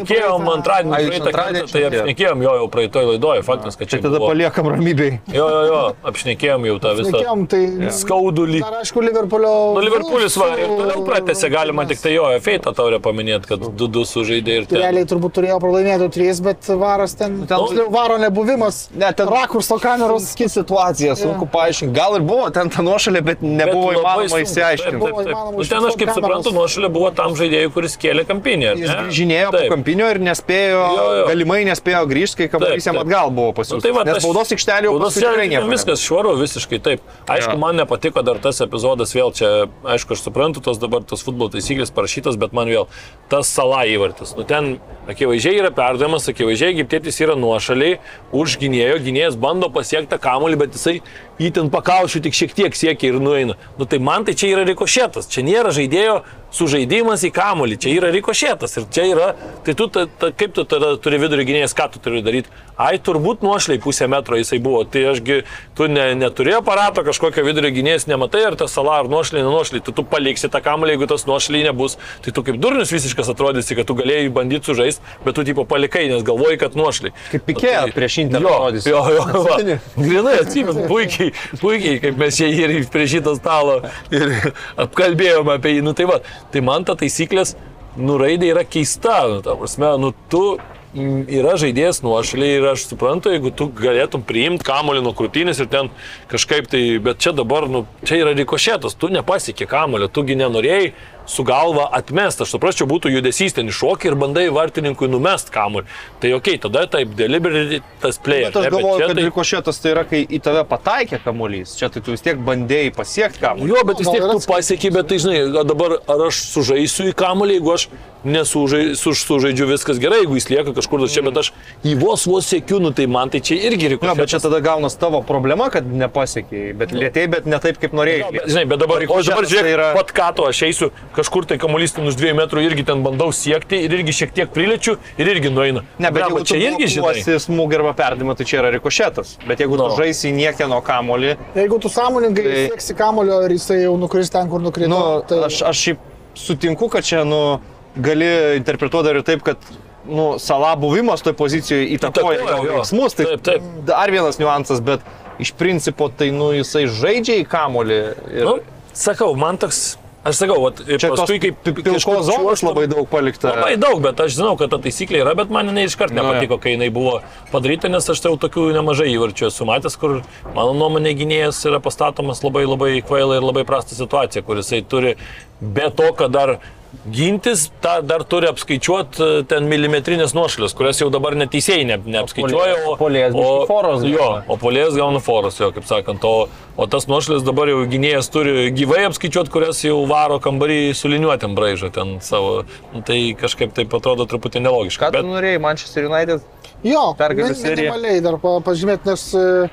praeitą- antradienį, tai apšnekėjom jo jau praeitoj laidoje, faktas, kad Čia čia tada buvo. paliekam ramybėj. Jo, jo, jo, apšnekėjom jau tą visą Nekėjom, tai... skaudulį. Dar aišku, Liverpoolio... Nu, Liverpoolis va, ir toliau pratęsė, galima tik tai jo, feitą taurę paminėti, kad 2-2 sužaidė ir ten. Realiai turbūt turėjo pralaimėti 3, bet varas ten... ten- Tiksliau, varo nebuvimas. Ne, ten- Rakurso kameros. Sunki situacija, sunku paaiškinti. Gal ir buvo ten ta nuošalė, bet nebuvo įmanoma. Taip, taip, taip. įmanoma Nu, ten aš kaip suprantu, nuošalė buvo tam žaidėjui, kuris kėlė kampinį. Jis ne? žinėjo po kampinio ir nespėjo, Jo, jo. galimai nespėjo grįžti, kai kamuolys jam atgal buvo Nu, pasiūlytas. tai va, Nes baudos aikštelė jau Baudos tikrai nieko. Viskas švaru, visiškai taip. Aišku, Jo. man nepatiko dar tas epizodas, vėl čia, aišku, aš suprantu tos dabar tos futbolo taisyklės parašytas, bet man vėl tas sala įvartis. Nu, ten akivaizdžiai yra perdavimas, akivaizdžiai giptėtis yra nuošaliai, už gynėjo, gynėjas bando pasiekti kamuolį, bet jisai jį ten pakaušiu tik šiek tiek siekia ir nueina. Nu, tai man tai čia yra rikošėtas, čia nėra žaidėjo sužaidimas į kamuolį, čia yra rikošėtas ir čia yra, tai tu, ta, ta, kaip tu tada turi vidurio gynėjas, ką tu turi daryti? Ai, turbūt nuošliai pusę metro jisai buvo, tai ašgi tu ne, neturi aparato kažkokio vidurio gynėjas, nematai ar tas sala ar nuošliai, nenuošliai, tu, tu paliksi tą kamuolį, jeigu tas nuošliai nebus, tai tu kaip durnius visiškas atrodysi, kad tu galėjai bandyti sužaisti, bet tu tipo palikai, nes galvoji, kad nuošliai. Kaip Pikė prieš Interą Jo, rodys. jo, jo, va. Grinai atsimenu, puikiai, puikiai, kaip mes čia ir prie šito stalo ir apkalbėjome apie jį. Nu, tai, va, tai man ta taisyklės nuraidė yra keista. Nu, ta prasme, nu, tu yra žaidėjas nuošaliai ir aš suprantu, jeigu tu galėtum priimti kamolį nuo krūtinės ir ten kažkaip tai, bet čia dabar, nu, čia yra rikošėtas, tu nepasiekė kamolio, tugi nenorėjai su galva atmest, aš suprasčiau, būtų judesys ten iššokį ir bandai vartininkui numest kamolį. Tai ok, tada taip, deliberate tas player. Bet aš ne, galvoju, čia kad tai- rikošėtas tai yra, kai į tave pataikė kamuolys. Čia tai tu vis tiek bandėjai pasiekti kamuolį. Jo, bet vis tiek tu pasiekiai, bet tai žinai, dabar ar aš sužaisiu į kamolį, jeigu aš nesužaidžiu, sužaidžiu viskas gerai, jeigu jis lieka kažkur čia, bet aš jį vos vos sėkiu, nu tai man tai čia irgi reikia. Jo, bet čia tada gaunas tavo problema, kad nepasiekiai, bet lėtėjai, bet ne taip, kaip norėjai. Žinai, bet dabar, o dabar rikošetas žiūrėk, tai yra... yra- pat ką to aš eisiu, kažkur tai kamuolys ten už dviejų metrų irgi ten bandau siekti ir irgi šiek tiek priličiu ir irgi nueina. Ne, bet jeigu čia irgi žinai. smūgį arba perdimą, tai čia yra rikošetas. Bet jeigu No. tu žaisi niekieno kamolį, Jeigu tu sąmoningai Tai- sieksi kamulio ir jisai jau nukris ten, kur nukrito, nu, tai aš, aš šiaip sutinku, kad čia, nu, gali interpretuoti dar ir taip, kad nu, sala buvimas toje pozicijoje įtakoja veiksmus. Tai Taip, taip. dar vienas niuansas, bet iš principo tai, nu, jisai žaidžia į kamolį. Ir... Nu, sakau, man toks, aš sakau, vat, Čia paskui kaip pi- pilkos zonos labai daug palikta. Labai daug, bet aš žinau, kad ta taisyklė yra, bet man jinai iškart Nu, nepatiko, kai jinai buvo padaryta, nes aš jau tokių nemažai įvarčių esu matęs, kur mano nuomonė gynėjas yra pastatomas labai labai kvailai ir labai prastą situaciją, kur jisai turi be to, kad dar gintis, tą dar turi apskaičiuoti ten milimetrinės nuošalės, kurias jau dabar neteisėjai ne, neapskaičiuoja. polė- polėjas biškį foros Jo, gauna. o polės gauna foros, jo, kaip sakant. O, o tas nuošalės dabar jau gynėjas turi gyvai apskaičiuoti, kurias jau varo kambarį suliniuotėm braižą ten savo. Nu, tai kažkaip taip atrodo truputį nelogiška. Ką tu Bet norėjai, Manchester United? jo, pergalių min- serija. minimaliai dar pa, pažymėti, nes e,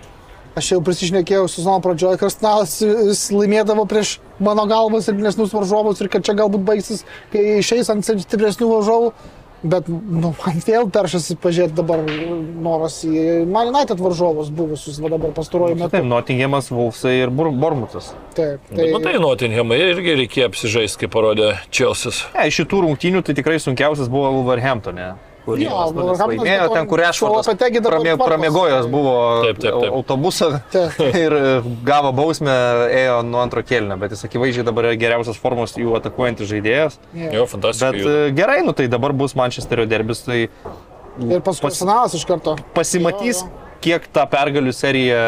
Aš jau prisišnekėjau sezono pradžioje, kad Arsenalas jis laimėdavo prieš mano galvą silpnesnius varžovus ir kad čia galbūt baigsis, kai išeis ant stipresnių varžovų. Bet nu, man vėl peršasi pažiūrėti dabar noras į Man United varžovus buvusius, va dabar pastaruoju metu. Taip, Nottinghamas, Wolfsai ir Bournemouthas. Taip, Tai... tai, Matai, Nottinghamai irgi reikėjo apsižaisti, kaip parodė Čelsis. Ne, iš šitų rungtynių tai tikrai sunkiausias buvo Wolverhamptonė. Kur Jo, nulis Wolverhamptonas laimėjo, ten kur Ešfordas pramie, pramiegojęs buvo Taip, taip, taip. autobusą Taip. (laughs) ir e, gavo bausmę, ėjo nuo antro kelnio, bet jis akivaizdžiai dabar yra geriausias formos jų atakuojantis žaidėjas. Jo, fantastiškai. Bet juda. e, gerai, nu tai dabar bus Manchesterio derbis, tai ir paskui Arsenalas iš karto. pasimatys, Jo, jo. kiek ta pergalių serija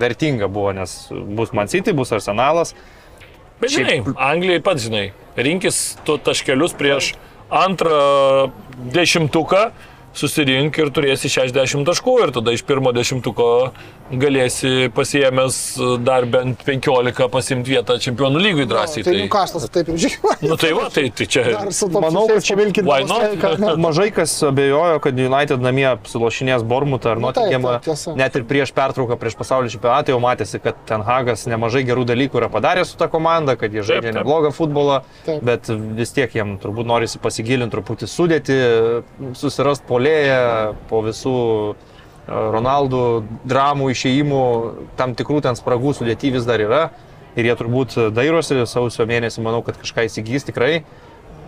vertinga buvo, nes bus Man City, bus Arsenalas. Bet žinai, Anglijai pats žinai, rinkis tu taškelius prieš antrą dešimtuką, susirink ir turėsi 60 taškų ir tada iš pirmo dešimtuko galėsi pasiemęs dar bent 15 pasimti vietą čempionų lygui drąsiai. Tai Newcastle taip jau žinoma. (laughs) nu tai va, tai, tai čia... Manau, kad čia not? (laughs) Mažai kas abejojo, kad United namie apsilošinės Bormutą ar Nu, Nottinghamą. Net ir prieš pertrauką, prieš pasaulio čempionatą jau matėsi, kad Ten Hagas nemažai gerų dalykų yra padaręs su ta komanda, kad jie taip. neblogą futbolą, Taip. bet vis tiek jiem turbūt norisi pasigilinti truputį sudėti, susirast polėją po visų e, Ronaldų dramų išėjimų, tam tikrų ten spragų sudėti vis dar yra. Ir jie turbūt dairosi sausio mėnesį, manau, kad kažką įsigys tikrai.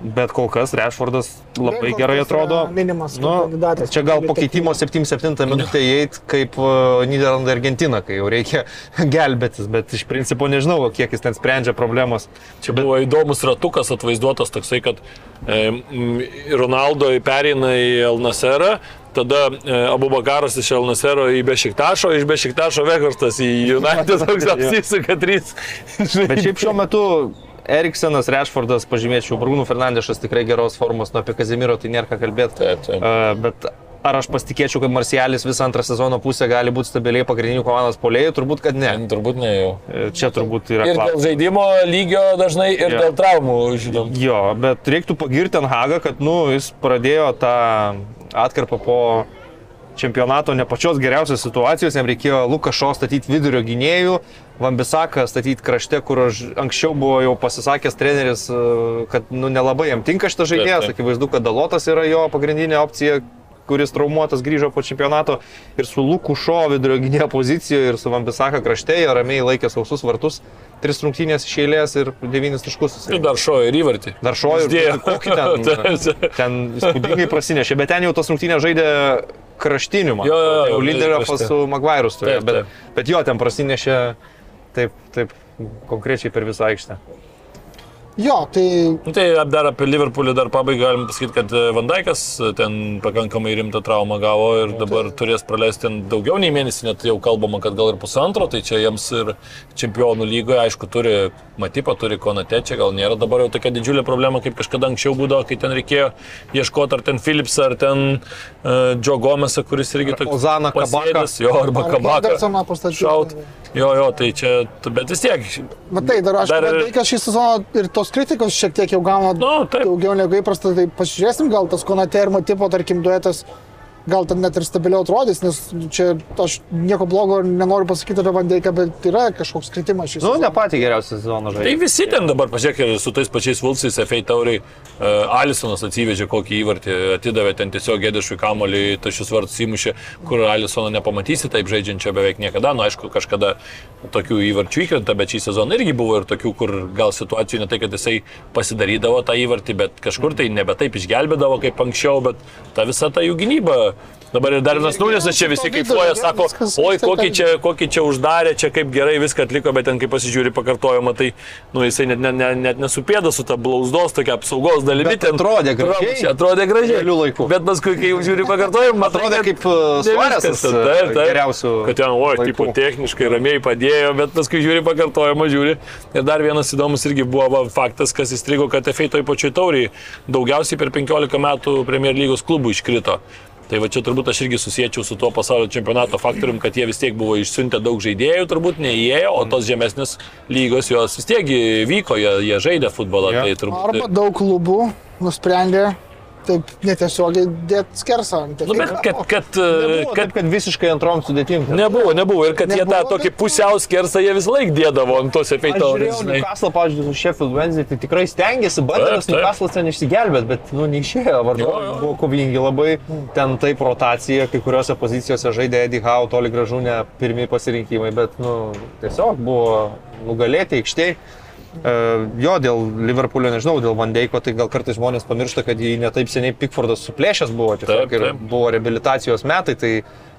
Bet kol kas Rešfordas labai Bent gerai atrodo. minimas Nu, kandidatas. čia gal po keitimo 7-7 minutę įeit kaip uh, Niderlandai Argentina, kai jau reikia (laughs) gelbėtis, bet iš principo nežinau, kiek jis ten sprendžia problemos. Čia buvo įdomus ratukas atvaizduotas toksai, kad e, Ronaldo pereina į Elnaserą, tada e, Abu Bakaras iš Elnasero į Bešiktašo, iš Bešiktašo Vegorstas į United, (laughs) toks apsisuka trys. Bet šiaip šiuo metu Eriksenas, Rešfordas, pažymėčiau, Brūnų Fernandešas tikrai geros formos, nu apie Kazimiro tai nėra ką kalbėti. Taip, taip. Uh, bet ar aš pasitikėčiau, kad Marcialis visą antrą sezono pusę gali būti stabiliai pagrindinių komandos polėjų? Turbūt, kad ne. Turbūt ne jau. E, Čia turbūt yra Ir dėl žaidimo lygio dažnai ir Jo. dėl traumų, žinom. Jo, bet reiktų pagirti ant Hagą, kad, nu, jis pradėjo tą atkarpą po čempionato ne pačios geriausios situacijos, jam reikėjo Lukašo statyti vidurio gynėjų, Vambisaką statyti krašte, kur anksčiau buvo jau pasisakęs treneris, e, kad, nu, nelabai jam tinka šitas žaidėjas, akivaizdu, kad Dalotas yra jo pagrindinė opcija kuris traumuotas grįžo po čempionato. Ir su Lukušo vidurio gynėjo pozicijoje ir su Vambisaka krašte, jie ramiai laikė sausus vartus, tris rungtynės iš eilės ir devynis taškus. Ir dar šojo ir įvartį. Dar šojo ir kokį ten, (laughs) ten įspūdingai prasinešė, bet ten jau tos rungtynės žaidė kraštiniu, man. Jo, jo, jo, jau lyderio su Maguire'us turėjo, Taip, bet, bet jo ten prasinešė taip, taip konkrečiai per visą aikštę. Jo, tai Nu, tai dar apie Liverpoolį dar pabaigai galim pasakyti, kad e, Van Dijkas ten pakankamai rimtą traumą gavo ir dabar turės praleisti daugiau nei mėnesį, net jau kalbama, kad gal ir pusantro, tai čia jiems ir čempionų lygoje, aišku, turi Matipą, turi Konate, čia gal nėra dabar jau tokia didžiulė problema, kaip kažkada anksčiau būdavo, kai ten reikėjo ieškoti ar ten Philipsą, ar ten uh, Joe Gomesą, kuris irgi toks Ozaną Kabaką. pasėdęs, Jo, arba pastatyti. Šaut. Jo, jo, tai čia, bet vis tiek, matai, dar aš Dar dar... šį sezoną ir tos kritikos šiek tiek jau gauna Nu, taip. daugiau negu įprasta, tai pasižiūrėsim, gal tas Konate ir Matipo, tarkim, duetas, gal ten net ir stabiliau atrodys, nes čia aš nieko blogo nenoriu pasakyti apie Vandeiką, bet yra kažkoks kritimas šis. Nu, ne patį geriausią sezoną Tai žaidė. visi ten dabar, ir su tais pačiais Vulsais, FA tauriai, uh, Alisonas atsivežė kokį įvartį, atidavė ten tiesiog gėdišui kamoliui, tašius vartus įmušė, kur Alisono nepamatysi taip žaidžiančio beveik niekada. Nu, aišku, kažkada tokių įvarčių įkrenta, bet šį sezoną irgi buvo ir tokių, kur gal situacijų ne tai, kad jisai pasidarydavo tą įvartį, bet kažkur tai nebe taip išgelbėdavo kaip anksčiau, bet ta visa ta jų gynyba. Dabar ir dar vienas nulis, čia visi kaifuoja, sako, oi, kokį ten- čia, kokį čia uždarė, čia kaip gerai viską atliko, bet ten kai pasižiūri pakartojimą, tai nu, jisai net, net, net, net nesupėda su ta blauzdos tokia apsaugos dalimi. Bet atrodė gražiai. Trampšė, Atrodė gražiai. Realiu laiku. Bet paskui, kai jau žiūri pakartojimą, matai, Atrodė kaip, uh, viskas, uh, taip, taip. geriausių Kad ten, oi, laikų. tipo, techniškai ramiai padėjo, bet paskui žiūri pakartojimą, žiūri. Ir dar vienas įdomus irgi buvo va, faktas, kas įstrigo, kad FA toj pačioj tauriai daugiausiai per 15 metų Premier lygos klubų iškrito. Tai va čia turbūt aš irgi susiečiau su tuo pasaulio čempionato faktorium, kad jie vis tiek buvo išsiuntę daug žaidėjų, turbūt neįėjo, o tos žemesnės lygos jos vis tiek vyko, jie, jie žaidė futbolą. Jo. Tai turbūt... Arba daug klubų nusprendė taip netiesiogiai dėti skersą. ant Nu, bet kad, kad, Nebuvo kad taip, kad visiškai antrom sudėtim. nebuvo, nebuvo. Ir kad jie tą Nebuvo, tokį bet- pusiau skersą jie vis laik dėdavo ant tos žiūrėjau Newcastle, pavyzdžiui, su Sheffield Wednesday, tai tikrai stengiasi, taip. Newcastle ten išsigelbėt, bet, nu, neišėjo, jo. buvo kovingi labai, ten taip rotacija, kai kuriuose pozicijose žaidė Eddie Howe, toli gražu ne pirmieji pasirinkimai, bet, nu, tiesiog buvo nugalėti aikštėje. Uh, jo, dėl Liverpoolio, nežinau, dėl Vandeiko, tai gal kartais žmonės pamiršta, kad jį netaip seniai Pickfordas suplėšęs buvo, tiesiog Taip, ir taip. buvo rehabilitacijos metai, tai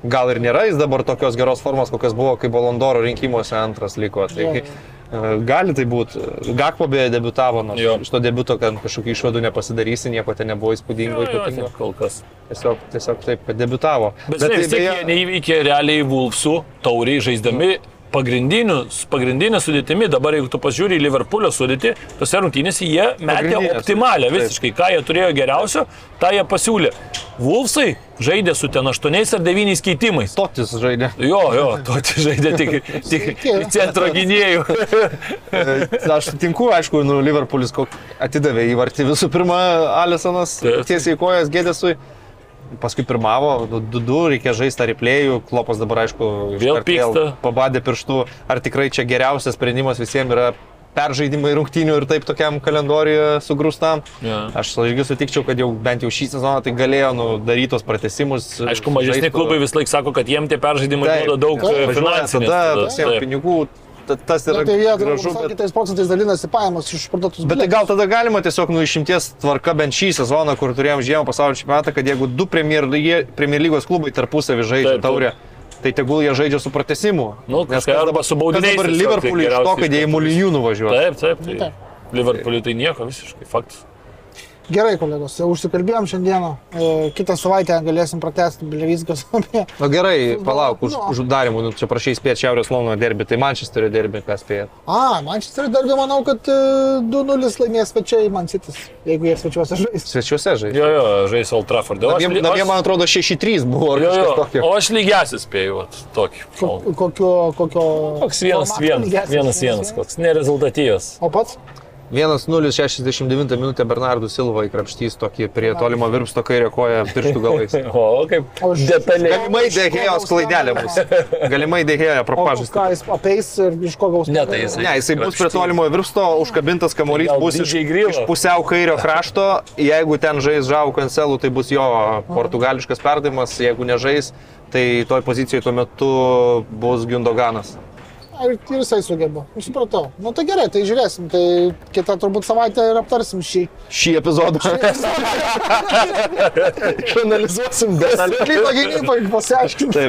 gal ir nėra jis dabar tokios geros formos, kokias buvo, kai Bolondoro rinkimuose antras liko. Tai, Jo. e, Gali tai būti. Gakpo beje debutavo, nors Jo. iš to debuto, kad kažkokių išvadų nepasidarysi, nieko ten nebuvo įspūdingo, ypatingo. Kol kas. Tiesiog, tiesiog taip, kad debutavo. Bet, Bet vis tai tiek jie neįveikė realiai Vulfsų tauriai žaisdami pagrindinė sudėtimi. Dabar jeigu tu pažiūrį į Liverpoolio sudėtį, tose rungtynėse jie metė optimalią visiškai. Ką jie turėjo geriausio, tą jie pasiūlė. Vulfsai žaidė su ten 8 ar 9 keitimais. Totis žaidė. Jo, jo, to žaidė tik, (laughs) tik centro gynėjų. (laughs) E, Aš sutinku, aišku, nu, Liverpoolis atidavė įvartį. Visų pirma, Alisonas tiesiai kojas gėdėsui. Paskui pirmavo, 2-2, reikia žaisti tą replėjų, klopas dabar aišku Vėl pyksta. pabadė pirštų, ar tikrai čia geriausias sprendimas visiems yra peržaidimai rungtynių ir taip tokiam kalendorijoje sugrūstam. Jo. Aš irgi sutikčiau, kad jau bent jau šį sezoną tai galėjo nu, daryti tos pratesimus. Aišku, mažesni klubai vis laik sako, kad jiem tie peržaidimai duoda daug e, finansinės. Tada, tada, visiems taip. pinigų, ta- tas Na, yra tai jie gražu. bet- kitais procentais dalinasi pajamas iš parduotus Bet tai gal tada galima tiesiog nu išimties tvarka bent šį sezoną, kur turėjom žiemą pasaulio čempionatą, kad jeigu du Premier, Premier lygos klubai tarpusavį žaidžia Taip, taip. taurę, tai tegul jie žaidžia su pratesimu. Nu, Nes kažką arba su baudiniais Dabar tai Liverpoolį iš to, kad jie į iš Molinijų nuvažiuoja. Taip, taip. Tai Taip. Liverpooliui tai nieko visiškai, faktas. Gerai, kolegos, jau užsikalbėjom šiandieną. E, Kitą savaitę galėsim pratesti Bilevizgas apie... (laughs) Na gerai, palauk, už, Nu. už uždarimų, nu, čia prašai spėti Šiaurės Londono derbį, tai Manchesterio derbį, kas spėja. A, Manchester dargi manau, kad e, 2-0 laimės svečiai Man City, jeigu jie svečiuose žais. Svečiuose žaidžia. Jo, jo, žais Old Trafford. O aš, Jie, aš, man atrodo, 6-3 buvo, jo, kažkas jo, tokio. o aš lygiasis spėjau, tokį. Ko- Kokio... kokio Koks vienas, vienas, lygesnis, vienas, vienas, koks nerezultatyvas. O pats? 1-0-69 minutę Bernardų Silva įkrapštys tokį prie tolimo virpsto kairę koją pirštų galais. (laughs) O, kaip detaliai. Galimai dėhėjos klaidelė bus. Galimai dėhėjo O propažas. ką jis apeis ir iš ko gaus? Ne, tai jisai- Ne, jisai bus prie tolimo virpsto, užkabintas kamuolys bus iš, iš pusiau kairio krašto. Jeigu ten žais Žau Kancelų, tai bus jo portugališkas perdavimas. Jeigu nežais, tai toj pozicijoje tuo metu bus Gundoganas. Ar ir jisai sugeba? Supratau. Na nu, tai gerai, tai žiūrėsim. Tai kitą turbūt savaitę ir aptarsim šį. Šį epizodą. (laughs) Išanalizuosim dar. Klypa gynyba, pasiaiškinti.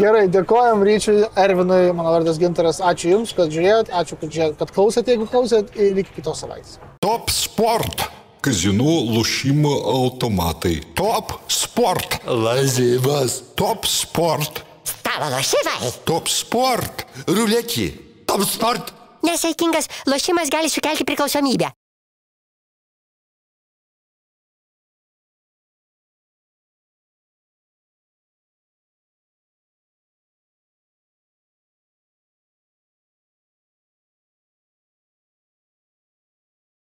gerai, dėkojom Ryčiui, Ervinui, mano vardas Ginteras. Ačiū Jums, kad žiūrėjot, ačiū, kad, žiūrėjot, kad klausėt, jeigu klausėt, ir iki kitos savaitės. Top sport. Kazinų lošimo automatai. Top sport. Lazivas. Top sport tavo lošimai. Top sport, ruletį. Top sport. Nesaikingas lošimas gali sukelti priklausomybę.